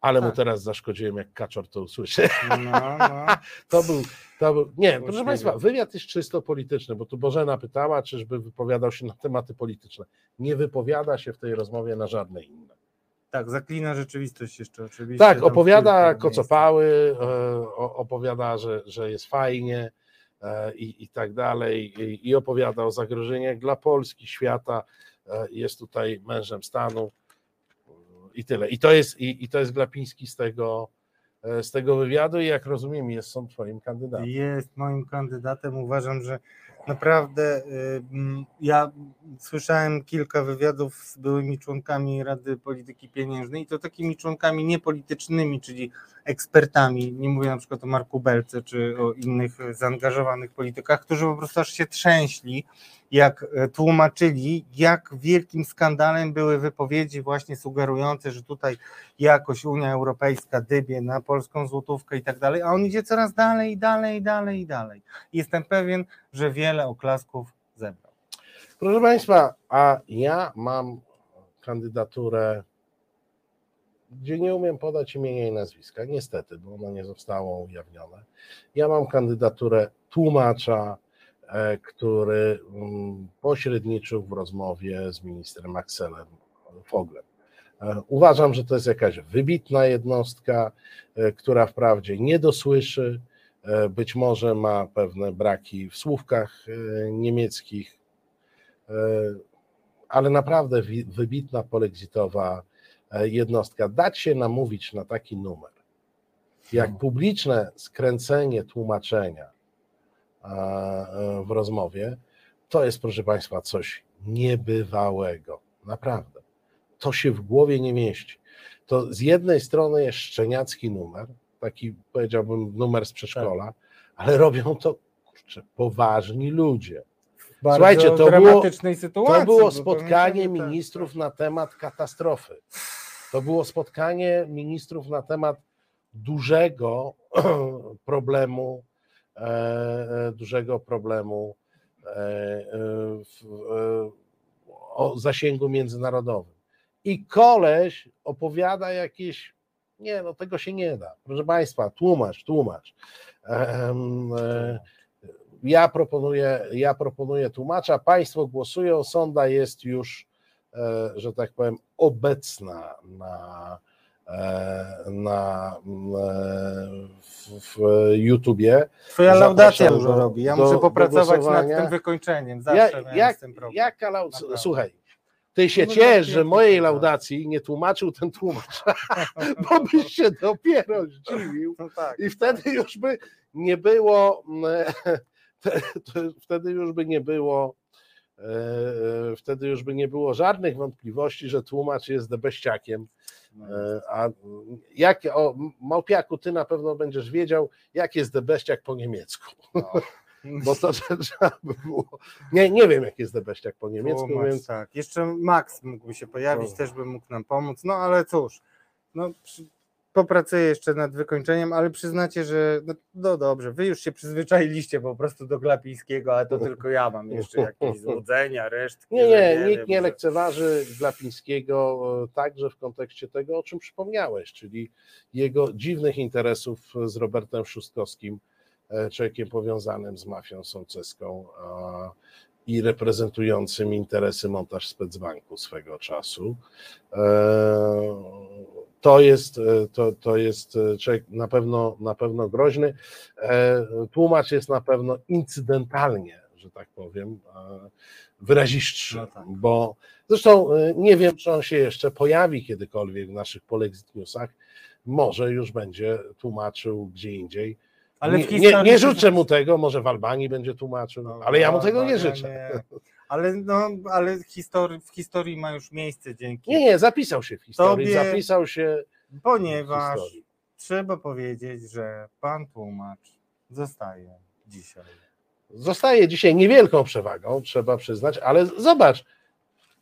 Ale mu Tak. teraz zaszkodziłem, jak kaczor to usłyszy. No, no. [laughs] To był, to był. Nie, proszę Możliwe. Państwa, wywiad jest czysto polityczny, bo tu Bożena pytała, czyżby wypowiadał się na tematy polityczne. Nie wypowiada się w tej rozmowie na żadne inne. tak, zaklina rzeczywistość jeszcze oczywiście. Tak, opowiada kocopały, e, opowiada, że, że jest fajnie e, i, i tak dalej, i, i opowiada o zagrożeniach dla Polski, świata. E, Jest tutaj mężem stanu e, i tyle. I to jest, i, i to jest Glapiński z tego, e, z tego wywiadu, i jak rozumiem, jest są Twoim kandydatem. Jest moim kandydatem. Uważam, że naprawdę mm, ja słyszałem kilka wywiadów z byłymi członkami Rady Polityki Pieniężnej i to takimi członkami niepolitycznymi, czyli ekspertami. Nie mówię na przykład o Marku Belce czy o innych zaangażowanych politykach, którzy po prostu aż się trzęśli, jak e, tłumaczyli, jak wielkim skandalem były wypowiedzi właśnie sugerujące, że tutaj jakoś Unia Europejska dybie na polską złotówkę i tak dalej, a on idzie coraz dalej, i dalej, i dalej, i dalej. Jestem pewien, że wiele oklasków zebrał. Proszę Państwa, a ja mam kandydaturę, gdzie nie umiem podać imienia i nazwiska, niestety, bo ono nie zostało ujawnione. Ja mam kandydaturę tłumacza, który mm, pośredniczył w rozmowie z ministrem Axelem Foglem. E, Uważam, że to jest jakaś wybitna jednostka, e, która wprawdzie nie dosłyszy, e, być może ma pewne braki w słówkach e, niemieckich, e, ale naprawdę wybitna polexitowa e, jednostka. Dać się namówić na taki numer, jak publiczne skręcenie tłumaczenia e, e, w rozmowie, to jest, proszę Państwa, coś niebywałego. Naprawdę. To się w głowie nie mieści. To z jednej strony jest szczeniacki numer, taki powiedziałbym numer z przedszkola, ale robią to kurczę, poważni ludzie. Bardzo Słuchajcie, to było- dramatycznej sytuacji. To było spotkanie pamiętamy, tak, ministrów na temat katastrofy. To było spotkanie ministrów na temat dużego [clears throat] problemu, e, e, dużego problemu e, e, w, e, o zasięgu międzynarodowym. I koleś opowiada jakieś, nie, no tego się nie da. Proszę Państwa, tłumacz, tłumacz. Em, e, ja proponuję, ja proponuję tłumacza. Państwo głosują. Sonda jest już, e, że tak powiem, obecna na, e, na m, e, w, w YouTubie. Twoja laudacja dużo robi. Ja do- muszę popracować nad tym wykończeniem. Ja, Zawsze miałem jak, z tym problem. jaka lau- Naprawdę. Słuchaj, ty się No, ciesz, że ja mojej tak. laudacji nie tłumaczył ten tłumacz, [laughs] bo byś się dopiero zdziwił. No tak. I wtedy już by nie było, [laughs] te- te- wtedy już by nie było, e, e, wtedy już by nie było żadnych wątpliwości, że tłumacz jest debeściakiem. E, A jak, o Małpiaku, ty na pewno będziesz wiedział, jak jest debeściak po niemiecku. No. [laughs] Bo to trzeba by było. Nie, nie wiem, jak jest debeściak po niemiecku, Tłumacz, więc tak. Jeszcze Max mógłby się pojawić, No. też by mógł nam pomóc. No ale cóż, no, przy, popracuję jeszcze nad wykończeniem, ale przyznacie, że no, no dobrze, wy już się przyzwyczailiście po prostu do Glapińskiego, ale to tylko ja mam jeszcze jakieś złudzenia, resztki. Nie, nie, wiem, nikt nie że- lekceważy Glapińskiego e, także w kontekście tego, o czym przypomniałeś, czyli jego dziwnych interesów z Robertem Szóstkowskim, e, człowiekiem powiązanym z mafią sołceską a, i reprezentującym interesy montaż Specbanku swego czasu. To jest, e, to, to jest e, człowiek na pewno, na pewno groźny. E, Tłumacz jest na pewno incydentalnie, że tak powiem, wyrazistszy, No tak. bo zresztą nie wiem, czy on się jeszcze pojawi kiedykolwiek w naszych Polexit Newsach. Może już będzie tłumaczył gdzie indziej. Ale nie, nie, nie życzę mu tego, może w Albanii będzie tłumaczył, No, ale ja mu tego nie życzę. nie. Ale, no, ale historii, w historii ma już miejsce dzięki. Nie, nie, zapisał się w historii, Tobie- zapisał się Ponieważ trzeba powiedzieć, że pan tłumacz zostaje dzisiaj. Zostaje dzisiaj niewielką przewagą, trzeba przyznać, ale zobacz,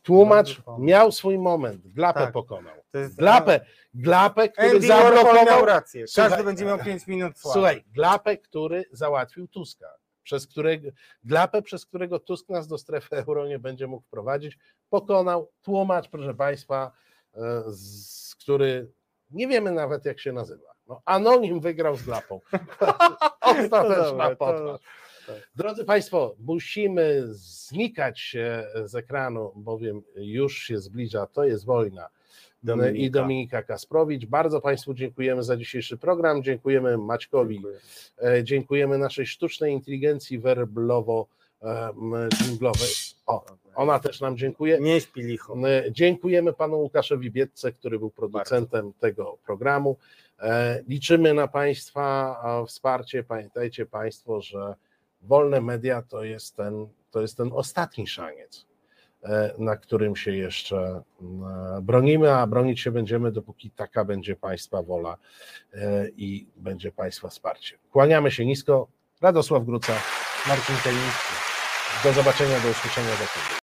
tłumacz miał swój moment, Glapę Tak. pokonał. Jest Glapę, Glapę, który Andy Warhol miał zablokował, rację. Słuchaj- Każdy będzie miał 5 minut sławy. słuchaj, Glapę, który załatwił Tuska, przez którego, Glapę, przez którego Tusk nas do strefy [laughs] euro nie będzie mógł wprowadzić, pokonał tłumacz, proszę Państwa, e, z, który nie wiemy nawet jak się nazywa. No, anonim wygrał z Glapą. [laughs] [laughs] Ostateczna potwarz. Drodzy Państwo, musimy znikać się z ekranu, bowiem już się zbliża, to jest wojna. Dominika. I Dominika Kasprowicz. Bardzo Państwu dziękujemy za dzisiejszy program. Dziękujemy Maćkowi. Dziękuję. E, Dziękujemy naszej sztucznej inteligencji werblowo-dżunglowej. O, ona też nam dziękuję. Nie śpi licho. E, Dziękujemy panu Łukaszowi Biedce, który był producentem tego programu. E, Liczymy na Państwa wsparcie. Pamiętajcie Państwo, że wolne media to jest ten, to jest ten ostatni szaniec, na którym się jeszcze e, bronimy, a bronić się będziemy, dopóki taka będzie Państwa wola e, i będzie Państwa wsparcie. Kłaniamy się nisko. Radosław Gruca. Marcin Kaliński. Do zobaczenia, do usłyszenia za tydzień.